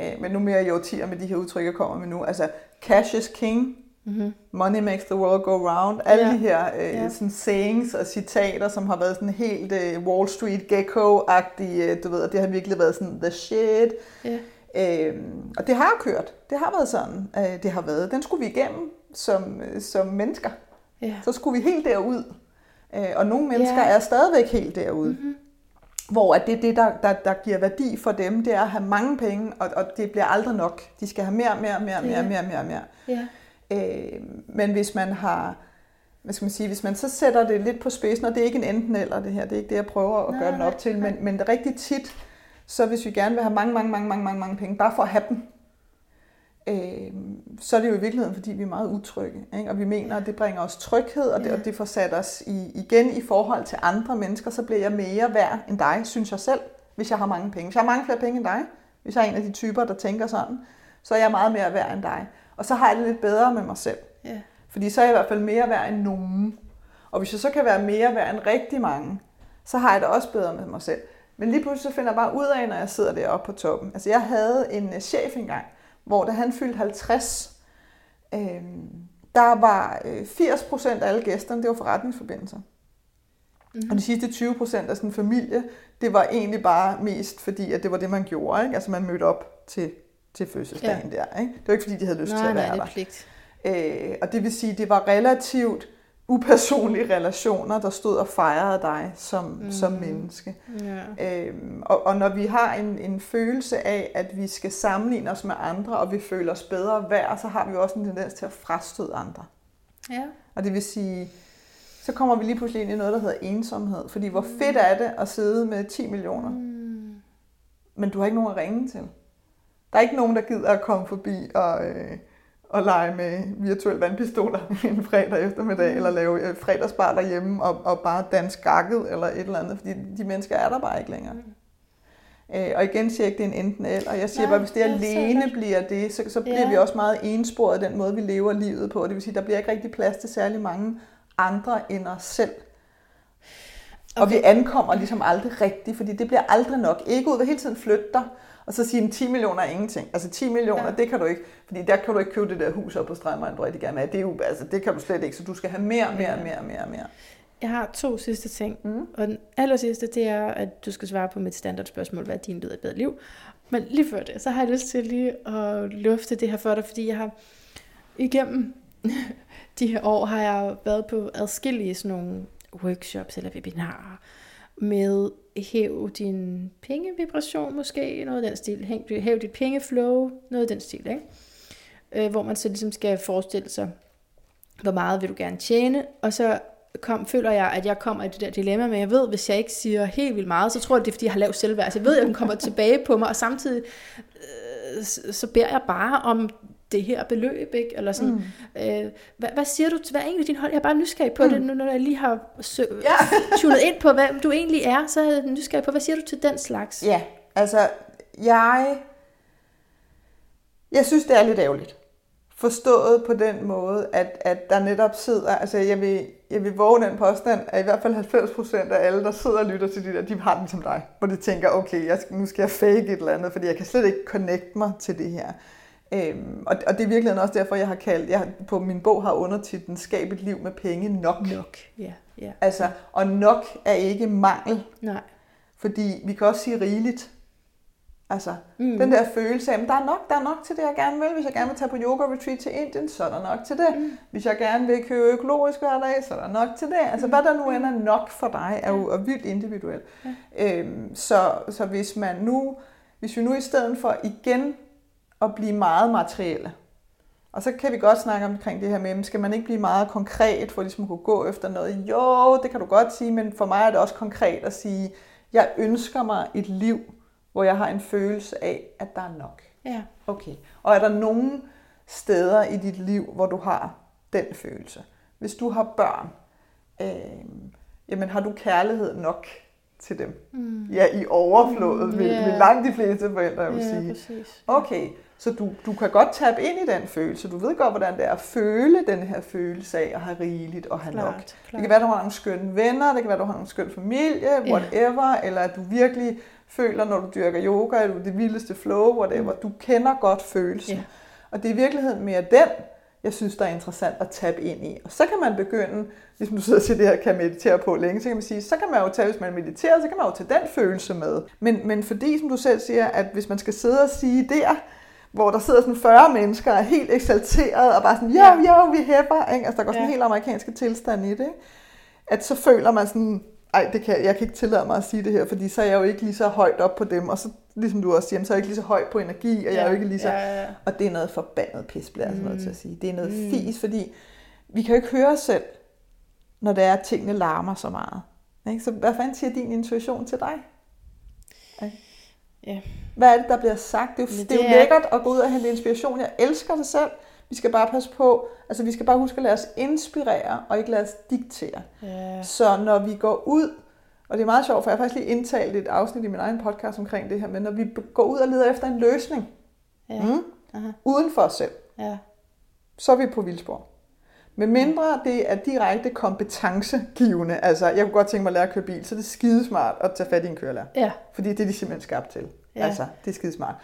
øh, men nu mere i årtier med de her udtryk, jeg kommer med nu, altså cash is king, Mm-hmm. money makes the world go round, alle Ja. de her øh, Ja. sådan sayings og citater, som har været sådan helt øh, Wall Street gecko-agtige, øh, du ved, og det har virkelig været sådan the shit, Ja. Øhm, og det har kørt. Det har været sådan, øh, det har været. Den skulle vi igennem som, øh, som mennesker. Ja. Så skulle vi helt derud. Øh, og nogle mennesker Ja. er stadigvæk helt derude. Mm-hmm. Hvor at det, det der, der, der giver værdi for dem, det er at have mange penge, og, og det bliver aldrig nok. De skal have mere, mere, mere, mere, Ja. mere, mere, mere. Ja. Øh, men hvis man har, hvad skal man sige, hvis man så sætter det lidt på spidsen, og det er ikke en enten eller det her, det er ikke det, jeg prøver at Nej, gøre den nej, op til, men, men det rigtig tit, så hvis vi gerne vil have mange, mange, mange, mange, mange, mange penge, bare for at have dem, øh, så er det jo i virkeligheden, fordi vi er meget utrygge, ikke? og vi mener, at det bringer os tryghed, og det, Ja. og det får sat os i, igen i forhold til andre mennesker, så bliver jeg mere værd end dig, synes jeg selv, hvis jeg har mange penge. Hvis jeg har mange flere penge end dig, hvis jeg er en af de typer, der tænker sådan, så er jeg meget mere værd end dig. Og så har jeg det lidt bedre med mig selv. Ja. Fordi så er jeg i hvert fald mere værd end nogen. Og hvis jeg så kan være mere værd end rigtig mange, så har jeg det også bedre med mig selv. Men lige pludselig så finder jeg bare ud af, når jeg sidder deroppe på toppen. Altså jeg havde en øh, chef engang, hvor da han fyldte 50, øh, der var øh, 80% af alle gæsterne, det var forretningsforbindelser. Mm. Og de sidste 20% af sådan en familie, det var egentlig bare mest fordi, at det var det, man gjorde. Ikke? Altså man mødte op til, til fødselsdagen ja. der. Ikke? Det var ikke fordi, de havde lyst til Nej, at nej, være det der. er pligt. Øh, og det vil sige, det var relativt upersonlige relationer, der stod og fejrede dig som, mm. som menneske. Ja. Øhm, og, og når vi har en, en følelse af, at vi skal sammenligne os med andre, og vi føler os bedre værd, så har vi også en tendens til at frastøde andre. ja. Og det vil sige, så kommer vi lige pludselig ind i noget, der hedder ensomhed. Fordi hvor fedt er det at sidde med 10 millioner, Mm. men du har ikke nogen at ringe til. Der er ikke nogen, der gider at komme forbi og, øh, og lege med virtuelle vandpistoler *laughs* en fredag eftermiddag, mm. eller lave øh, fredagsbar derhjemme og, og bare danse gakket eller et eller andet, fordi de mennesker er der bare ikke længere. Mm. Øh, og igen siger jeg ikke, det er en enten eller. Jeg siger Nej, bare, hvis det er alene det. bliver det, så, så bliver Ja. vi også meget ensporet i den måde, vi lever livet på. Det vil sige, der bliver ikke rigtig plads til særlig mange andre end os selv. Okay. Og vi ankommer ligesom aldrig rigtigt, fordi det bliver aldrig nok. Egoet vil hele tiden flytte dig, Og så sige, at 10 millioner er ingenting. Altså 10 millioner, Ja. det kan du ikke, fordi der kan du ikke købe det der hus op på Strandvejen, du rigtig gerne vil have. Det, er jo, altså, det kan du slet ikke, så du skal have mere, mere, mere, mere, mere. Jeg har to sidste ting. Mm. Og den aller sidste, det er, at du skal svare på mit standardspørgsmål, hvad din lyd af et bedre liv? Men lige før det, så har jeg lyst til lige at lufte det her for dig, fordi jeg har igennem *laughs* de her år, har jeg været på adskillige sådan nogle workshops eller webinarer med hæv din pengevibration måske, noget af den stil. Hæv, hæv dit pengeflow, noget af den stil, ikke? Øh, hvor man så ligesom skal forestille sig, hvor meget vil du gerne tjene, og så kom, føler jeg, at jeg kommer i det der dilemma, men jeg ved, hvis jeg ikke siger helt vildt meget, så tror jeg, det er, fordi jeg har lavt selvværd. Så jeg ved, at den kommer tilbage på mig, og samtidig øh, så beder jeg bare om det her beløb, ikke? Eller sådan, mm. øh, hvad, hvad siger du til, hvad er egentlig din hold? Jeg er bare nysgerrig på mm. det, nu når jeg lige har sø- *laughs* Ja. tunet ind på, hvad du egentlig er, så er jeg nysgerrig på, hvad siger du til den slags? Ja, altså, jeg, jeg synes, det er lidt ærgerligt. Forstået på den måde, at, at der netop sidder, altså jeg vil, jeg vil våge den påstand, at i hvert fald 90% af alle, der sidder og lytter til de der, de har den som dig. Hvor de tænker, okay, jeg nu skal jeg fake et eller andet, fordi jeg kan slet ikke connect mig til det her. Øhm, og, og det er virkelig også derfor, jeg har kaldt, jeg på min bog har undertitlen Skab et liv med penge nok. Nok, ja, ja. Altså, og nok er ikke mangel, Nej. fordi vi kan også sige rigeligt. Altså, Mm. mm. den der følelse af, at der er nok, der er nok til det, jeg gerne vil. Hvis jeg gerne vil tage på yoga retreat til Indien, så er der nok til det. Mm. Hvis jeg gerne vil købe økologisk hver dag, så er der nok til det. Altså, hvad der nu end er nok for dig, er jo er vildt individuelt. Ja. Øhm, så, så hvis man nu, hvis vi nu i stedet for igen at blive meget materielle, og så kan vi godt snakke omkring det her med, skal man ikke blive meget konkret for ligesom at kunne gå efter noget? Jo, det kan du godt sige, men for mig er det også konkret at sige, jeg ønsker mig et liv, hvor jeg har en følelse af, at der er nok. Ja. Okay. Og er der nogle steder i dit liv, hvor du har den følelse? Hvis du har børn, øh, jamen har du kærlighed nok til dem? Mm. Ja, i overflod, mm, vil, ja. vil langt de fleste forældre jo ja, sige. præcis. Okay, så du, du kan godt tabe ind i den følelse. Du ved godt, hvordan det er at føle den her følelse af at have rigeligt og have Klart, nok. klart. Det kan være, at du har nogle skønne venner, det kan være, at du har en skøn familie, Ja. whatever, eller at du virkelig føler, når du dyrker yoga, at du er det vildeste flow, whatever. Du kender godt følelsen. Ja. Og det er i virkeligheden mere den, jeg synes, der er interessant at tabe ind i. Og så kan man begynde, hvis du sidder siger, det her kan meditere på længe, så kan man sige, så kan man jo tage, hvis man mediterer, så kan man jo tage den følelse med. Men, men fordi, som du selv siger, at hvis man skal sidde og sige der, hvor der sidder sådan 40 mennesker og er helt eksalteret og bare sådan, jo, Ja. jo, vi hæpper, ikke? Altså der går sådan Ja. helt amerikanske tilstand i det, ikke? At så føler man sådan, ej, det kan, jeg kan ikke tillade mig at sige det her, fordi så er jeg jo ikke lige så højt op på dem, og så, ligesom du også siger, så er jeg ikke lige så høj på energi, og jeg er jo ikke lige så... Ja, ja, ja. Og det er noget forbandet pis, bliver jeg altså nødt til at sige. Det er noget Mm. mm. fis, fordi vi kan jo ikke høre os selv, når det er, at tingene larmer så meget. Ikke? Så hvad fanden siger din intuition til dig? Ikke? Ja. Hvad er det, der bliver sagt? Det er, jo, Men det er jo det er- lækkert at gå ud og hente inspiration. Jeg elsker det selv. Vi skal bare passe på, altså vi skal bare huske at lade os inspirere, og ikke lade os diktere. Ja. Så når vi går ud, og det er meget sjovt, for jeg har faktisk lige indtalt et afsnit i min egen podcast omkring det her, men når vi går ud og leder efter en løsning, Ja. mm, Aha. uden for os selv, Ja. så er vi på vildspor. Med mindre det er direkte kompetencegivende, altså jeg kunne godt tænke mig at lære at køre bil, så det er skidesmart at tage fat i en kørelærer. Ja. Fordi det er de simpelthen skabt til. Ja. Ja. Altså, det er skidesmart.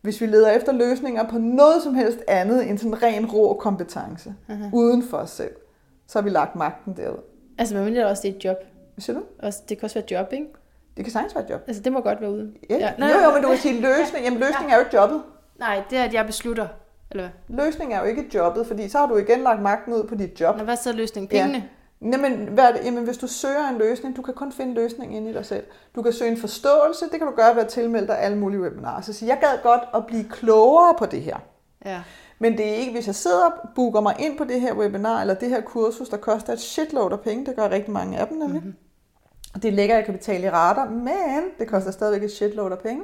Hvis vi leder efter løsninger på noget som helst andet end sådan ren rå kompetence, Aha. uden for os selv, så har vi lagt magten derud. Altså, man mener også, det er et job. Hvad siger du? Også, det kan også være et job, ikke? Det kan sagtens være et job. Altså, det må godt være ude. Ja. Ja. ja. Jo, jo, men du kan sige løsning. Jamen, løsning er jo ikke jobbet. Nej, det er, at jeg beslutter. Eller hvad? Løsning er jo ikke jobbet, fordi så har du igen lagt magten ud på dit job. Nå, hvad er så løsningen? Ja. Pengene? Jamen, hvad er det? Jamen, hvis du søger en løsning, du kan kun finde løsningen inde i dig selv. Du kan søge en forståelse, det kan du gøre ved at tilmelde dig alle mulige webinarer. Så sige, jeg gad godt at blive klogere på det her. Ja. Men det er ikke, hvis jeg sidder og booker mig ind på det her webinar, eller det her kursus, der koster et shitload af penge, det gør rigtig mange af dem nemlig. Mm-hmm. Og det er at jeg kan betale i rater, men det koster stadigvæk et shitload af penge.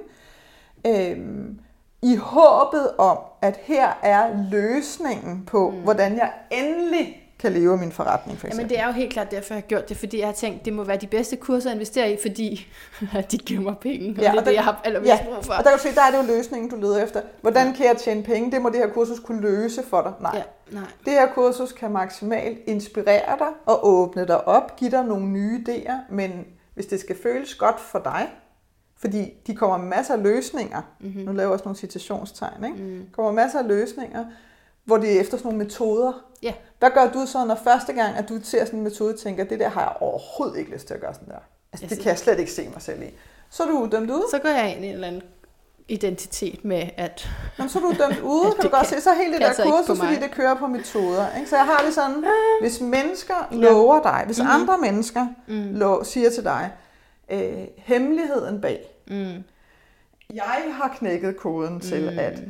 Øhm, I håbet om, at her er løsningen på, mm. hvordan jeg endelig kan leve af min forretning, for eksempel. Jamen, det er jo helt klart derfor, jeg har gjort det, fordi jeg har tænkt, det må være de bedste kurser at investere i, fordi *laughs* de giver mig penge, og Ja, det er og det, der- jeg har allermest Ja, brug for. og der kan du se, der er det jo løsningen, du leder efter. Hvordan kan jeg tjene penge? Det må det her kursus kunne løse for dig. Nej. Ja, nej. Det her kursus kan maksimalt inspirere dig og åbne dig op, give dig nogle nye idéer, men hvis det skal føles godt for dig, Fordi de kommer masser af løsninger. Mhm. Mm-hmm. Nu laver jeg også nogle citationstegn. Ikke? Mm. kommer masser af løsninger, hvor det er efter sådan nogle metoder. Ja. Hvad gør du så, når første gang, at du ser sådan en metode, tænker, det der har jeg overhovedet ikke lyst til at gøre sådan der. Altså, det kan jeg slet ikke se mig selv i. Så er du dømt ude. Så går jeg ind i en eller anden identitet med, at Jamen, så er du dømt ude, *laughs* Ja, kan du godt kan- se. Så hele det der på kursus, fordi det kører på metoder. Ikke? Så jeg har det sådan, hvis mennesker lover dig, hvis Mhm. andre mennesker lo- siger til dig, øh, hemmeligheden bag, mm, jeg har knækket koden til, Mm. at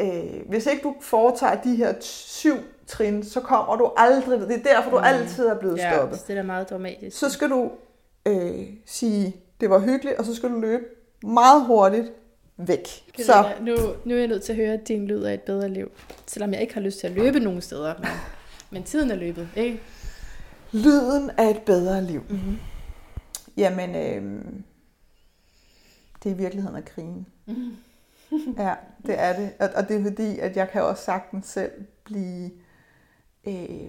øh, hvis ikke du foretager de her syv trin, så kommer du aldrig, det er derfor, du altid er blevet Mm. ja, stoppet. det er meget dramatisk. Så skal du øh, sige, det var hyggeligt, og så skal du løbe meget hurtigt væk. Så. Så Nu, nu er jeg nødt til at høre, at din lyd er et bedre liv. Selvom jeg ikke har lyst til at løbe nogen steder. Men, men tiden er løbet, ikke? lyden af et bedre liv. Mm-hmm. Jamen, øh, det er i virkeligheden at grine. *laughs* Ja, det er det. Og, og det er fordi, at jeg kan også sagtens selv blive øh,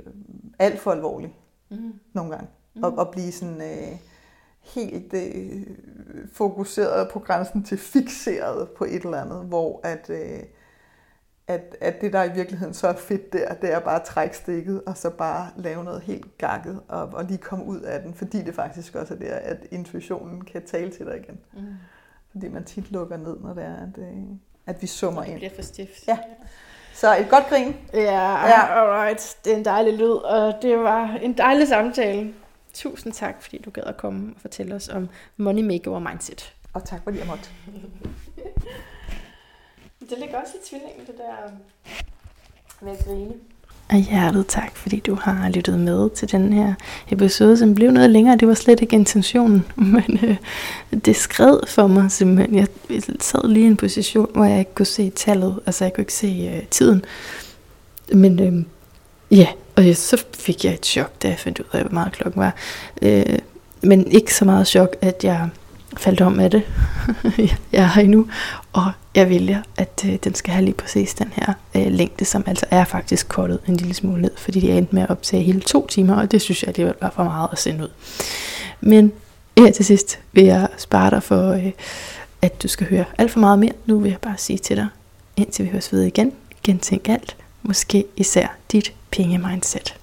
alt for alvorlig Mm. nogle gange. Mm. Og, og blive sådan øh, helt øh, fokuseret på grænsen til fixeret på et eller andet, hvor at, øh, at, at det, der i virkeligheden så er fedt der, det er bare at trække stikket, og så bare lave noget helt gakket, og, og lige komme ud af den, fordi det faktisk også er der, at intuitionen kan tale til dig igen. Mm. Fordi man tit lukker ned, når det er, at, øh, at vi summer Det ind. bliver for stift. Ja. Så et godt grin. Ja, Ja. ja, alright. Det er en dejlig lyd, og det var en dejlig samtale. Tusind tak, fordi du gad at komme og fortælle os om money makeover mindset. Og tak fordi jeg måtte. *laughs* Det ligger også i tvillingen, det der øhm, med at grine. Og hjertet tak, fordi du har lyttet med til den her episode, som blev noget længere. Det var slet ikke intentionen, *laughs* men øh, det skred for mig simpelthen. Jeg sad lige i en position, hvor jeg ikke kunne se tallet, altså jeg kunne ikke se øh, tiden. Men øh, ja, og jeg, så fik jeg et chok, da jeg fandt ud af, hvor meget klokken var. Øh, men ikke så meget chok, at jeg faldt om af det. *laughs* jeg er her endnu, og jeg vælger, at øh, den skal have lige præcis den her øh, længde, som altså er faktisk kortet en lille smule ned, fordi de er med at optage hele to timer, og det synes jeg alligevel var for meget at sende ud. Men her til sidst vil jeg spare dig for, øh, at du skal høre alt for meget mere. Nu vil jeg bare sige til dig, indtil vi høres ved igen, gentænk alt, måske især dit penge-mindset.